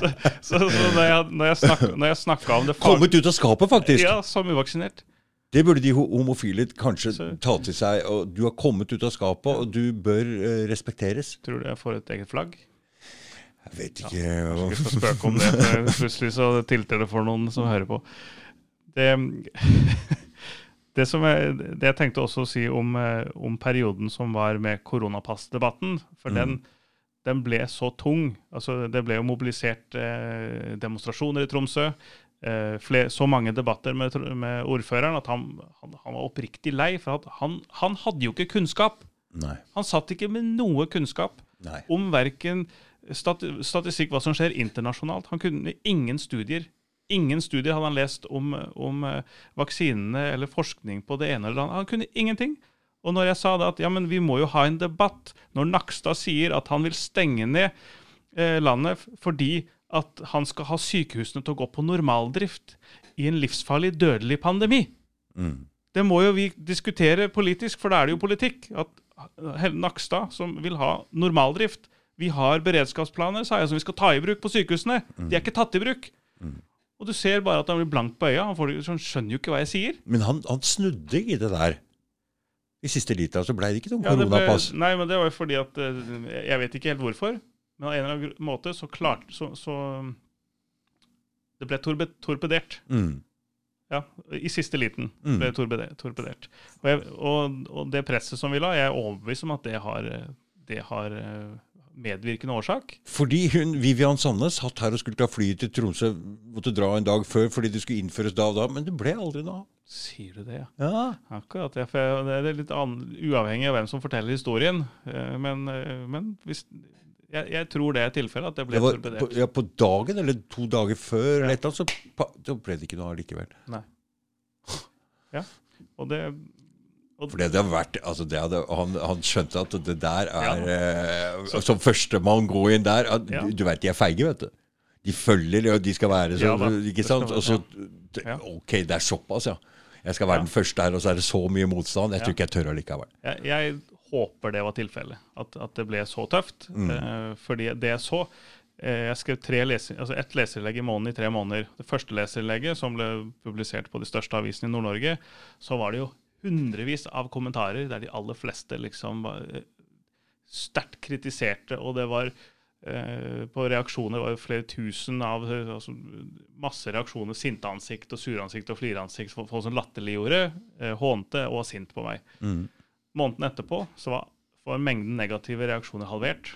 så så, så når, jeg, når, jeg snak, når jeg snakka om det fag- Kommet ut av skapet, faktisk! Ja, som uvaksinert. Det burde de ho- homofile kanskje Så- ta til seg. Og du har kommet ut av skapet, og du bør uh, respekteres. Tror du jeg får et eget flagg? Jeg vet ikke Jeg skal spøke om det, for plutselig så tilter det for noen som hører på. Det, det, som jeg, det jeg tenkte også å si om, eh, om perioden som var med koronapassdebatten, for Mm. den, den ble så tung. Altså, det ble jo mobilisert eh, demonstrasjoner i Tromsø. Eh, fler, så mange debatter med, med ordføreren at han, han, han var oppriktig lei. For han, han hadde jo ikke kunnskap. Nei. Han satt ikke med noe kunnskap Nei. om verken stati statistikk, hva som skjer internasjonalt. Han kunne ingen studier. Ingen studier hadde han lest om, om eh, vaksinene eller forskning på det ene eller annet. Han kunne ingenting. Og når jeg sa det at ja, men vi må jo ha en debatt, når Nakstad sier at han vil stenge ned eh, landet fordi at han skal ha sykehusene til å gå på normaldrift i en livsfarlig, dødelig pandemi. Mm. Det må jo vi diskutere politisk, for da er det jo politikk. At Nakstad, som vil ha normaldrift Vi har beredskapsplaner sa jeg, som vi skal ta i bruk på sykehusene. De er ikke tatt i bruk. Og du ser bare at han blir blank på øya. Han, får, han skjønner jo ikke hva jeg sier. Men han, han snudde i det der. I siste lita så ble det ikke noe Ja, koronapass. nei, men det var jo fordi at eh, Jeg vet ikke helt hvorfor, men av en eller annen måte så klart så, så Det ble torbe, torpedert. Mm. Ja, I siste liten Mm. ble det torpedert. Og, jeg, og, og det presset som vi la, jeg er overbevist om at det har, eh, det har eh, medvirkende årsak. Fordi hun, Vivian Sanne satt her og skulle ta flyet til Tromsø, måtte dra en dag før fordi det skulle innføres da og da, men det ble aldri av. Sier du det, ja? Ja. Akkurat. Ja, det er litt uavhengig av hvem som forteller historien. eh, Men, eh, men hvis, jeg, jeg tror det er tilfellet, at det ble Det var torpedert. på, ja, på dagen eller to dager før, eller et eller annet, så, ble det ikke noe av likevel. Nei. Ja, og det For det hadde vært, altså det hadde, han, han skjønte at det der er eh, Så- Som førstemann gå inn der at, Ja. du, du vet de er feige, vet du. De følger, og de skal være sånn, Ja, ikke sant? Og så, Ja. Ok, det er såpass, ja. Jeg skal være Ja. den første her, og så er det så mye motstand. Jeg tror ikke jeg tør allikevel. jeg, jeg håper det var tilfellet, at, at det ble så tøft. Mm. Eh, fordi det jeg så eh, Jeg skrev tre leser, altså ett leserinnlegg i måneden i tre måneder. Det første leserinnlegget, som ble publisert på de største avisene i Nord-Norge, så var det jo hundrevis av kommentarer der de aller fleste liksom var eh, sterkt kritiserte, og det var eh, på reaksjoner var det flere tusen av eh, altså, masse reaksjoner. Sinte ansikt og sure ansikt og flireansikt. ansikt, folk som latterliggjorde, eh, hånte og var sint på meg. Mm. Måneden etterpå så var, var mengden negative reaksjoner halvert.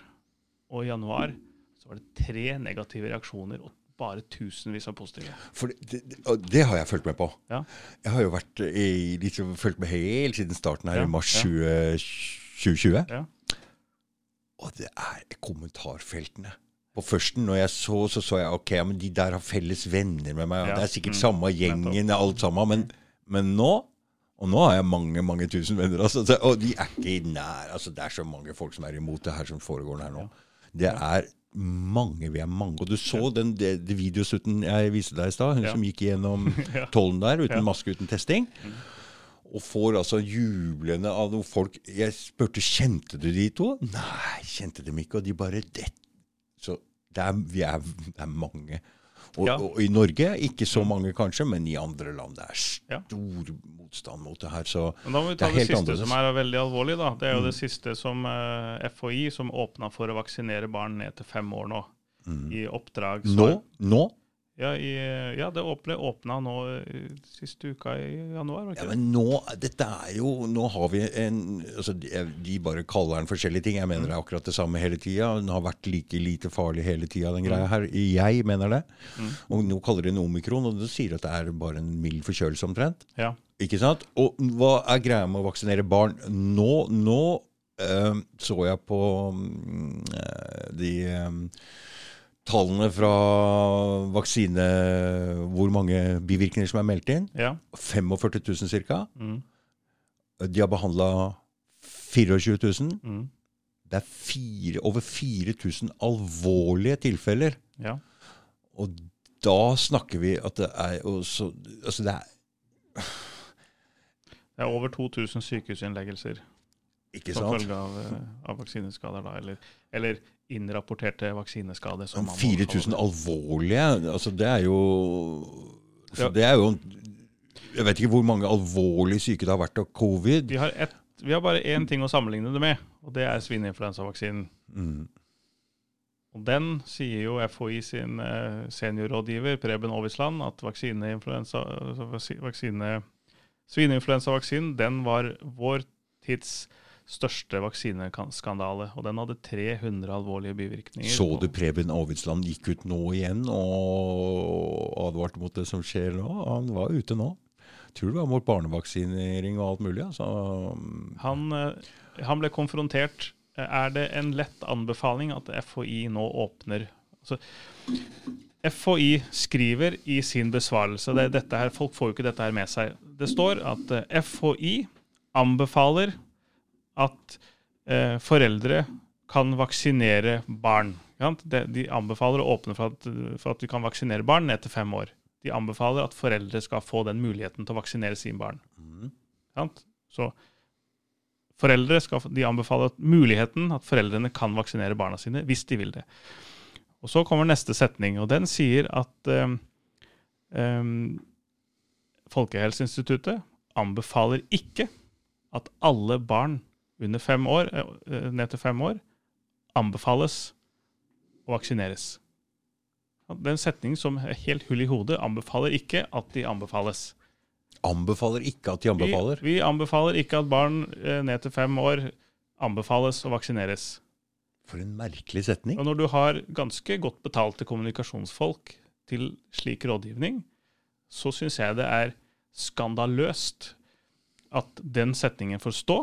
Og i januar så var det tre negative reaksjoner og bare tusenvis av positive. For det, det, og det har jeg fulgt med på. Ja. Jeg har jo vært i, liksom, fulgt med helt siden starten her Ja, i mars ja. 20, 2020. Ja. Og det er kommentarfeltene. På førsten, når jeg så, så så jeg ok, men de der har felles venner med meg. Det er sikkert mm, samme gjengen, alt sammen. Men, men nå og nå har jeg mange mange tusen venner. Altså, og de er ikke i nær altså, Det er så mange folk som er imot det her som foregår her nå. Det er mange. Vi er mange. Og du så den de, de videosnutten jeg viste deg i stad, hun Ja. som gikk gjennom Ja. tollen der uten Ja. maske, uten testing. Og får altså jublende av noen folk Jeg spurte kjente du de to. Nei, kjente dem ikke. Og de bare det. Så det er, vi er, det er mange. Og, Ja. og i Norge ikke så mange, kanskje, men i andre land det er Ja. stor motstand mot det her. Så Men da må vi ta det, det, siste annerledes. som er veldig alvorlig. da. Det er jo det siste som uh, FHI, som åpna for å vaksinere barn ned til fem år nå. I oppdrag nå, nå Ja, i, ja det ble åpna nå eh, siste uka i januar. Ikke? Ja, men nå, dette er jo Nå har vi en altså de, de bare kaller den forskjellige ting. Jeg mener det er akkurat det samme hele tida. Den har vært like lite farlig hele tida, den greia her. Jeg mener det. Og nå kaller de den omikron, og det sier at det er bare en mild forkjølelse omtrent. Ja. Ikke sant? Og hva er greia med å vaksinere barn? Nå, nå øh, så jeg på mm, eh, de eh, tallene fra vaksine Hvor mange bivirkninger som er meldt inn. ja. 45 000 ca. Mm. De har behandla 24 000. Mm. Det er fire, over 4000 alvorlige tilfeller. ja. Og da snakker vi at det er også, Altså, det er Det er over 2000 sykehusinnleggelser Ikke som sant? følge av, eh, av vaksineskader. da, Eller, eller innrapporterte vaksineskader. som man 4000 alvorlige altså Det er jo så Ja. Det er jo Jeg vet ikke hvor mange alvorlig syke det har vært av covid. Vi har, et, vi har bare én ting å sammenligne det med, og det er svineinfluensavaksinen. Mm. Og den sier jo FHI sin eh, seniorrådgiver Preben Aavitsland at vaksineinfluensa, altså vaksine, svineinfluensavaksinen den var vår tids største vaksineskandale. Og den hadde 300 alvorlige bivirkninger. Så du Preben Aavitsland gikk ut nå igjen og advarte mot det som skjer nå? Han var ute nå. Tror det var mot barnevaksinering og alt mulig. Altså. Han, eh, han ble konfrontert. Eh, Er det en lett anbefaling at FHI nå åpner altså, FHI skriver i sin besvarelse det er dette her, Folk får jo ikke dette her med seg. Det står at eh, FHI anbefaler at eh, foreldre kan vaksinere barn. De, de anbefaler å åpne for at, for at vi kan vaksinere barn ned til fem år. De anbefaler at foreldre skal få den muligheten til å vaksinere sine barn. Mm. Så foreldre skal, de anbefaler at muligheten at foreldrene kan vaksinere barna sine hvis de vil det. Og Så kommer neste setning, og den sier at eh, eh, Folkehelseinstituttet anbefaler ikke at alle barn under fem år, eh, ned til fem år anbefales å vaksineres. Det er en setning som er helt hull i hodet. Anbefaler ikke at de anbefales. Anbefaler ikke at de anbefaler. Vi, vi anbefaler ikke at barn eh, ned til fem år anbefales å vaksineres. For en merkelig setning. Og når du har ganske godt betalte kommunikasjonsfolk til slik rådgivning, så syns jeg det er skandaløst at den setningen får stå.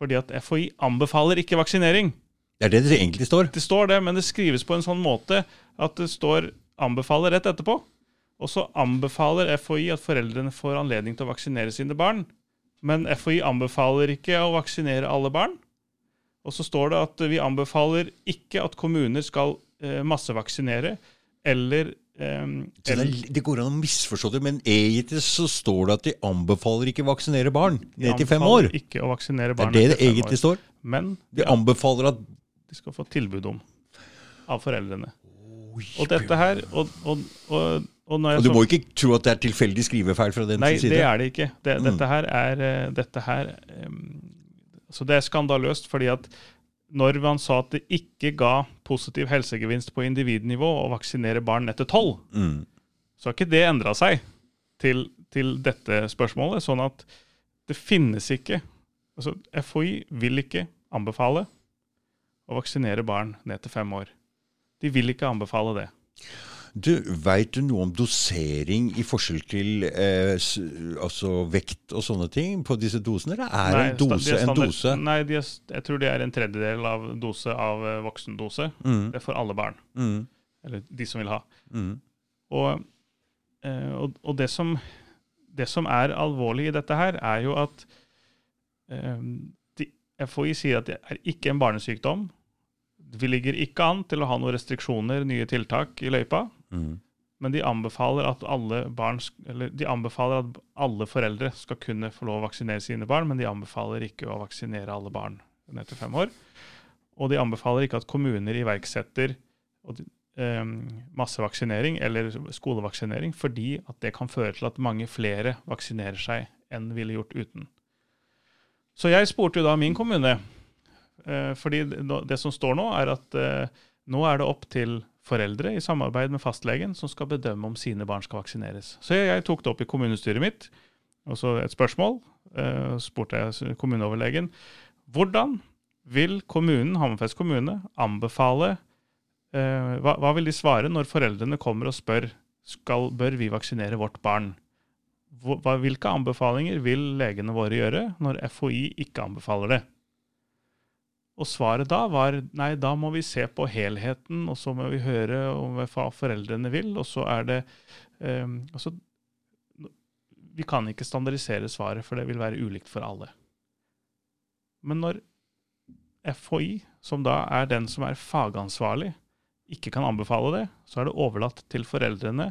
Fordi at FHI anbefaler ikke vaksinering. Det er det det egentlig står. Det står det, men det skrives på en sånn måte at det står 'anbefaler' rett etterpå. Og så anbefaler FHI at foreldrene får anledning til å vaksinere sine barn. Men FHI anbefaler ikke å vaksinere alle barn. Og så står det at vi anbefaler ikke at kommuner skal eh, massevaksinere eller Så det, det går an å misforstå det, men egentlig så står det at de anbefaler ikke å vaksinere barn ned til fem år. ikke å vaksinere Det er det det egentlig år. står. Men De anbefaler at de skal få tilbud om av foreldrene. Og dette her og, og, og, og Og du må ikke tro at det er tilfeldig skrivefeil fra den Nei, side. det er det ikke. Det, Mm. Dette her er eh, dette her, um, Så det er skandaløst, fordi at når man sa at det ikke ga positiv helsegevinst på individnivå å vaksinere barn etter tolv, Mm. så har ikke det endra seg til, til dette spørsmålet. Sånn at det finnes ikke altså FHI vil ikke anbefale å vaksinere barn ned til fem år. De vil ikke anbefale det. Du, Veit du noe om dosering i forskjell til eh, altså vekt og sånne ting på disse dosene? Eller er Nei, en dose en dose? Nei, er, jeg tror det er en tredjedel av dose av eh, voksendose. Mm, Det er for alle barn. mm, Eller de som vil ha. mm, Og, eh, og, og det, som, det som er alvorlig i dette her, er jo at eh, de, FHI sier at det er ikke en barnesykdom. Vi ligger ikke an til å ha noen restriksjoner, nye tiltak i løypa. Mm. Men de anbefaler at alle barn, de anbefaler at alle foreldre skal kunne få lov å vaksinere sine barn, men de anbefaler ikke å vaksinere alle barn ned til fem år. Og de anbefaler ikke at kommuner iverksetter og de- eh, massevaksinering eller skolevaksinering, fordi at det kan føre til at mange flere vaksinerer seg enn ville gjort uten. Så jeg spurte jo da min kommune, eh, fordi det, det som står nå, er at eh, nå er det opp til foreldre i samarbeid med fastlegen som skal bedømme om sine barn skal vaksineres. Så jeg, tok det opp i kommunestyret mitt, og så et spørsmål. Uh, spurte jeg kommuneoverlegen hvordan vil kommunen, Hammerfest kommune anbefale uh, hva, hva vil de svare når foreldrene kommer og spør skal, bør vi vaksinere vårt barn? Hva, hvilke anbefalinger vil legene våre gjøre når FHI ikke anbefaler det? Og svaret da var nei, da må vi se på helheten, og så må vi høre om hva foreldrene vil, og så er det um, altså, Vi kan ikke standardisere svaret, for det vil være ulikt for alle. Men når FHI, som da er den som er fagansvarlig, ikke kan anbefale det, så er det overlatt til foreldrene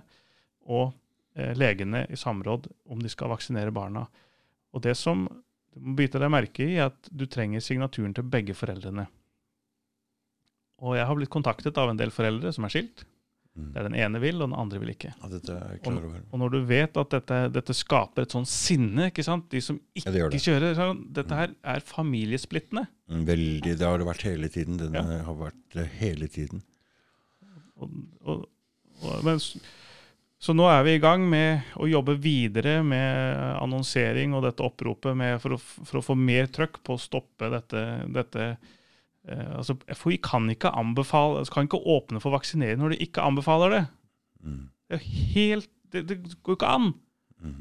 og eh, legene i samråd om de skal vaksinere barna. Og det som du må bite deg merke i, at du trenger signaturen til begge foreldrene. Og jeg har blitt kontaktet av en del foreldre som er skilt, Mm. der den ene vil, og den andre vil ikke. Ja, dette er over. Og når du vet at dette, dette skaper et sånn sinne, ikke sant? de som ikke Ja, det det. kjører sånn, Dette her er familiesplittende. Mm, Veldig, Det har det vært hele tiden. Den Ja. har vært hele tiden. Og, og, og, men, s- så nå er vi i gang med å jobbe videre med annonsering og dette oppropet med, for, å, for å få mer trøkk på å stoppe dette, dette eh, altså FHI kan ikke anbefale, kan ikke åpne for vaksinering når de ikke anbefaler det. Mm, Det helt, det, det går ikke an. mm,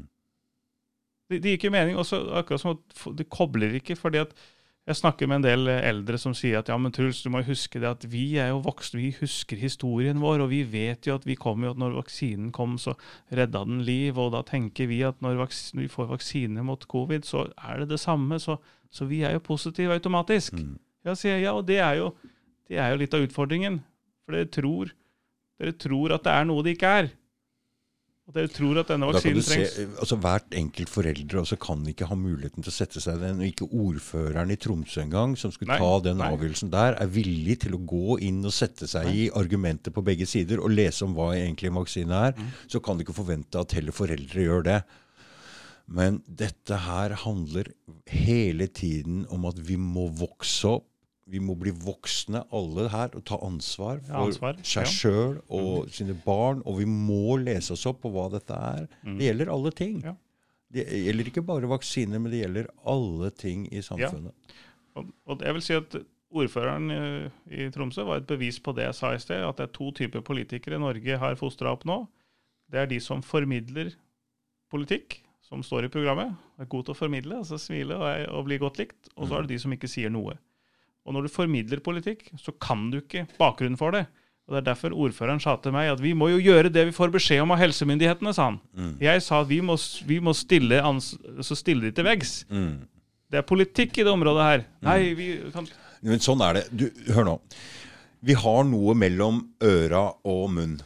Det, det gir ikke mening. Også, akkurat som at det kobler ikke. fordi at jeg snakker med en del eh, eldre som sier at ja, men Truls, du må huske det at vi er jo voksne, vi husker historien vår, og vi vet jo at vi kom jo at når vaksinen kom, så redda den liv, og da tenker vi at når, vi får vaksine mot covid, så er det det samme, så, så vi er jo positive automatisk. mm. Ja, sier ja, og det er, jo, det er jo litt av utfordringen. For dere tror, dere tror at det er noe det ikke er. Og dere tror at denne vaksinen du se, altså Hvert enkelt foreldre også kan ikke ha muligheten til å sette seg den. og Ikke ordføreren i Tromsø engang, som skulle Nei, ta den nei. avgjørelsen der, er villig til å gå inn og sette seg i argumenter på begge sider og lese om hva egentlig en vaksine er. Mm. Så kan du ikke forvente at heller foreldre gjør det. Men dette her handler hele tiden om at vi må vokse opp. Vi må bli voksne, alle her, og ta ansvar Ja, for ansvar, seg ja. sjøl og sine barn. Og vi må lese oss opp på hva dette er. Det gjelder alle ting. Ja. Det gjelder ikke bare vaksiner, men det gjelder alle ting i samfunnet. Og, og jeg vil si at Ordføreren i Tromsø var et bevis på det jeg sa i sted, at det er to typer politikere Norge har fostra opp nå. Det er de som formidler politikk, som står i programmet. Er god til å formidle, altså smile og, og bli godt likt. Og så er det de som ikke sier noe. Og når du formidler politikk, så kan du ikke bakgrunnen for det. Og Det er derfor ordføreren sa til meg at vi må jo gjøre det vi får beskjed om av helsemyndighetene, sa han. Mm. Jeg sa at vi må, vi må stille, ans så stille de til veggs. Mm. Det er politikk i det området her. Nei, vi kan Men sånn er det. Du, hør nå. Vi har noe mellom øra og munn.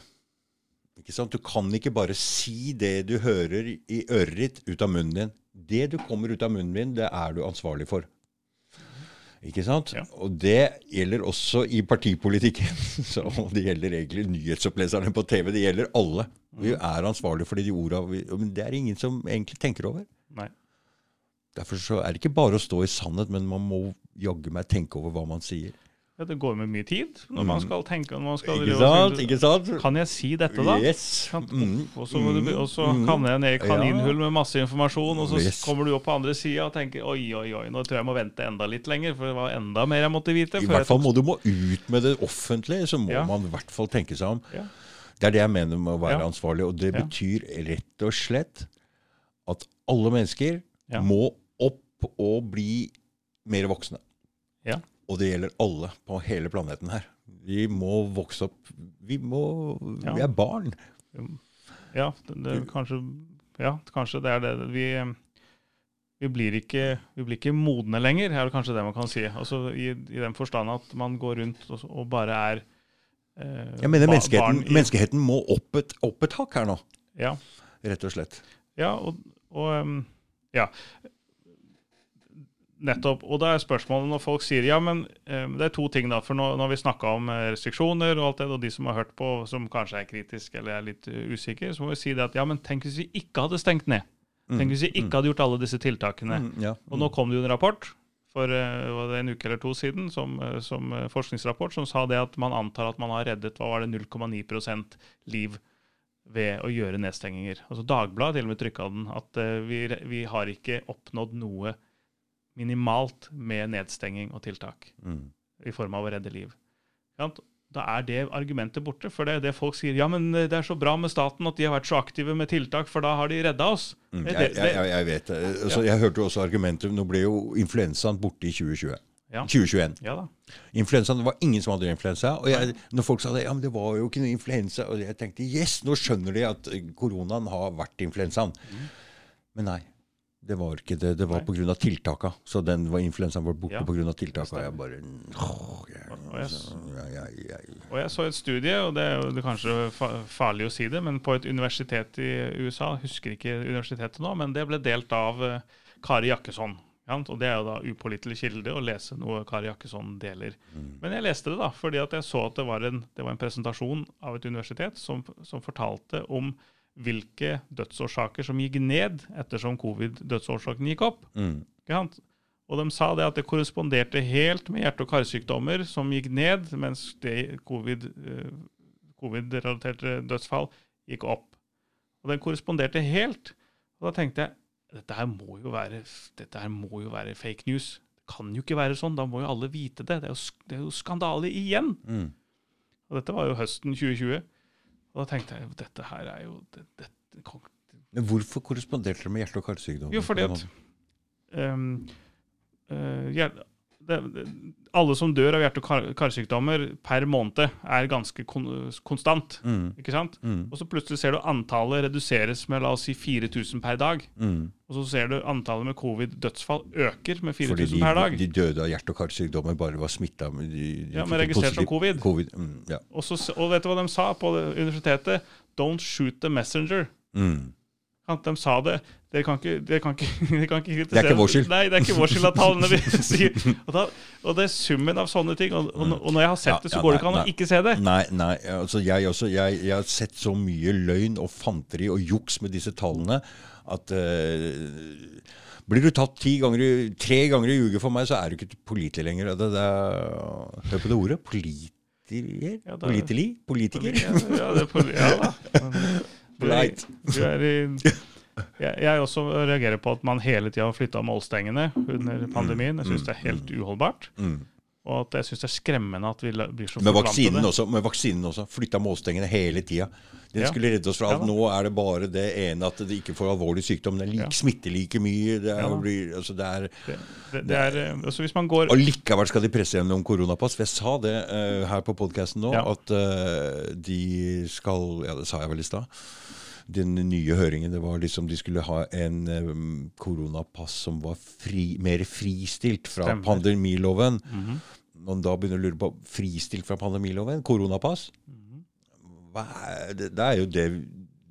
Ikke sant? Du kan ikke bare si det du hører i øret ditt, ut av munnen din. Det du kommer ut av munnen din, det er du ansvarlig for. Ikke sant? Ja. Og det gjelder også i partipolitikken. Så det gjelder egentlig nyhetsoppleserne på TV. Det gjelder alle. Vi er ansvarlige for de orda Men det er ingen som egentlig tenker over. Nei. Derfor så er det ikke bare å stå i sannhet, men man må jaggu meg tenke over hva man sier. Ja, det går med mye tid når man skal tenke når man skal Mm. Ikke sant? Ikke sant? Kan jeg si dette, da? Yes. Mm. Og så, må og så Mm. havner jeg ned i kaninhull med masse informasjon, og så Yes. kommer du opp på andre sida og tenker oi, oi, oi, nå tror jeg jeg må vente enda litt lenger, for det var enda mer jeg måtte vite. I hvert fall må du må ut med det offentlige, så må Ja. man i hvert fall tenke seg om. Ja. Det er det jeg mener med å være Ja. ansvarlig. Og det betyr rett og slett at alle mennesker må opp og bli mer voksne. Ja. Og det gjelder alle på hele planeten her. Vi må vokse opp Vi må Ja. Vi er barn. Ja, det, det, kanskje, ja, kanskje det er det. Vi, vi, blir ikke, vi blir ikke modne lenger, er det kanskje det man kan si. Altså, i, I den forstand at man går rundt og, og bare er eh, Jeg mener menneskeheten, barn i- menneskeheten må opp et, opp et hakk her nå, Ja, rett og slett. ja og, og ja. Nettopp. Og da er spørsmålet når folk sier ja, men eh, det er to ting, da. For nå, når vi snakka om eh, restriksjoner og alt det, og de som har hørt på, som kanskje er kritiske eller er litt uh, usikre, så må vi si det at ja, men tenk hvis vi ikke hadde stengt ned. Tenk hvis vi ikke hadde gjort alle disse tiltakene. Mm, ja. Og nå kom det jo en rapport for eh, en uke eller to siden, som, eh, som eh, forskningsrapport, som sa det at man antar at man har reddet hva var det, 0,9% liv ved å gjøre nedstenginger. Altså Dagbladet til og med trykka den, at eh, vi, vi har ikke oppnådd noe minimalt med nedstenging og tiltak Mm. i form av å redde liv. Da er det argumentet borte. For det er det folk sier. Ja, men eh, det er så bra med staten at de har vært så aktive med tiltak, for da har de redda oss. Mm, jeg, jeg, jeg, vet det. Altså, Jeg hørte også argumentet Nå ble jo influensaen borte i 2020. Ja. 2021. Ja da. Influensaen, Det var ingen som hadde influensa. Og jeg, når folk sa det, ja, men det var jo ikke noe influensa, og jeg tenkte yes, nå skjønner de at eh, koronaen har vært influensaen. Men nei. Det var ikke det. Det var Mm. Pga. tiltaka. Så den var influensaen var borte Ja, på grunn av tiltaka. Og Jeg bare åh, jeg, Og jeg s- jeg, Og jeg så et studie, og det er jo det er kanskje farlig å si det, men på et universitet i USA, husker ikke universitetet nå, men det ble delt av eh, Kari Jakkesson. Ja, og det er jo da upålitelig kilde å lese noe Kari Jakkesson deler. Men jeg leste det da, fordi at jeg så at det var en, det var en presentasjon av et universitet som, som fortalte om hvilke dødsårsaker som gikk ned ettersom covid-dødsårsaken gikk opp. mm? Og de sa det at det korresponderte helt med hjerte- og karsykdommer som gikk ned, mens det covid-relaterte covid-relaterte dødsfall gikk opp. Og den korresponderte helt. Og da tenkte jeg dette her må jo være, må jo være fake news. Det kan jo ikke være sånn. Da må jo alle vite det. Det er jo, det er jo skandale igjen. mm. Og dette var jo høsten 2020. Og da tenkte jeg dette her er jo det, det, Men hvorfor korresponderte dere med hjerte- og karsykdom? Jo, fordi at um, hjer- det, Alle som dør av hjerte- og karsykdommer per måned, er ganske kon konstant. mm, ikke sant? mm, Og så plutselig ser du antallet reduseres med la oss si 4000 per dag. mm. Og så ser du antallet med covid-dødsfall øker med 4000 per dag. Fordi de døde av hjerte- og karsykdommer bare var smitta med de, de Ja, men registrert som positiv- covid. covid. Mm, ja. Og, så, og vet du hva de sa på universitetet? Don't shoot the messenger. mm. De sa det. Dere kan ikke, dere kan ikke, dere kan ikke Det er ikke vår skyld. Nei, det er ikke vår skyld at tallene vi sier. Og, da, og det er summen av sånne ting. Og, og, når jeg har sett Ja, det, så ja, går det ikke an å ikke se det. Nei, nei, altså jeg også. Jeg, jeg har sett så mye løgn og fanteri og juks med disse tallene at uh, blir du tatt ganger, tre ganger i uke for meg, så er du ikke pålitelig lenger. Det, det er, hør på det ordet. Politiker? Ja, det er-? Politiker? Ja, det er ja da. Men Du er, i, jeg, jeg også reagerer på at man hele tida har flytta målstengene under pandemien. Jeg syns det er helt uholdbart. Mm. Og at jeg syns det er skremmende at vi blir så Med vaksinen også. Med vaksinen også. Flytta målstengene hele tida. Den Ja. skulle redde oss fra Ja Nå er det bare det ene at det ikke får alvorlig sykdom. Den Ja. smitter like mye. Det er, blir, altså det er Det, det, det er, eh, altså hvis man går Og likevel skal de presse gjennom koronapass. Jeg sa det uh, her på podkasten nå, at uh, de skal Ja, det sa jeg vel i stad. Den nye høringen, det var liksom de skulle ha en um, koronapass som var fri, mer fristilt fra Stemmer. pandemiloven. Mhm. Og da begynner du å lure på fristilt fra pandemiloven? Koronapass? Hva er det, det er jo det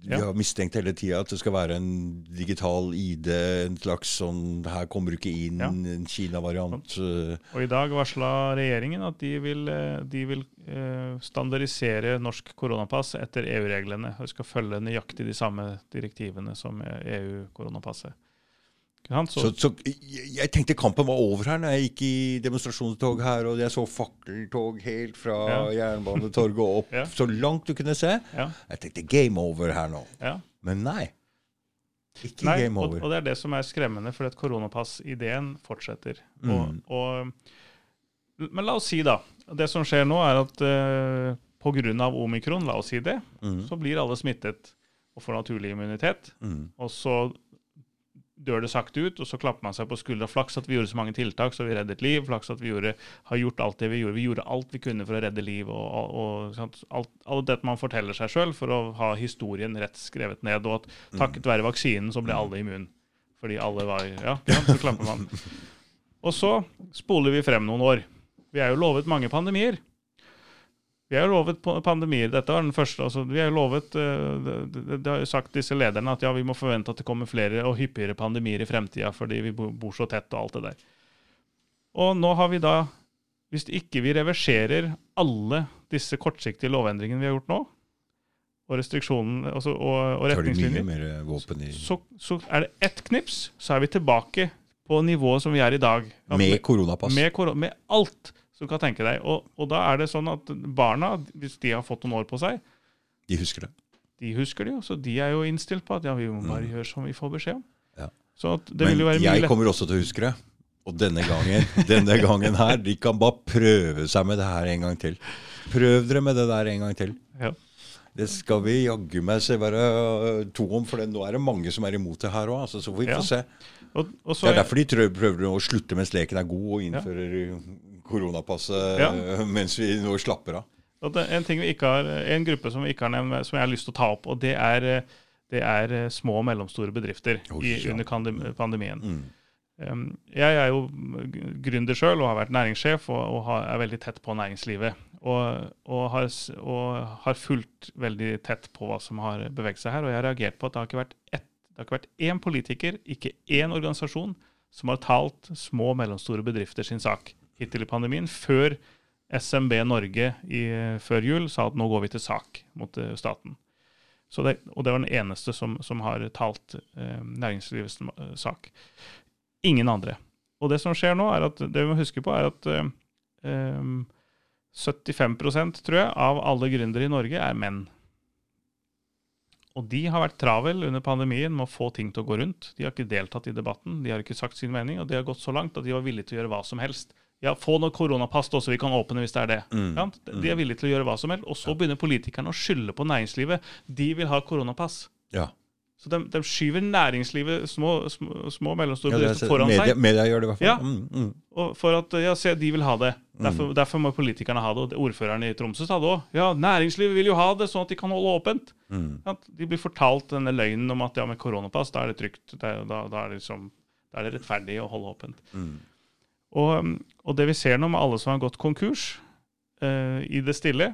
vi har mistenkt hele tida, at det skal være en digital ID, en slags sånn Her kommer du ikke inn, en Kina-variant. eh, Og i dag varsla regjeringen at de vil, eh, de vil eh, standardisere norsk koronapass etter EU-reglene. Og skal følge nøyaktig de samme direktivene som EU-koronapasset. Så, så jeg, tenkte kampen var over her når jeg gikk i demonstrasjonstog her, og jeg så fakkeltog helt fra Jernbanetorget og opp Ja. så langt du kunne se. ja, Jeg tenkte game over her nå. ja. Men nei. Ikke Nei, game over. og det er det som er skremmende, for at koronapass-ideen fortsetter. Mm. Og, og, men la oss si, da Det som skjer nå, er at uh, pga. omikron, la oss si det, Mm. så blir alle smittet og får naturlig immunitet. Mm. Og så dør det sakte ut, og så klapper man seg på skuldra. Flaks at vi gjorde så mange tiltak, så vi reddet liv. Flaks at vi gjorde, har gjort alt det vi gjorde. Vi gjorde alt vi kunne for å redde liv. og, og, alt, alt det man forteller seg sjøl for å ha historien rett skrevet ned. Og at takket være vaksinen så ble alle immun. Fordi alle var Ja, så klapper man. Og så spoler vi frem noen år. Vi er jo lovet mange pandemier. Vi har jo lovet pandemier. Dette var den første. Altså, vi har jo lovet eh, det, har jo sagt disse lederne at ja, vi må forvente at det kommer flere og hyppigere pandemier i fremtida fordi vi bor så tett og alt det der. Og nå har vi da, hvis ikke vi reverserer alle disse kortsiktige lovendringene vi har gjort nå, og restriksjonen altså, og, og retningslinjer, i så, så er det ett knips, så er vi tilbake på nivået som vi er i dag. Med koronapass. med, koro- med alt du kan tenke deg. Og, og da er det sånn at barna, hvis de har fått noen år på seg, De husker det. de husker det jo. Så de er jo innstilt på at ja, vi må bare gjøre som vi får beskjed om. Ja. Så at det Men vil jo være jeg kommer også til å huske det. Og denne gangen, denne gangen her, de kan bare prøve seg med det her en gang til. Prøv dere med det der en gang til. Ja. Det skal vi jaggu meg se være øh, to om, for det, nå er det mange som er imot det her òg. Altså, så får vi Ja. få se. Og, og så Det er derfor de prøver å slutte mens leken er god, og innfører koronapasset Ja. øh, mens vi nå slapper av. En, ting vi ikke har, en gruppe som vi ikke har nevnt, som jeg har lyst til å ta opp, og det er, eh, det er eh, små og mellomstore bedrifter Oi, i, under pandemien. Mm. Um, jeg er jo gründer sjøl og har vært næringssjef og, og har, er veldig tett på næringslivet. Og, og, har, og har fulgt veldig tett på hva som har beveget seg her. Og jeg har reagert på at det har ikke vært ett det har ikke vært én politiker, ikke én organisasjon, som har talt små og mellomstore bedrifter sin sak hittil i pandemien, før SMB Norge i, før jul sa at nå går vi til sak mot eh, staten. Det, og det var den eneste som, som har talt eh, næringslivets eh, sak. Ingen andre. Og det som skjer nå, er at det vi må huske på, er at eh, eh, 75% tror jeg, av alle gründere i Norge er menn. Og de har vært travel under pandemien med å få ting til å gå rundt. De har ikke deltatt i debatten, de har ikke sagt sin mening, og de har gått så langt at de var villige til å gjøre hva som helst. Ja, få noe koronapass da, så vi kan åpne hvis det er det. Mm. Ja, De er villige til å gjøre hva som helst. Og så begynner politikerne å skylde på næringslivet. De vil ha koronapass. Ja. Så de, de skyver næringslivet, små, og mellomstore er- bedrifter, foran media, seg. media gjør det i hvert fall. Ja. Mm, mm. Og for at, ja, se, de vil ha det. Mm. Derfor, derfor må politikerne ha det. Og ordføreren i Tromsø sa det òg. Ja, næringslivet vil jo ha det, sånn at de kan holde åpent. Mm. De blir fortalt denne løgnen om at ja, med koronapass, da er det trygt. Er- Da, da, er det liksom, da er det rettferdig å holde åpent. Mm. Og, og det vi ser nå med alle som har gått konkurs eh, i det stille,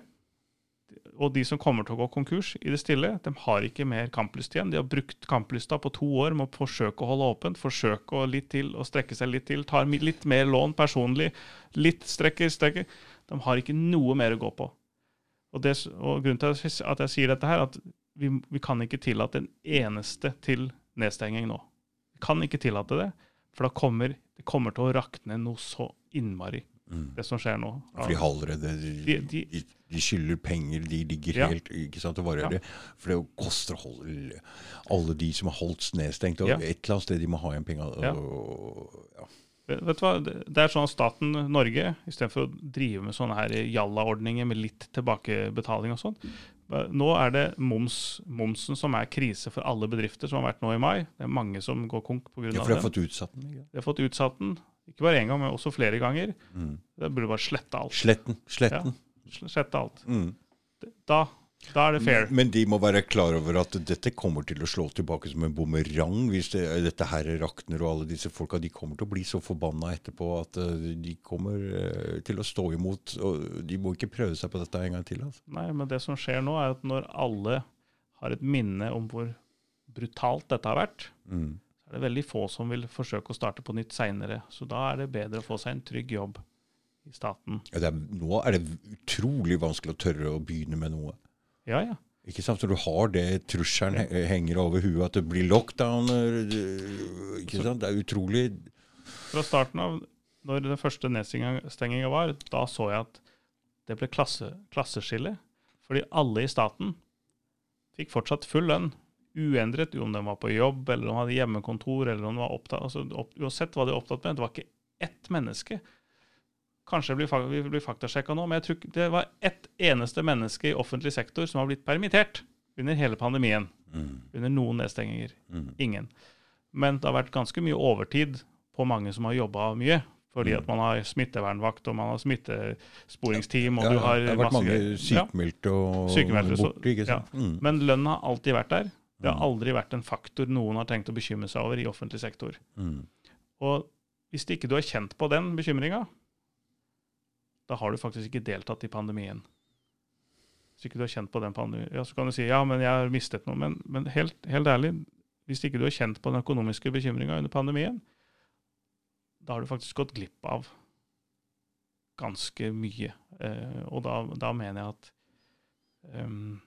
og de som kommer til å gå konkurs i det stille, de har ikke mer kamplyst igjen. De har brukt kamplysta på to år med å forsøke å holde åpent, forsøke å litt til, å strekke seg litt til, tar litt mer lån personlig, litt strekker, strekker. De har ikke noe mer å gå på. Og, det, og grunnen til at jeg sier dette her, at vi, vi kan ikke tillate en eneste til nedstenging nå. Vi kan ikke tillate det, for da kommer det kommer til å rakne noe så innmari, Mm. det som skjer nå. For de har allerede De- de, de- de, de skylder penger, de ligger Ja. helt ikke sant, og varer. det. For det koster å holde alle de som har holdt nedstengt. Og et eller annet sted de må ha igjen penger. Ja. Vet du hva? Det er sånn at staten Norge, istedenfor å drive med sånne her jalla-ordninger med litt tilbakebetaling og sånn, nå er det moms, momsen som er krise for alle bedrifter, som har vært nå i mai. Det er mange som går konk pga. ja, for de har fått utsatt den. Ikke? De har fått utsatt den, ikke bare én gang, men også flere ganger. Mm. Det burde bare slette alt. Sletten. Sletten. Slette alt. Mm. Da, da er det fair. Men, men de må være klar over at dette kommer til å slå tilbake som en bumerang hvis det, dette her rakner, og alle disse folka de kommer til å bli så forbanna etterpå at eh, de kommer eh, til å stå imot. og De må ikke prøve seg på dette en gang til. altså. Nei, men det som skjer nå, er at når alle har et minne om hvor brutalt dette har vært, Mm. så er det veldig få som vil forsøke å starte på nytt seinere. Så da er det bedre å få seg en trygg jobb i staten. Ja, det er, nå er det utrolig vanskelig å tørre å begynne med noe. Ja, ja. Ikke sant? Så du har det trusselen henger over huet, at det blir lockdown. eh, Ikke sant? Det er utrolig Fra starten av, når den første nedstenginga var, da så jeg at det ble klasse, klasseskille. Fordi alle i staten fikk fortsatt full lønn. Uendret om de var på jobb, eller om de hadde hjemmekontor, eller om de var opptatt altså, opp, Uansett hva de var opptatt med. Det var ikke ett menneske. Kanskje blir, vi blir faktasjekka nå, men jeg tror det var ett eneste menneske i offentlig sektor som har blitt permittert under hele pandemien. Mm. Under noen nedstenginger. Mm. Ingen. Men det har vært ganske mye overtid på mange som har jobba mye. Fordi mm. at man har smittevernvakt og man har smittesporingsteam. og ja, du har Det har vært mange sykemeldte og borte. ikke sant? Ja. Mm. Men lønn har alltid vært der. Det har mm. aldri vært en faktor noen har tenkt å bekymre seg over i offentlig sektor. Mm. Og hvis ikke du har kjent på den bekymringa, da har du faktisk ikke deltatt i pandemien. Hvis ikke du har kjent på den pandemien, ja, Så kan du si ja, men jeg har mistet noe. Men, men helt, helt, ærlig, hvis ikke du har kjent på den økonomiske bekymringa under pandemien, da har du faktisk gått glipp av ganske mye. Eh, og da, da, mener jeg at um,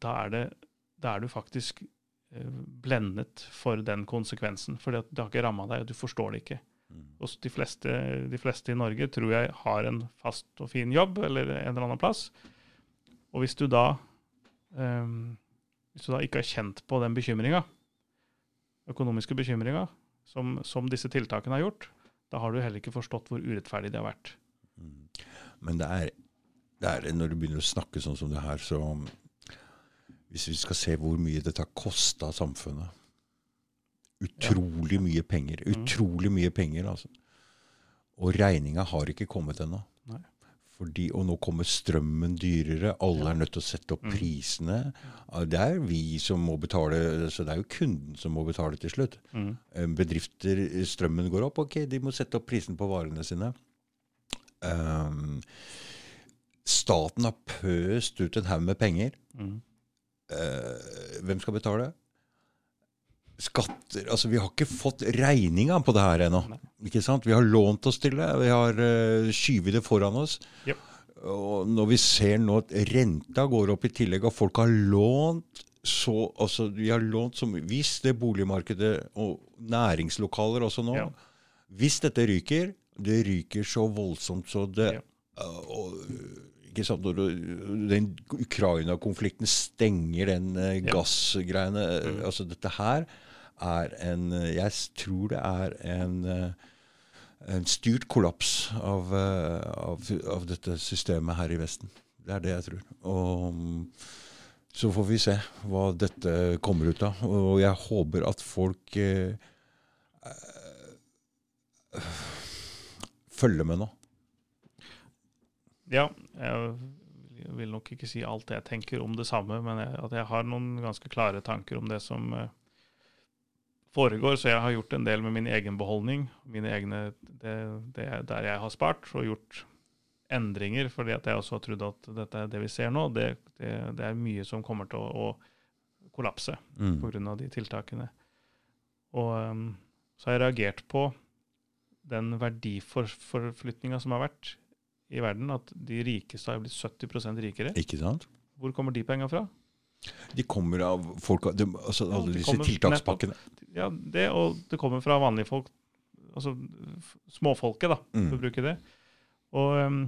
da, er det, da er du faktisk eh, blendet for den konsekvensen. For det har ikke ramma deg, og du forstår det ikke. Mm. Og de fleste, de fleste, i Norge tror jeg har en fast og fin jobb eller en eller annen plass. Og hvis du da, um, hvis du da ikke har kjent på den bekymringa, økonomiske bekymringa, som, som, disse tiltakene har gjort, da har du heller ikke forstått hvor urettferdig det har vært. Mm. Men det er, det er, når du begynner å snakke sånn som det her, så Hvis vi skal se hvor mye dette har kosta samfunnet Utrolig ja. mye penger. Mm. Utrolig mye penger, altså. Og regninga har ikke kommet ennå. Fordi, og nå kommer strømmen dyrere. Alle er nødt til å sette opp mm. prisene. Det er vi som må betale, så det er jo kunden som må betale til slutt. Mm. Eh, bedrifter, strømmen går opp, ok, de må sette opp prisen på varene sine. Um, staten har pøst ut en haug med penger. Mm. Uh, hvem skal betale? Skatter Altså, vi har ikke fått regninga på det her ennå. Ikke sant? Vi har lånt oss til det. Vi har uh, skyvet det foran oss. Yep. Og når vi ser nå at renta går opp i tillegg, og folk har lånt så altså Vi har lånt som Hvis det boligmarkedet og næringslokaler også nå ja. Hvis dette ryker Det ryker så voldsomt så det ja. uh, og, ikke sant, Når den Ukraina-konflikten stenger den uh, gassgreiene mm. altså Dette her er en Jeg tror det er en, en styrt kollaps av, av, av, dette systemet her i Vesten. Det er det jeg tror. Og så får vi se hva dette kommer ut av. Og jeg håper at folk eh, følger med nå. Ja, jeg vil nok ikke si alt jeg tenker om det samme, men jeg, at jeg har noen ganske klare tanker om det som eh, foregår. Så jeg har gjort en del med min egen beholdning, mine egne, det, det der jeg har spart, og gjort endringer. fordi at jeg også har trodd at dette er det vi ser nå, det, det, det er mye som kommer til å, å kollapse mm. pga. de tiltakene. Og um, så har jeg reagert på den verdiforflytninga som har vært i verden. At de rikeste har blitt 70% rikere. Ikke sant? Hvor kommer de penga fra? De kommer av folk, de, altså alle disse tiltakspakkene. Ja, det, og det kommer fra vanlige folk. Altså småfolket, da, mm. for å bruke det. Og, um,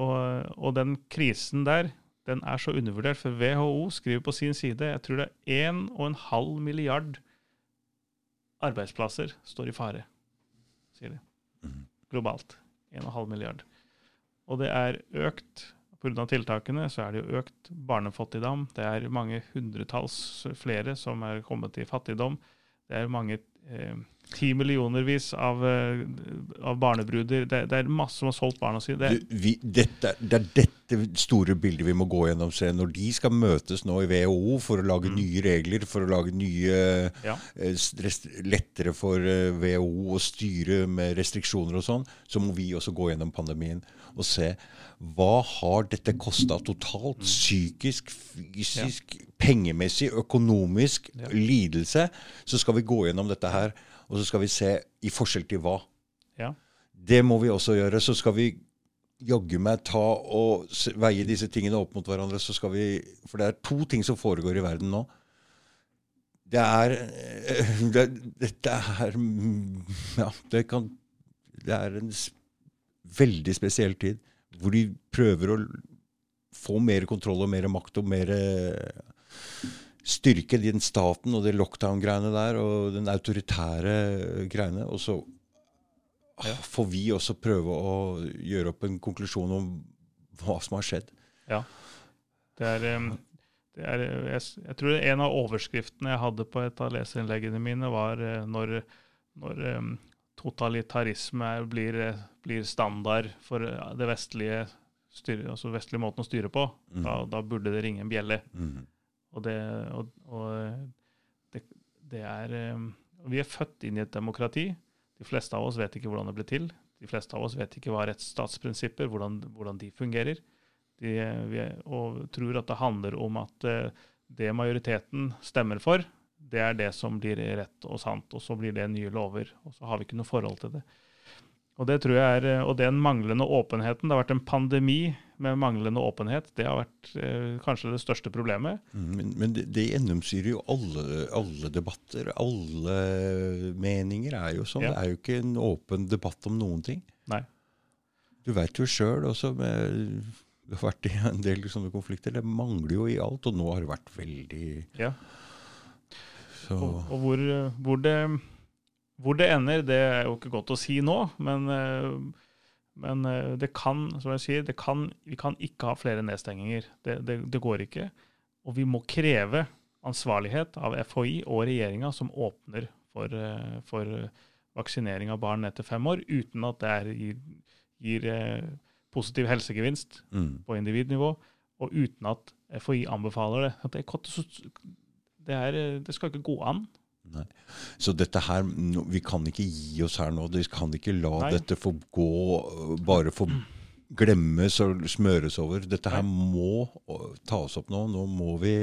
og, og, den krisen der, den er så undervurdert. For WHO skriver på sin side jeg tror det er 1,5 milliard arbeidsplasser står i fare, sier de. Mm. Globalt. 1,5 milliard. Og det er økt Pga. tiltakene så er det jo økt barnefattigdom. Det er mange hundretalls flere som er kommet i fattigdom. Det er mange eh, ti millionervis av, eh, av barnebruder. Det, det, er masse som har solgt barna sine. Det, det, er dette store bildet vi må gå gjennom. Se. Når de skal møtes nå i WHO for å lage mm. nye regler, for å lage nye ja. eh, Lettere for eh, WHO å styre med restriksjoner og sånn, så må vi også gå gjennom pandemien og se hva har dette kosta totalt? Mm. Psykisk, fysisk, ja. pengemessig, økonomisk, ja. lidelse. Så skal vi gå gjennom dette her, og så skal vi se i forskjell til hva. Ja. Det må vi også gjøre. Så skal vi jaggu meg ta og veie disse tingene opp mot hverandre. så skal vi, For det er to ting som foregår i verden nå. Det er det, Dette er Ja, det kan Det er en veldig spesiell tid hvor de prøver å få mer kontroll og mer makt og mer eh, styrke den staten og det lockdown-greiene der og den autoritære greiene. Og så. Får vi også prøve å gjøre opp en konklusjon om hva som har skjedd. Ja. Det er, det er jeg, jeg tror en av overskriftene jeg hadde på et av leserinnleggene mine, var eh, når, når totalitarisme blir, eh, blir standard for eh, det vestlige styre, altså vestlige måten å styre på. Mm. Da, da burde det ringe en bjelle. Mm. Og det, og, og det, det er Vi er født inn i et demokrati. De fleste av oss vet ikke hvordan det ble til. De fleste av oss vet ikke hva rettsstatsprinsipper, hvordan, hvordan de fungerer. De, vi og tror at det handler om at eh, det majoriteten stemmer for, det er det som blir rett og sant, og så blir det nye lover. Og så har vi ikke noe forhold til det. Og det tror jeg er, eh, og den manglende åpenheten, det har vært en pandemi med manglende åpenhet, det har vært eh, kanskje det største problemet. Mm, Men, men det, det gjennomsyrer jo alle, alle debatter. Alle meninger er jo sånn. Ja. Det er jo ikke en åpen debatt om noen ting. Nei. Du veit jo sjøl også med Du har vært i en del sånne konflikter. Det mangler jo i alt, og nå har det vært veldig Ja. så Og, og hvor, hvor, det, hvor det ender, det er jo ikke godt å si nå, men, eh, men eh, det kan, som jeg sier, det kan, vi kan ikke ha flere nedstenginger. Det, det, det går ikke. Og vi må kreve ansvarlighet av FHI og regjeringa som åpner for, eh, for vaksinering av barn etter fem år, uten at det er, gir, gir positiv helsegevinst mm. på individnivå, og uten at FHI anbefaler det. Det, er så- det, er, det skal ikke gå an. Nei. Så dette her, vi kan ikke gi oss her nå. Vi kan ikke la Nei. dette få gå, øh, bare få glemmes og smøres over. Dette her må øh, tas opp nå. Nå må vi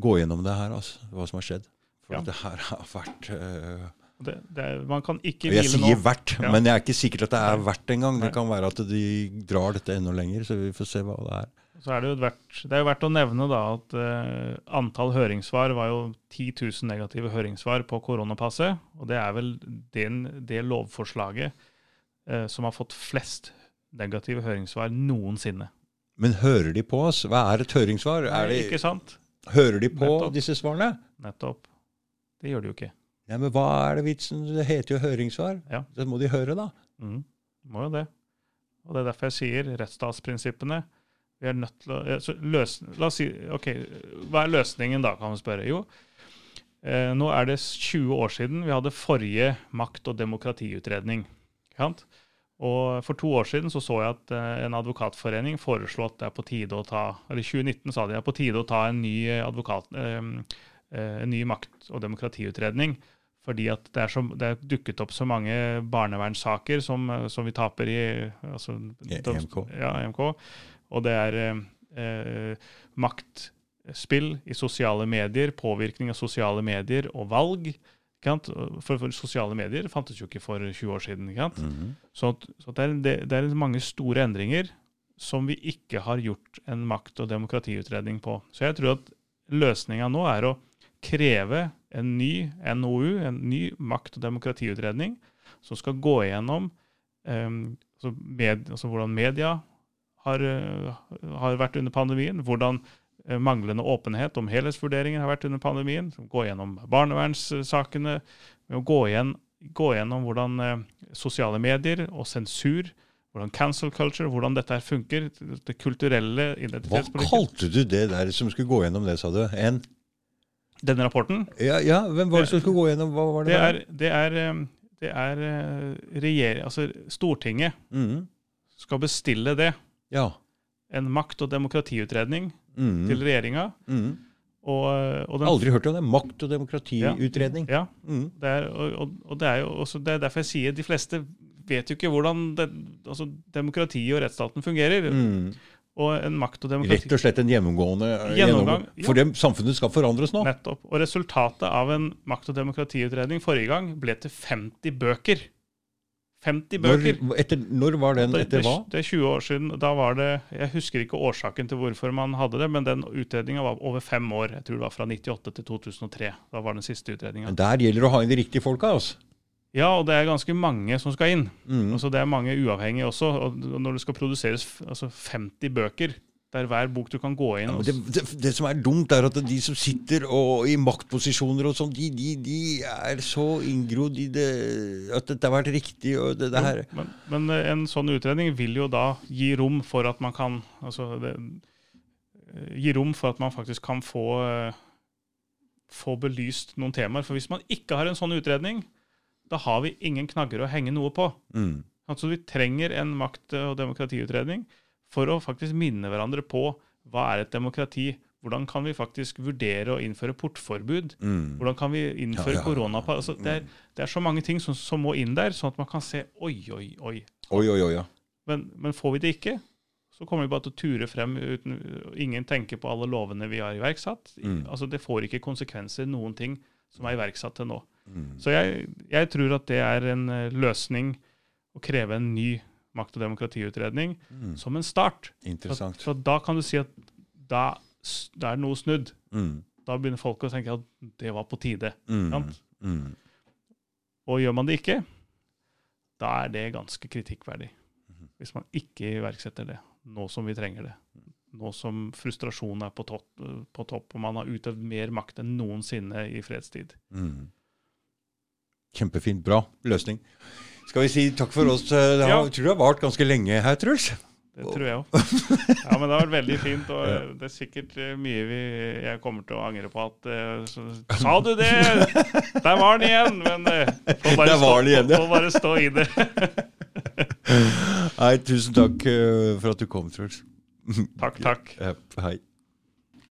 gå gjennom det her, altså, hva som har skjedd. For Ja. det her har vært uh, Det, det er, man kan ikke Jeg hvile nå. sier verdt, Ja. men jeg er ikke sikker at det er Nei. verdt engang. Det kan være at de drar dette enda lenger, så vi får se hva det er. Så er det, jo verdt, det er jo verdt å nevne da at uh, antall høringssvar var jo 10 000 negative høringssvar på koronapasset. Og det er vel den, det lovforslaget uh, som har fått flest negative høringssvar noensinne. Men hører de på oss? Hva er et høringssvar? Er Nei, de, ikke sant? hører de på Nettopp. disse svarene? Nettopp. Det gjør de jo ikke. Ja, men hva er det vitsen? Det heter jo høringssvar. Ja. Det må de høre, da. Mm, må jo det. Og det er derfor jeg sier rettsstatsprinsippene. Vi er nødt til å så løs, La oss si OK, hva er løsningen da, kan man spørre. Jo, eh, nå er det 20 år siden vi hadde forrige makt- og demokratiutredning. Og for to år siden så, så jeg at eh, en advokatforening foreslo at det er på tide å ta Eller i 2019 sa de det er på tide å ta en ny, advokat, eh, eh, en ny makt- og demokratiutredning. Fordi at det er, så, det er dukket opp så mange barnevernssaker som, eh, som vi taper i altså, I EMK. Ja, EMK. Og det er eh, eh, maktspill i sosiale medier, påvirkning av sosiale medier og valg. For, for sosiale medier fantes jo ikke for 20 år siden. Sant? Mhm. Så, så det, er, det, det er mange store endringer som vi ikke har gjort en makt- og demokratiutredning på. Så jeg tror at løsninga nå er å kreve en ny NOU, en ny makt- og demokratiutredning, som skal gå igjennom eh, altså med, altså hvordan media har, eh, har vært under pandemien, hvordan eh, manglende åpenhet om helhetsvurderinger har vært under pandemien, gå gjennom barnevernssakene, gå, igjen, gå gjennom hvordan eh, sosiale medier og sensur, hvordan cancel culture, hvordan dette her funker, det kulturelle Hva kalte du det der som skulle gå gjennom det, sa du? En Denne rapporten, Ja, ja hvem var det som skulle gå gjennom? Hva var det? det er, det er, det er regjer, altså Stortinget mm. skal bestille det. Ja. En makt- og demokratiutredning mm. til regjeringa. Mm. Og, og den, Aldri hørt om det. Makt- og demokratiutredning. Ja, Mhm. det er, og, og, det er jo også det er derfor jeg sier de fleste vet jo ikke hvordan det, altså demokratiet og rettsstaten fungerer. Mhm. Og en makt- og demokrati... Rett og slett en gjennomgående eh, Gjennomgang, gjennomgang. ja. For det samfunnet skal forandres nå. Nettopp. Og resultatet av en makt- og demokratiutredning forrige gang ble til 50 bøker. 50 bøker. Når, etter, når var den? Etter hva? det er 20 år siden. Da var det Jeg husker ikke årsaken til hvorfor man hadde det, men den utredninga var over fem år. Jeg tror det var fra 98 til 2003. Da var den siste utredninga. Der gjelder det å ha inn de riktige folka. altså. Ja, og det er ganske mange som skal inn. Mm. Altså, det er mange uavhengige også. Og når det skal produseres altså 50 bøker, Det er hver bok du kan gå inn Ja, det, det, det som er dumt, er at de som sitter og, i maktposisjoner og sånn, de, de, de er så inngrodd i det at dette har vært riktig. og det, det her. Men, men eh, en sånn utredning vil jo da gi rom for at man kan altså eh, Gi rom for at man faktisk kan få, eh, få belyst noen temaer. For hvis man ikke har en sånn utredning, da har vi ingen knagger å henge noe på. Mm. Altså Vi trenger en makt- og demokratiutredning for å faktisk minne hverandre på hva er et demokrati. Hvordan kan vi faktisk vurdere å innføre portforbud? Mm. Hvordan kan vi innføre Ja, ja. koronapass? Altså, det, er, det er så mange ting som, som må inn der, sånn at man kan se oi, oi, oi. Oi, oi, oi. Ja. Men, men får vi det ikke, så kommer vi bare til å ture frem uten Ingen tenker på alle lovene vi har iverksatt. Mm. Altså, det får ikke konsekvenser, noen ting som er iverksatt til nå. Mm. Så jeg, jeg tror at det er en eh, løsning å kreve en ny makt- og demokratiutredning Mm. som en start. For, Interessant. for da kan du si at da, da er noe snudd. Mm. Da begynner folk å tenke at det var på tide. Mm. Sant? Mm. Og gjør man det ikke, da er det ganske kritikkverdig. Mhm. Hvis man ikke iverksetter det, nå som vi trenger det. Nå som frustrasjonen er på topp, på topp og man har utøvd mer makt enn noensinne i fredstid. Mm. Kjempefint. Bra løsning. Skal vi si takk for oss? Det har, Ja. tror det har vart ganske lenge her, Truls. Det tror jeg òg. Ja, men det har vært veldig fint. Og det er sikkert eh, mye vi, jeg kommer til å angre på at eh, så, Sa du det?! Der var den igjen! Men eh, får bare, igjen, ja. bare stå i det. Nei, tusen takk eh, for at du kom, Truls. Takk, takk. Hei.